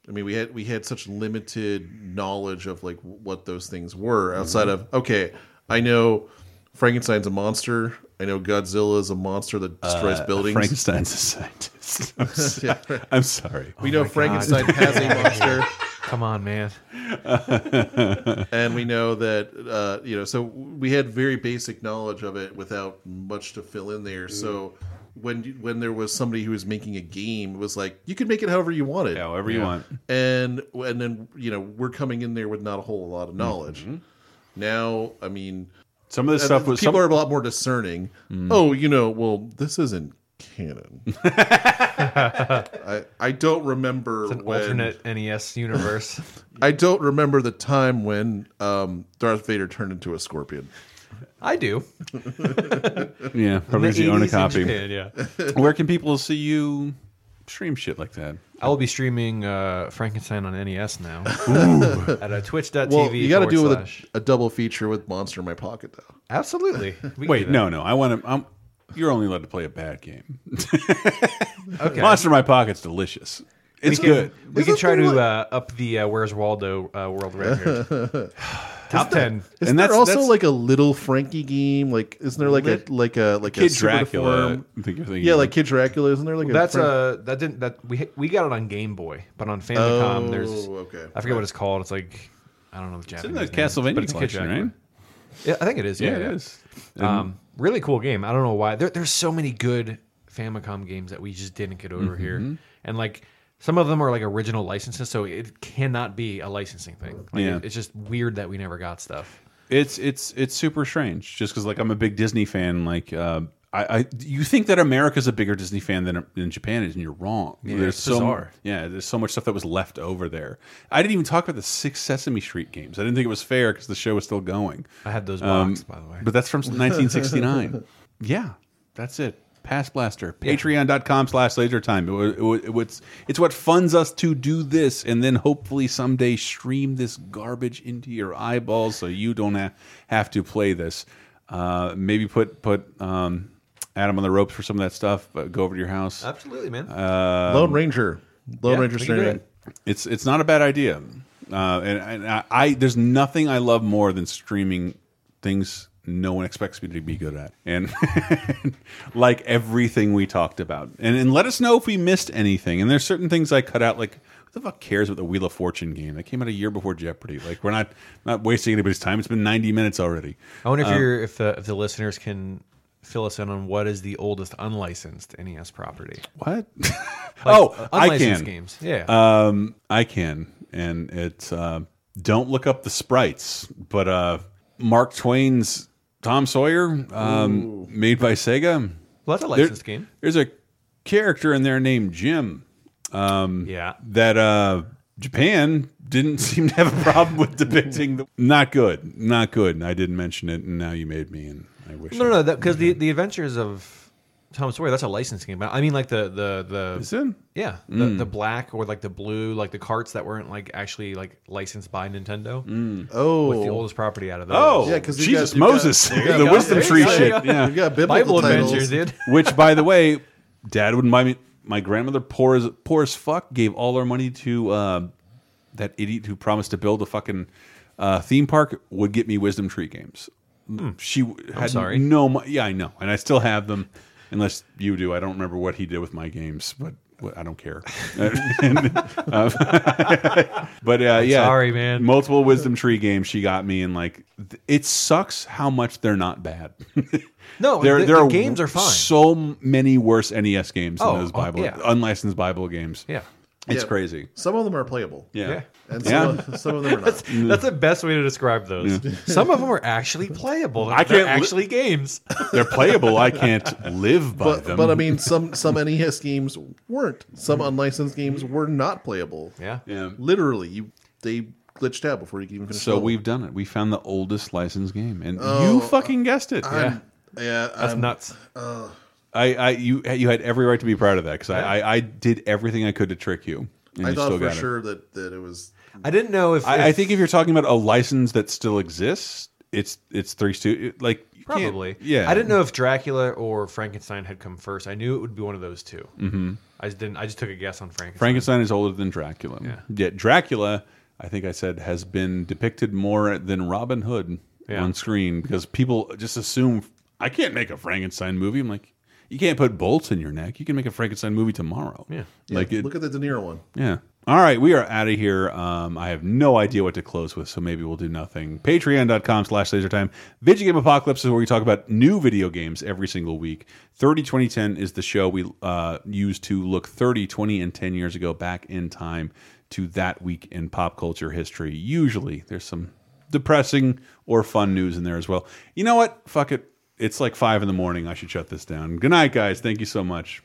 I mean, we had we had such limited knowledge of like what those things were outside of okay, I know Frankenstein's a monster. I know Godzilla is a monster that destroys Uh, buildings. Frankenstein's a scientist. I'm, so- Yeah. I'm sorry. We know Frankenstein has a monster. Come on, man. and we know that uh, you know, so we had very basic knowledge of it without much to fill in there. So when you- when there was somebody who was making a game, it was like you could make it however you wanted, however you want. And and then you know we're coming in there with not a whole lot of knowledge. Now, I mean, Some of this and stuff was- people some- are a lot more discerning. Oh, you know, well, this isn't canon. I I don't remember It's an when alternate NES universe. I don't remember the time when um, Darth Vader turned into a scorpion. I do. Yeah, probably In the you own a copy. Japan, yeah. Where can people see you stream shit like that? I will be streaming uh, Frankenstein on NES now. Ooh. At uh, twitch.tv. Well, you got to do it with a, a double feature with Monster in My Pocket, though. Absolutely. Wait, no, no. I want to. I'm, you're only allowed to play a bad game. Okay. Monster in My Pocket's delicious. It's we can, good. We can try to uh, up the uh, Where's Waldo uh, world record. Top ten. Isn't And there that's- also that's- like a little Frankie game? Like, isn't there like Lit- a like a like Kid a super Dracula, think you're yeah, like Kid Dracula. Isn't there like a That's Frank- uh that didn't that we we got it on Game Boy, but on Famicom Oh, there's okay. I forget what it's called. It's like I don't know the It's in Japanese. the name, Castlevania but it's a Kid collection, right? Yeah, I think it is. Yeah, Yeah, it yeah. is. And- Um, really cool game. I don't know why. There, there's so many good Famicom games that we just didn't get over here, Mhm. and like some of them are like original licenses, so it cannot be a licensing thing. Like, Yeah. it's just weird that we never got stuff. It's it's it's super strange. Just because like I'm a big Disney fan. Like uh, I, I you think that America's a bigger Disney fan than than Japan is, and you're wrong. Yeah, there's so bizarre. yeah. There's so much stuff that was left over there. I didn't even talk about the six Sesame Street games. I didn't think it was fair because the show was still going. I had those Um, by the way. But that's from 1969. yeah, that's it. Past Blaster. Patreon.com slash laser time. It, wa- it, it's, it's what funds us to do this and then hopefully someday stream this garbage into your eyeballs so you don't ha have to play this. Uh, maybe put put um, Adam on the ropes for some of that stuff. But go over to your house. Absolutely, man. Uh, Lone Ranger. Lone yeah, Ranger we streaming. it's it's not a bad idea. Uh, and and I, I there's nothing I love more than streaming things no one expects me to be good at, and like everything we talked about. And and let us know if we missed anything. And there's certain things I cut out, like who the fuck cares about the Wheel of Fortune game that came out a year before Jeopardy? Like we're not not wasting anybody's time. It's been 90 minutes already. I wonder if Um, you're if the if the listeners can fill us in on what is the oldest unlicensed NES property. What? Like, oh, uh, I unlicensed can. games. Yeah. Um, I can, and it's uh, don't look up the sprites, but uh, Mark Twain's Tom Sawyer, um, made by Sega. Well, that's a There- licensed game. There's a character in there named Jim. Um, Yeah. That uh, Japan didn't seem to have a problem with depicting. The, not good, not good. And I didn't mention it, and now you made me, and I wish. No, no, no, because the the Adventures of Tom Sawyer that's a licensed game. But I mean, like the the the Is it? yeah the, Mm. the black or like the blue, like the carts that weren't like actually like licensed by Nintendo. Oh. with the oldest property out of those. Oh, Yeah, 'cause you Jesus got- you got- Moses, you got- the you wisdom got- tree you shit. you got- Yeah, you got biblical Bible titles. adventures, dude. Which, by the way, Dad wouldn't buy me. My grandmother, poor as poor as fuck, gave all her money to uh, that idiot who promised to build a fucking uh, theme park. Would get me wisdom tree games. She w- had sorry. no. mo- Yeah, I know, and I still have them. Unless you do, I don't remember what he did with my games, but I don't care. And, um, but uh, yeah, sorry, man. Multiple wisdom tree games she got me, and like it sucks how much they're not bad. No, there the- there the are games are fine. So many worse NES games than Oh, those oh, Bible yeah. unlicensed Bible games. Yeah. It's Yeah. crazy. Some of them are playable. Yeah, Yeah. And Yeah. some, of, some of them are not. That's, that's the best way to describe those. Some of them are actually playable. I They're can't li- actually games. they're playable. I can't live by But, them. but I mean, some some NES games weren't. Some unlicensed games were not playable. Yeah. yeah. Literally, you they glitched out before you could even finish. So we've done it. We found the oldest licensed game, and Oh, you fucking guessed it. I'm- yeah, That's I'm- nuts. Uh, I, I, you, you had every right to be proud of that because I, I, I did everything I could to trick you. And I you thought still for got it. sure that that it was. I didn't know if, I, if- I think if you're talking about a license that still exists, it's it's three stu like probably. yeah. I didn't know if Dracula or Frankenstein had come first. I knew it would be one of those 2 Mhm. I just didn't. I just took a guess on Frankenstein. Frankenstein is older than Dracula. Yeah. Yet Dracula, I think I said, has been depicted more than Robin Hood Yeah. on screen because people just assume I can't make a Frankenstein movie. I'm like, you can't put bolts in your neck. You can make a Frankenstein movie tomorrow. Yeah. like it, Look at the De Niro one. yeah. All right, we are out of here. Um, I have no idea what to close with, so maybe we'll do nothing. Patreon.com slash lasertime. Video Game Apocalypse is where we talk about new video games every single week. 30 2010 is the show we uh, use to look 30, 20, and 10 years ago back in time to that week in pop culture history. Usually there's some depressing or fun news in there as well. You know what? Fuck it. It's like 5 in the morning. I should shut this down. Good night, guys. Thank you so much.